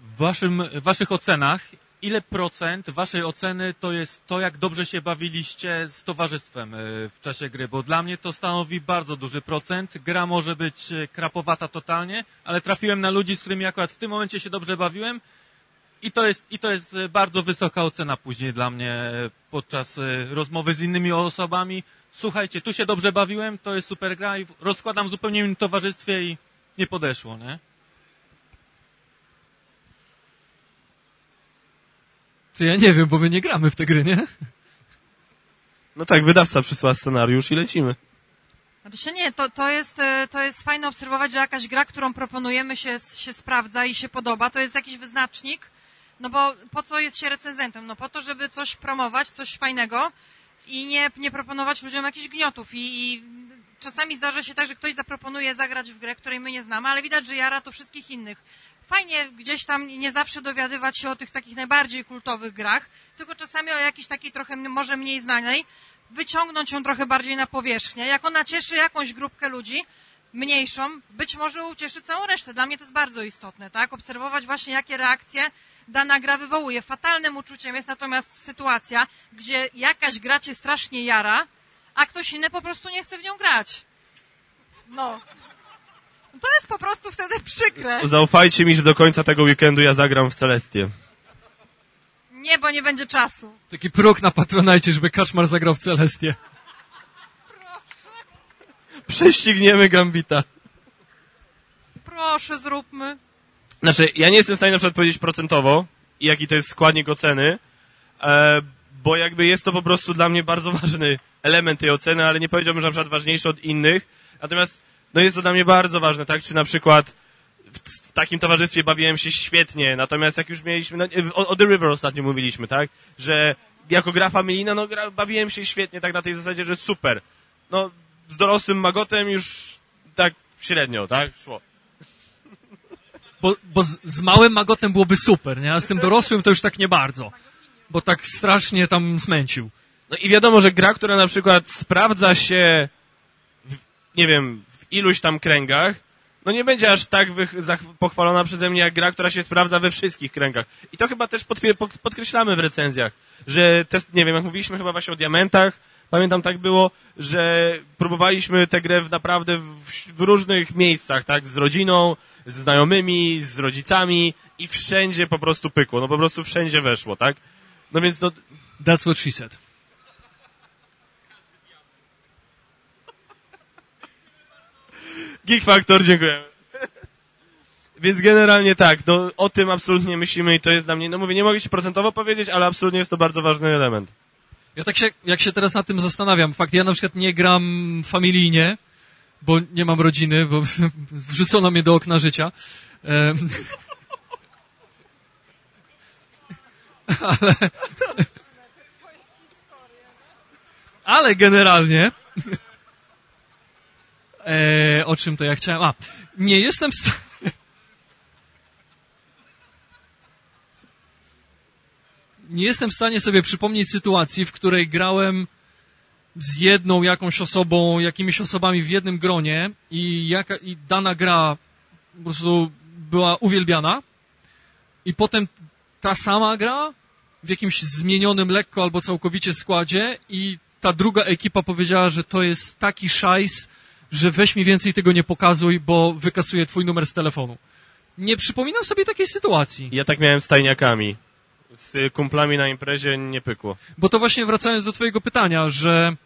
W waszym, waszych ocenach, ile procent waszej oceny to jest to, jak dobrze się bawiliście z towarzystwem e, w czasie gry? Bo dla mnie to stanowi bardzo duży procent. Gra może być e, krapowata totalnie, ale trafiłem na ludzi, z którymi akurat w tym momencie się dobrze bawiłem i to jest, i to jest e, bardzo wysoka ocena później dla mnie e, podczas e, rozmowy z innymi osobami. Słuchajcie, tu się dobrze bawiłem, to jest super gra i rozkładam w zupełnie innym towarzystwie i nie podeszło, nie? To ja nie wiem, bo my nie gramy w te gry, nie? No tak, wydawca przysłał scenariusz i lecimy. Znaczy się nie, to, to, jest, to jest fajne obserwować, że jakaś gra, którą proponujemy się, się sprawdza i się podoba, to jest jakiś wyznacznik, no bo po co jest się recenzentem? No po to, żeby coś promować, coś fajnego i nie, nie proponować ludziom jakichś gniotów i, i czasami zdarza się tak, że ktoś zaproponuje zagrać w grę, której my nie znamy, ale widać, że jara to wszystkich innych. Fajnie gdzieś tam nie zawsze dowiadywać się o tych takich najbardziej kultowych grach, tylko czasami o jakiejś takiej trochę może mniej znanej, wyciągnąć ją trochę bardziej na powierzchnię. Jak ona cieszy jakąś grupkę ludzi, mniejszą, być może ucieszy całą resztę. Dla mnie to jest bardzo istotne, tak? Obserwować właśnie, jakie reakcje dana gra wywołuje. Fatalnym uczuciem jest natomiast sytuacja, gdzie jakaś gra cię strasznie jara, a ktoś inny po prostu nie chce w nią grać. No. To jest po prostu wtedy przykre. Zaufajcie mi, że do końca tego weekendu ja zagram w Celestię. Nie, bo nie będzie czasu. Taki próg na Patronajcie, żeby Kaczmar zagrał w Celestię. Prześcigniemy Gambita. Proszę, zróbmy. Znaczy, ja nie jestem w stanie na przykład powiedzieć procentowo, jaki to jest składnik oceny, e, bo jakby jest to po prostu dla mnie bardzo ważny element tej oceny, ale nie powiedziałbym, że na przykład ważniejszy od innych. Natomiast, no jest to dla mnie bardzo ważne, tak? Czy na przykład w, w takim towarzystwie bawiłem się świetnie, natomiast jak już mieliśmy, no, o, o The River ostatnio mówiliśmy, tak? Że jako gra familijna, no gra, bawiłem się świetnie, tak na tej zasadzie, że super. No, z dorosłym magotem już tak średnio, tak? Szło. Bo, bo z, z małym magotem byłoby super, nie? A z tym dorosłym to już tak nie bardzo. Bo tak strasznie tam smęcił. No i wiadomo, że gra, która na przykład sprawdza się, w, nie wiem, w iluś tam kręgach, no nie będzie aż tak pochwalona przeze mnie jak gra, która się sprawdza we wszystkich kręgach. I to chyba też podkreślamy w recenzjach, że test, nie wiem, jak mówiliśmy chyba właśnie o diamentach, pamiętam tak było, że próbowaliśmy tę grę w naprawdę w, w różnych miejscach, tak, z rodziną, z znajomymi, z rodzicami i wszędzie po prostu pykło, no po prostu wszędzie weszło, tak? No więc no... That's what she said. Geek Factor, dziękujemy. Więc generalnie tak, no, o tym absolutnie myślimy i to jest dla mnie, no mówię, nie mogę ci procentowo powiedzieć, ale absolutnie jest to bardzo ważny element. Ja tak się, jak się teraz nad tym zastanawiam, fakt, ja na przykład nie gram familijnie, bo nie mam rodziny, bo wrzucono mnie do okna życia. Em, ale, ale generalnie e, o czym to ja chciałem? A, nie jestem w stanie nie jestem w stanie sobie przypomnieć sytuacji, w której grałem z jedną jakąś osobą, jakimiś osobami w jednym gronie i, jaka, i dana gra po prostu była uwielbiana i potem ta sama gra w jakimś zmienionym lekko albo całkowicie składzie i ta druga ekipa powiedziała, że to jest taki szajs, że weź mi więcej tego nie pokazuj, bo wykasuję twój numer z telefonu. Nie przypominam sobie takiej sytuacji. Ja tak miałem z tajniakami. Z kumplami na imprezie nie pykło. Bo to właśnie wracając do twojego pytania, że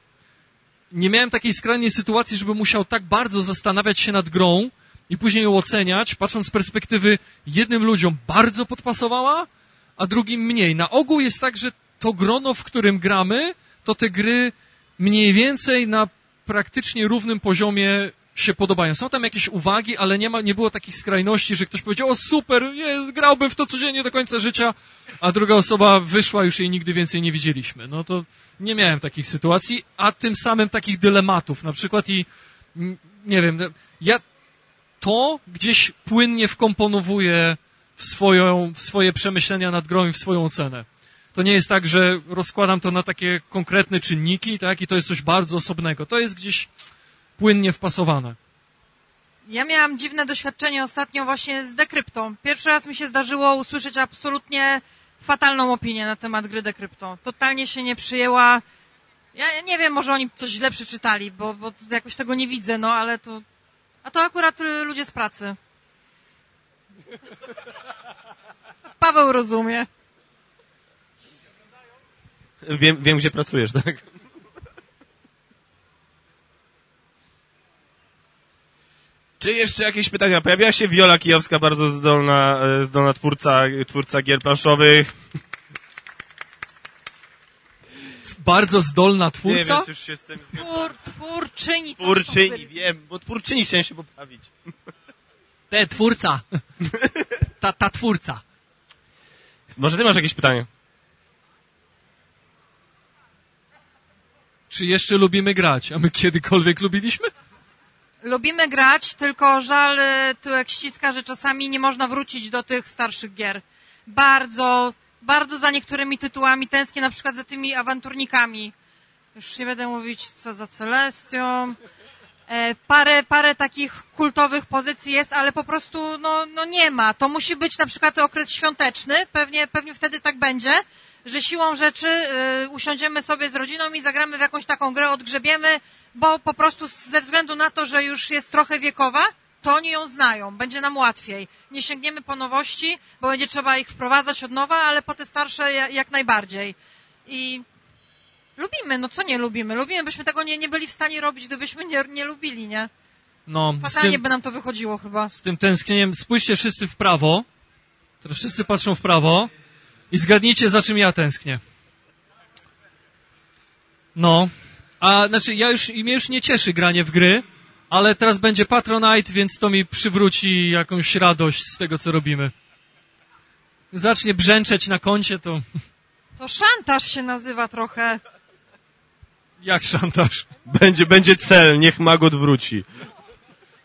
nie miałem takiej skrajnej sytuacji, żeby musiał tak bardzo zastanawiać się nad grą i później ją oceniać, patrząc z perspektywy jednym ludziom bardzo podpasowała, a drugim mniej. Na ogół jest tak, że to grono, w którym gramy, to te gry mniej więcej na praktycznie równym poziomie się podobają. Są tam jakieś uwagi, ale nie, ma, nie było takich skrajności, że ktoś powiedział, o super, jest, grałbym w to codziennie do końca życia, a druga osoba wyszła, już jej nigdy więcej nie widzieliśmy. No to nie miałem takich sytuacji, a tym samym takich dylematów. Na przykład i, nie wiem, ja to gdzieś płynnie wkomponowuję w, swoją, w swoje przemyślenia nad grą i w swoją ocenę. To nie jest tak, że rozkładam to na takie konkretne czynniki, tak, i to jest coś bardzo osobnego. To jest gdzieś płynnie wpasowane. Ja miałam dziwne doświadczenie ostatnio właśnie z Dekryptą. Pierwszy raz mi się zdarzyło usłyszeć absolutnie fatalną opinię na temat gry Dekrypto. Totalnie się nie przyjęła. Ja nie wiem, może oni coś źle przeczytali, bo, bo jakoś tego nie widzę, no ale to... A to akurat y, ludzie z pracy. Paweł rozumie. Wiem, wiem gdzie pracujesz, tak? Czy jeszcze jakieś pytania? Pojawiła się Wiola Kijowska, bardzo zdolna, e, zdolna twórca, twórca gier planszowych. Bardzo zdolna Nie, twórca? więc już się z tym... Twór, twórczyni. Twórczyni, wiem, bo twórczyni chciałem się poprawić. Te, twórca. Ta, ta twórca. Może ty masz jakieś pytanie? Czy jeszcze lubimy grać? A my kiedykolwiek lubiliśmy? Lubimy grać, tylko żal y, tyłek ściska, że czasami nie można wrócić do tych starszych gier. Bardzo, bardzo za niektórymi tytułami tęsknię, na przykład za tymi awanturnikami. Już nie będę mówić co za Celestią. E, parę, parę takich kultowych pozycji jest, ale po prostu no, no nie ma. To musi być na przykład okres świąteczny, pewnie, pewnie wtedy tak będzie, że siłą rzeczy y, usiądziemy sobie z rodziną i zagramy w jakąś taką grę, odgrzebiemy, bo po prostu ze względu na to, że już jest trochę wiekowa, to oni ją znają, będzie nam łatwiej. Nie sięgniemy po nowości, bo będzie trzeba ich wprowadzać od nowa, ale po te starsze ja- jak najbardziej. I lubimy, no co nie lubimy? Lubimy, byśmy tego nie, nie byli w stanie robić, gdybyśmy nie, nie lubili, nie? No, Fatalnie tym, by nam to wychodziło chyba. z tym tęsknieniem spójrzcie wszyscy w prawo. Teraz wszyscy patrzą w prawo i zgadnijcie, za czym ja tęsknię. No, a znaczy ja już, mnie już nie cieszy granie w gry, ale teraz będzie Patronite, więc to mi przywróci jakąś radość z tego, co robimy. Zacznie brzęczeć na koncie, to To szantaż się nazywa trochę. jak szantaż. Będzie, będzie cel, niech Magot wróci.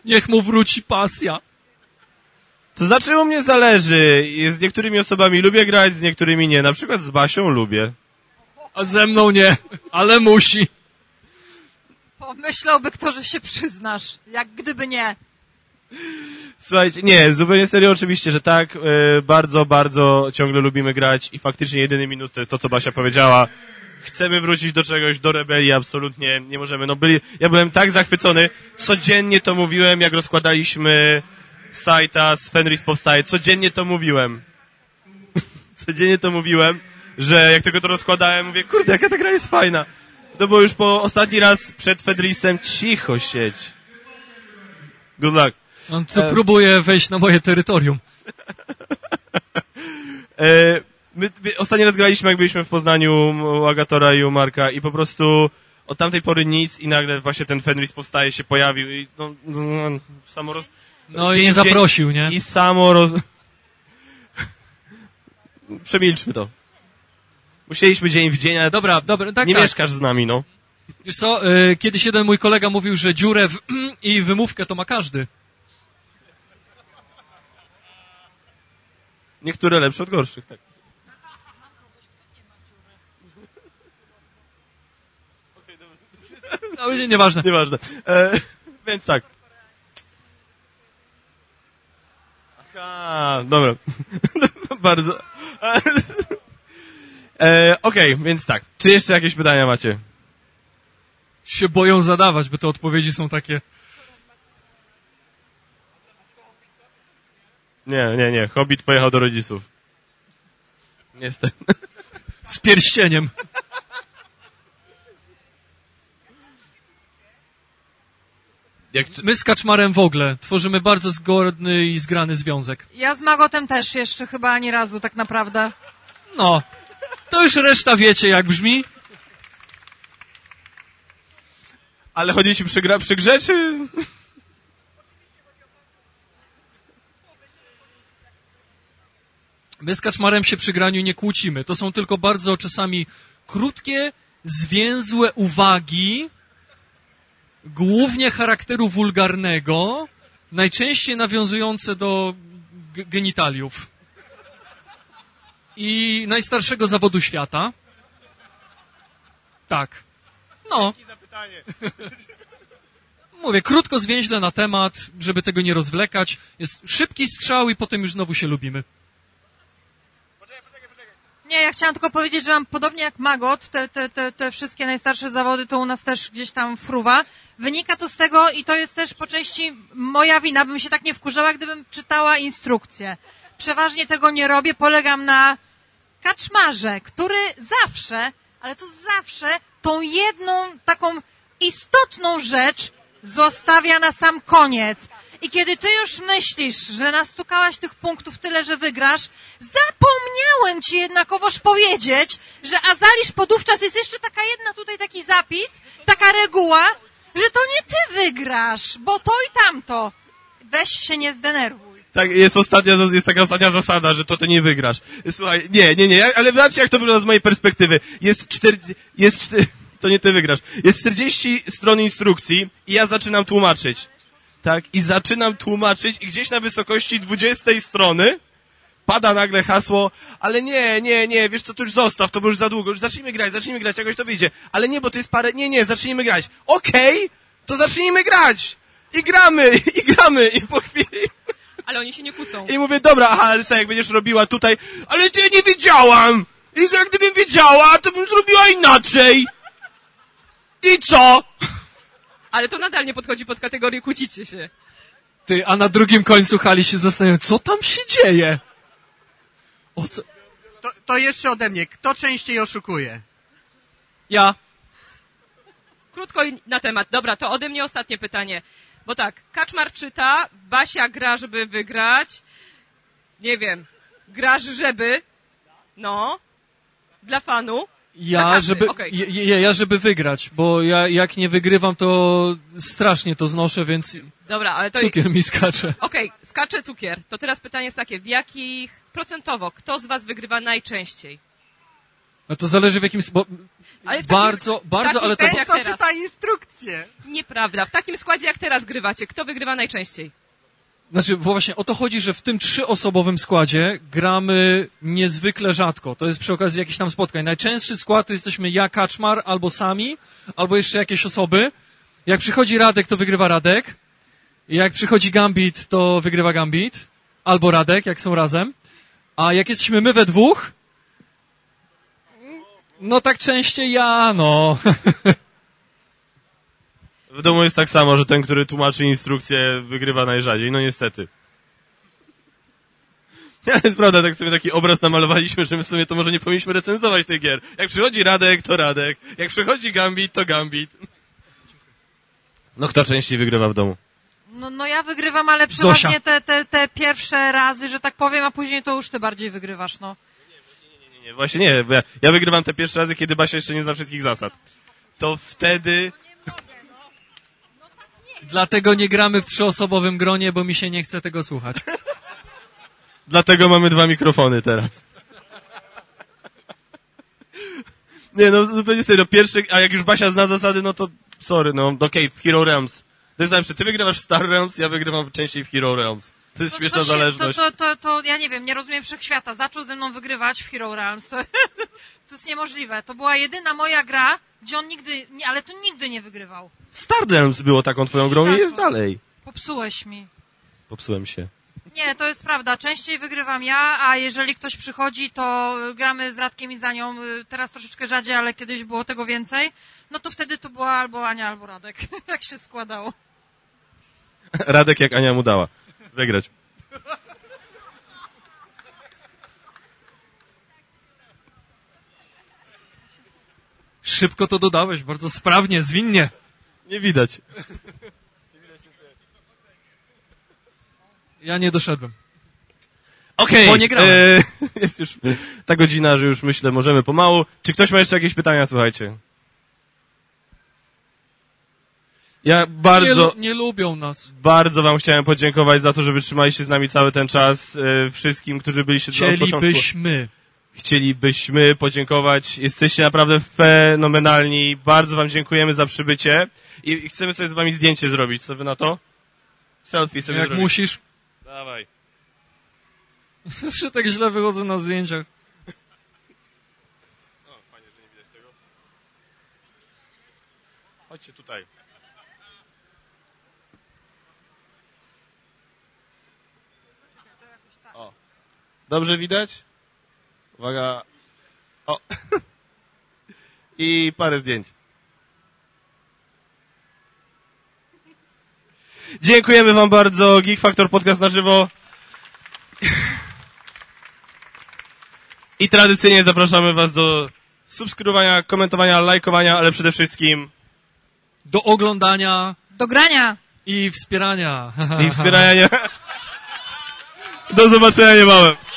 Niech mu wróci pasja. To znaczy u mnie zależy. Z niektórymi osobami lubię grać, z niektórymi nie. Na przykład z Basią lubię. A ze mną nie, ale musi. Pomyślałby kto, że się przyznasz. Jak gdyby nie. Słuchajcie, nie, zupełnie serio oczywiście, że tak, e, bardzo, bardzo ciągle lubimy grać i faktycznie jedyny minus to jest to, co Basia powiedziała. Chcemy wrócić do czegoś, do rebelii, absolutnie nie możemy. No byli, ja byłem tak zachwycony, codziennie to mówiłem, jak rozkładaliśmy sajta z Fenris powstaje, codziennie to mówiłem. codziennie to mówiłem, że jak tylko to rozkładałem, mówię, kurde, jaka ta gra jest fajna. To było już po ostatni raz przed Fenrisem, cicho siedź. Good luck. On tu E, próbuje wejść na moje terytorium. E, my, my ostatni raz graliśmy, jak byliśmy w Poznaniu u Agatora i u Marka i po prostu od tamtej pory nic i nagle właśnie ten Fenris powstaje, się pojawił i no, no, samo roz... No i dzień nie w dzień- zaprosił, nie? I samo roz... Przemilczmy to. Musieliśmy dzień w dzień, ale Dobra, dobra, tak, nie tak. mieszkasz z nami, no. Wiesz co, y, kiedyś jeden mój kolega mówił, że dziurę w i wymówkę to ma każdy. Niektóre lepsze od gorszych, tak. No, nie, nieważne. Nieważne. E, więc tak. Aha, dobra. Bardzo. E, Okej, więc tak. Czy jeszcze jakieś pytania macie? Się boją zadawać, bo te odpowiedzi są takie... Nie, nie, nie. Hobbit pojechał do rodziców. Niestety. Z pierścieniem. Jak, My z Kaczmarem w ogóle tworzymy bardzo zgodny i zgrany związek. Ja z Magotem też jeszcze chyba ani razu tak naprawdę. No, to już reszta wiecie jak brzmi. Ale chodzi ci przy, gra, przy grze, czy... My z Kaczmarem się przy graniu nie kłócimy. To są tylko bardzo czasami krótkie, zwięzłe uwagi, głównie charakteru wulgarnego, najczęściej nawiązujące do genitaliów. I najstarszego zawodu świata. Tak. No. Mówię, krótko, zwięźle na temat, żeby tego nie rozwlekać. Jest szybki strzał i potem już znowu się lubimy. Nie, ja chciałam tylko powiedzieć, że mam podobnie jak Magot, te, te, te, te wszystkie najstarsze zawody to u nas też gdzieś tam fruwa. Wynika to z tego i to jest też po części moja wina, bym się tak nie wkurzała, gdybym czytała instrukcję. Przeważnie tego nie robię, polegam na kaczmarze, który zawsze, ale to zawsze tą jedną taką istotną rzecz zostawia na sam koniec. I kiedy ty już myślisz, że nastukałaś tych punktów tyle, że wygrasz, zapomniałem ci jednakowoż powiedzieć, że Azalisz podówczas jest jeszcze taka jedna tutaj taki zapis, taka reguła, że to nie ty wygrasz, bo to i tamto. Weź się nie zdenerwuj. Tak, jest ostatnia, jest taka ostatnia zasada, że to ty nie wygrasz. Słuchaj, nie, nie, nie, ale zobaczcie jak to wygląda z mojej perspektywy. Jest cztery, jest cztery, to nie ty wygrasz. Jest 40 stron instrukcji i ja zaczynam tłumaczyć. Tak, i zaczynam tłumaczyć i gdzieś na wysokości 20 strony pada nagle hasło, ale nie, nie, nie, wiesz co, to już zostaw, to już za długo, już zacznijmy grać, zacznijmy grać, jakoś to wyjdzie. Ale nie, bo to jest parę, nie, nie, zacznijmy grać. Okej, to zacznijmy grać! I gramy, i gramy, i po chwili Ale oni się nie kłócą. i mówię, dobra, aha, ale co, jak będziesz robiła tutaj, ale ty nie wiedziałam! I jak gdybym wiedziała, to bym zrobiła inaczej! I co? Ale to nadal nie podchodzi pod kategorię kłócicie się. Ty, a na drugim końcu hali się zastanawiają, co tam się dzieje? O co? To, to jeszcze ode mnie. Kto częściej oszukuje? Ja. Krótko i na temat. Dobra, to ode mnie ostatnie pytanie. Bo tak, Kaczmar czyta, Basia gra, żeby wygrać. Nie wiem, grasz, żeby. No. Dla fanu. Ja, Dla każdy, żeby, okej. ja, ja, żeby wygrać, bo ja jak nie wygrywam, to strasznie to znoszę, więc Dobra, ale to... cukier mi skacze. Okej, skacze cukier. To teraz pytanie jest takie, w jakich procentowo, kto z was wygrywa najczęściej? No to zależy w jakim... Bo Ale w takim- bardzo, bardzo, takim ale to... Co czyta instrukcję? Nieprawda. W takim składzie jak teraz grywacie, kto wygrywa najczęściej? Znaczy, bo właśnie o to chodzi, że w tym trzyosobowym składzie gramy niezwykle rzadko. To jest przy okazji jakichś tam spotkań. Najczęstszy skład to jesteśmy ja, Kaczmar, albo sami, albo jeszcze jakieś osoby. Jak przychodzi Radek, to wygrywa Radek. Jak przychodzi Gambit, to wygrywa Gambit. Albo Radek, jak są razem. A jak jesteśmy my we dwóch, no tak częściej ja, no. W domu jest tak samo, że ten, który tłumaczy instrukcję, wygrywa najrzadziej. No niestety. Ale jest prawda, tak sobie taki obraz namalowaliśmy, że my w sumie to może nie powinniśmy recenzować tych gier. Jak przychodzi Radek, to Radek. Jak przychodzi Gambit, to Gambit. No kto częściej wygrywa w domu? No, no ja wygrywam, ale przeważnie te, te, te pierwsze razy, że tak powiem, a później to już ty bardziej wygrywasz, no. Nie, nie, właśnie nie. bo Ja, ja wygrywam te pierwsze razy, kiedy Basia jeszcze nie zna wszystkich zasad. To wtedy... Dlatego nie gramy w trzyosobowym gronie, bo mi się nie chce tego słuchać. Dlatego mamy dwa mikrofony teraz. Nie, no zupełnie serio, pierwszy, a jak już Basia zna zasady, no to sorry, no okej, w Hero Realms. To jest zawsze, ty wygrywasz w Star Realms, ja wygrywam częściej w Hero Realms. To jest śmieszna to, się- zależność. To, to, to, to, ja nie wiem, nie rozumiem wszechświata. Zaczął ze mną wygrywać w Hero Realms. To, to jest niemożliwe. To była jedyna moja gra, gdzie on nigdy, ale to nigdy nie wygrywał. Star Realms było taką twoją grą i jest dalej. Popsułeś mi. Popsułem się. Nie, to jest prawda. Częściej wygrywam ja, a jeżeli ktoś przychodzi, to gramy z Radkiem i za nią. Y, Teraz troszeczkę rzadziej, ale kiedyś było tego więcej. No to wtedy to była albo Ania, albo Radek. tak się składało. Radek jak Ania mu dała. Wygrać. Szybko to dodałeś, bardzo sprawnie, zwinnie. Nie widać. Ja nie doszedłem. Okej, Bo nie grałem. e, jest już ta godzina, że już myślę, możemy pomału. Czy ktoś ma jeszcze jakieś pytania, słuchajcie? Ja Nie, bardzo, lu- nie lubią nas. bardzo wam chciałem podziękować za to, że wytrzymaliście z nami cały ten czas. E, wszystkim, którzy byliście od początku. Chcielibyśmy. Chcielibyśmy podziękować. Jesteście naprawdę fenomenalni. Bardzo wam dziękujemy za przybycie. I chcemy sobie z wami zdjęcie zrobić. Co wy na to? Selfie sobie Jak zrobić. musisz. Dawaj. Że tak źle wychodzę na zdjęciach. Chodźcie tutaj. O. Dobrze widać? Uwaga. O. I parę zdjęć. Dziękujemy wam bardzo. Geek Factor podcast na żywo. I tradycyjnie zapraszamy was do subskrybowania, komentowania, lajkowania, ale przede wszystkim Do oglądania. Do grania. I wspierania. i wspierania. Do zobaczenia niebawem.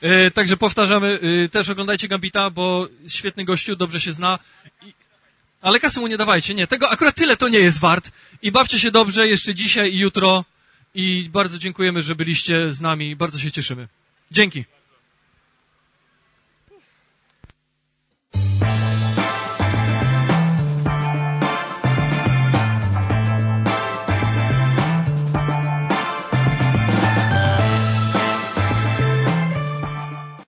E, także powtarzamy, e, też oglądajcie Gambita, bo świetny gościu, dobrze się zna. Ale kasy mu nie dawajcie, nie. Tego akurat tyle to nie jest wart. I bawcie się dobrze jeszcze dzisiaj i jutro. I bardzo dziękujemy, że byliście z nami. Bardzo się cieszymy. Dzięki.